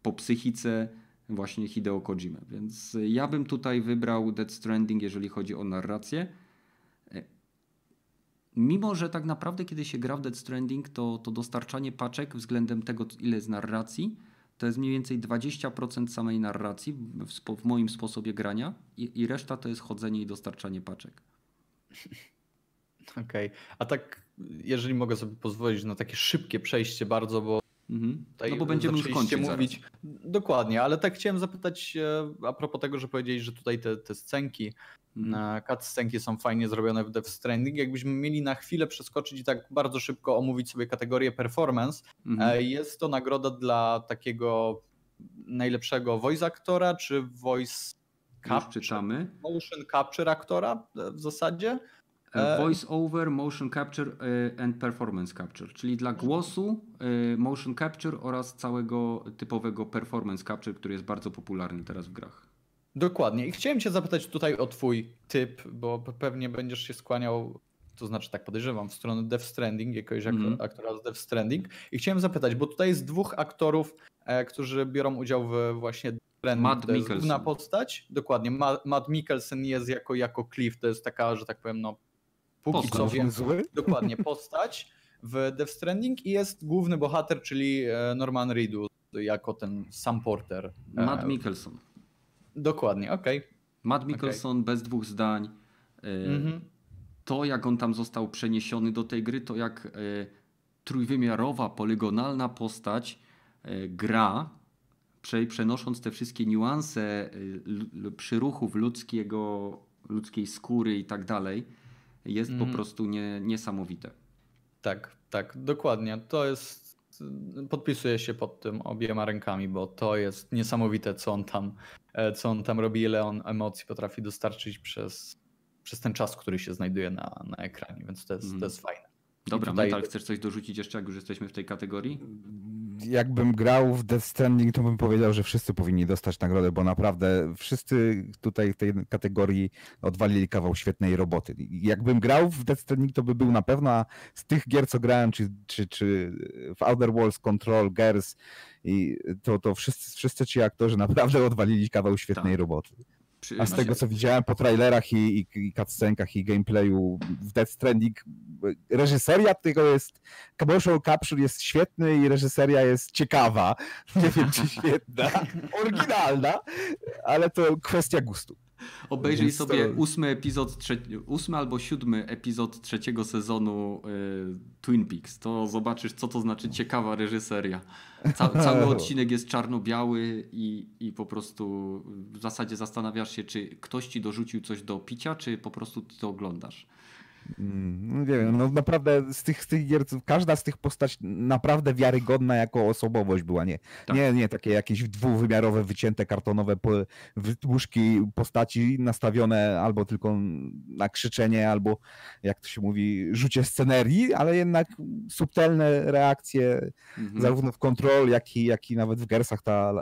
Speaker 1: po psychice właśnie Hideo Kojimy. Więc ja bym tutaj wybrał Dead Stranding, jeżeli chodzi o narrację. E, Mimo, że tak naprawdę kiedy się gra w Dead Stranding, to, to dostarczanie paczek względem tego, ile jest narracji, to jest mniej więcej 20% samej narracji w, spo, w moim sposobie grania i, i reszta to jest chodzenie i dostarczanie paczek.
Speaker 2: Okej, a tak jeżeli mogę sobie pozwolić na takie szybkie przejście bardzo, bo
Speaker 1: Mhm. No bo będziemy już kończyć
Speaker 2: mówić. Dokładnie, ale tak chciałem zapytać e, a propos tego, że powiedzieli, że tutaj te, te scenki,
Speaker 1: Mhm.
Speaker 2: e, cutscenki są fajnie zrobione w Death Stranding. Jakbyśmy mieli na chwilę przeskoczyć i tak bardzo szybko omówić sobie kategorię performance,
Speaker 1: Mhm.
Speaker 2: e, jest to nagroda dla takiego najlepszego voice aktora, czy voice capture, motion capture aktora w zasadzie?
Speaker 1: E, Voice over, motion capture e, and performance capture, czyli dla głosu e, motion capture oraz całego typowego performance capture, który jest bardzo popularny teraz w grach.
Speaker 2: Dokładnie. I chciałem Cię zapytać tutaj o Twój typ, bo pe- pewnie będziesz się skłaniał, to znaczy tak podejrzewam, w stronę Death Stranding, jakiegoś
Speaker 1: Mhm.
Speaker 2: aktora z Death Stranding. I chciałem zapytać, bo tutaj jest dwóch aktorów, e, którzy biorą udział w właśnie Stranding.
Speaker 1: Matt
Speaker 2: to jest główna postać. Dokładnie. Ma, Matt Mikkelsen jest jako, jako Cliff, to jest taka, że tak powiem, no póki
Speaker 1: Postać.
Speaker 2: co wiem,
Speaker 3: zły?
Speaker 2: dokładnie postać w Death Stranding i jest główny bohater, czyli e, Norman Reedus jako ten Sam Porter. E,
Speaker 1: Matt Mikkelson.
Speaker 2: Dokładnie, okej.
Speaker 1: Matt Mikkelson bez dwóch zdań. E,
Speaker 2: Mhm.
Speaker 1: To, jak on tam został przeniesiony do tej gry, to jak e, trójwymiarowa, polygonalna postać e, gra prze, przenosząc te wszystkie niuanse przyruchów ludzkiego, ludzkiej skóry i tak dalej, jest mm. po mhm. prostu nie, niesamowite.
Speaker 2: Tak, tak, dokładnie. To jest. Podpisuję się pod tym obiema rękami, bo to jest niesamowite, co on tam, e, co on tam robi, ile on emocji potrafi dostarczyć przez, przez ten czas, który się znajduje na, na ekranie, więc to jest, mm. to jest fajne.
Speaker 1: Dobra, tutaj... Metal, chcesz coś dorzucić jeszcze, jak już jesteśmy w tej kategorii?
Speaker 3: Jakbym grał w Death Stranding, to bym powiedział, że wszyscy powinni dostać nagrodę, bo naprawdę wszyscy tutaj w tej kategorii odwalili kawał świetnej roboty. Jakbym grał w Death Stranding, to by był na pewno z tych gier, co grałem, czy, czy, czy w Outer Worlds, Control, Gears, i to, to wszyscy, wszyscy ci aktorzy naprawdę odwalili kawał świetnej tak. roboty. A z tego co widziałem po trailerach i, i, i cutscenkach i gameplayu w Death Stranding, reżyseria tego jest, commercial capture jest świetny i reżyseria jest ciekawa. Nie wiem czy świetna, oryginalna, ale to kwestia gustu.
Speaker 1: Obejrzyj Więc sobie to... ósmy epizod, trzeci, ósmy albo siódmy epizod trzeciego sezonu y, Twin Peaks. To zobaczysz, co to znaczy ciekawa reżyseria. Ca cały odcinek jest czarno-biały i, i po prostu w zasadzie zastanawiasz się, czy ktoś ci dorzucił coś do picia, czy po prostu ty to oglądasz.
Speaker 3: Mm, nie wiem, no naprawdę z tych, z tych gier, każda z tych postaci naprawdę wiarygodna jako osobowość była, nie, tak. nie, nie takie jakieś dwuwymiarowe, wycięte kartonowe łóżki postaci nastawione albo tylko na krzyczenie, albo jak to się mówi, rzucie scenerii, ale jednak subtelne reakcje mhm. zarówno w Control, jak i, jak i nawet w Gersach ta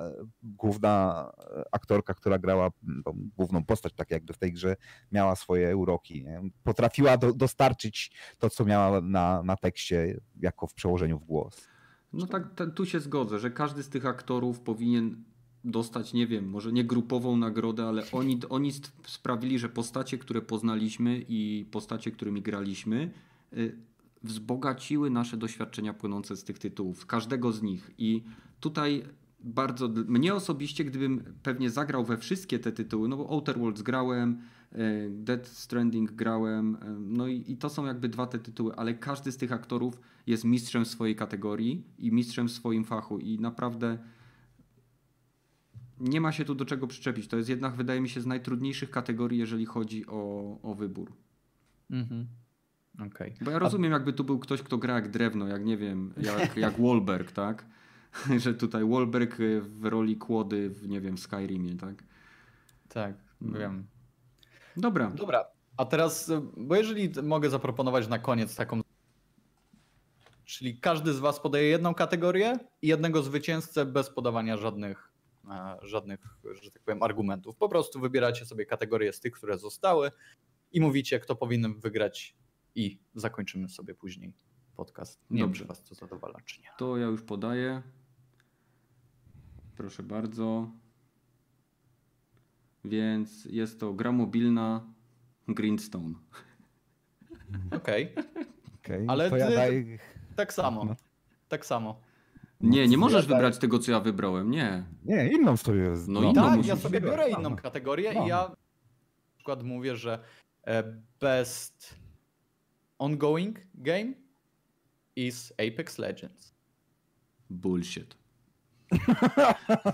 Speaker 3: główna aktorka, która grała tą główną postać, tak jakby w tej grze miała swoje uroki, nie? potrafiła do, dostarczyć to, co miała na, na tekście, jako w przełożeniu w głos.
Speaker 1: No tak, tu się zgodzę, że każdy z tych aktorów powinien dostać, nie wiem, może nie grupową nagrodę, ale oni, oni sprawili, że postacie, które poznaliśmy i postacie, którymi graliśmy, y, wzbogaciły nasze doświadczenia płynące z tych tytułów, każdego z nich. I tutaj bardzo, mnie osobiście, gdybym pewnie zagrał we wszystkie te tytuły, no bo Outer Worlds grałem, Dead Stranding grałem, e, no i, i, to są jakby dwa te tytuły, ale każdy z tych aktorów jest mistrzem swojej kategorii i mistrzem w swoim fachu i naprawdę nie ma się tu do czego przyczepić. To jest jednak, wydaje mi się, z najtrudniejszych kategorii, jeżeli chodzi o, o wybór. Mhm.
Speaker 2: Okay.
Speaker 1: Bo ja rozumiem, jakby tu był ktoś, kto gra jak drewno, jak nie wiem, jak, jak Wahlberg, tak? Że tutaj Wahlberg w roli kłody w, nie wiem, Skyrimie, tak?
Speaker 2: Tak, no. wiem.
Speaker 1: Dobra.
Speaker 2: Dobra, a teraz, bo jeżeli mogę zaproponować na koniec taką. Czyli każdy z Was podaje jedną kategorię i jednego zwycięzcę bez podawania żadnych, e, żadnych, że tak powiem, argumentów. Po prostu wybieracie sobie kategorie z tych, które zostały i mówicie, kto powinien wygrać, i zakończymy sobie później podcast. Nie Dobrze. wiem, czy Was to zadowala, czy nie.
Speaker 1: To ja już podaję. Proszę bardzo. Więc jest to gra mobilna Greenstone.
Speaker 2: Okej. Okay. okay. Ale ty, daj... tak samo. No. Tak samo.
Speaker 1: Nie, nie możesz ja wybrać tego, co ja wybrałem, nie.
Speaker 3: Nie, inną sobie.
Speaker 2: No, no tak, ja sobie biorę inną kategorię no. i ja na przykład mówię, że e, best ongoing game is Apex Legends.
Speaker 1: Bullshit.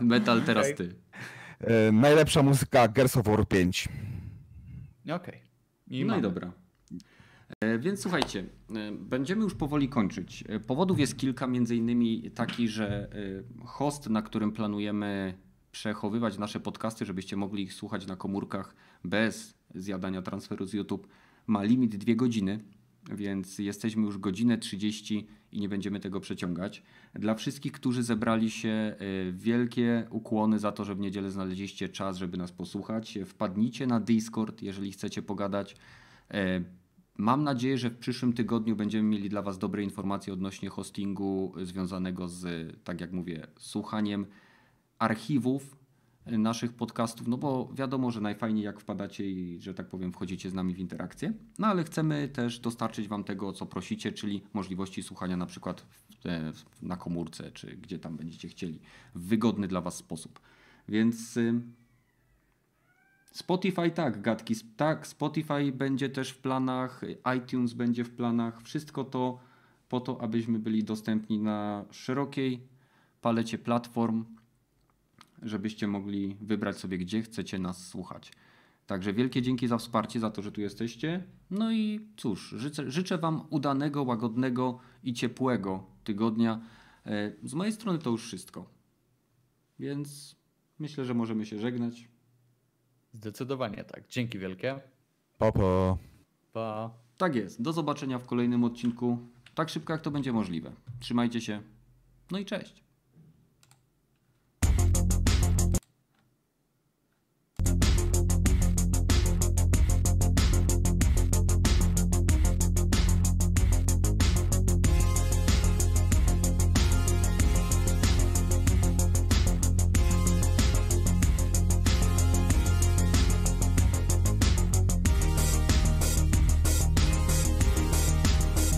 Speaker 1: Metal teraz okay. ty.
Speaker 3: E, najlepsza muzyka Gears of War 5.
Speaker 2: Okej. Okay.
Speaker 1: I no mamy. i dobra. E, więc słuchajcie, e, będziemy już powoli kończyć. Powodów jest kilka, między innymi taki, że host, na którym planujemy przechowywać nasze podcasty, żebyście mogli ich słuchać na komórkach bez zjadania transferu z YouTube, ma limit dwie godziny, więc jesteśmy już godzinę 30 i nie będziemy tego przeciągać. Dla wszystkich, którzy zebrali się, y, wielkie ukłony za to, że w niedzielę znaleźliście czas, żeby nas posłuchać. Wpadnijcie na Discord, jeżeli chcecie pogadać. E, mam nadzieję, że w przyszłym tygodniu będziemy mieli dla Was dobre informacje odnośnie hostingu związanego z, tak jak mówię, słuchaniem archiwów naszych podcastów, no bo wiadomo, że najfajniej jak wpadacie i, że tak powiem, wchodzicie z nami w interakcję, no ale chcemy też dostarczyć Wam tego, co prosicie, czyli możliwości słuchania na przykład na komórce, czy gdzie tam będziecie chcieli, w wygodny dla Was sposób. Więc y, Spotify tak, gadki, tak, Spotify będzie też w planach, iTunes będzie w planach, wszystko to po to, abyśmy byli dostępni na szerokiej palecie platform, żebyście mogli wybrać sobie, gdzie chcecie nas słuchać. Także wielkie dzięki za wsparcie, za to, że tu jesteście. No i cóż, życzę, życzę Wam udanego, łagodnego i ciepłego tygodnia. E, Z mojej strony to już wszystko. Więc myślę, że możemy się żegnać.
Speaker 2: Zdecydowanie tak. Dzięki wielkie.
Speaker 3: Popo.
Speaker 2: Pa.
Speaker 1: Tak jest. Do zobaczenia w kolejnym odcinku. Tak szybko, jak to będzie możliwe. Trzymajcie się. No i cześć.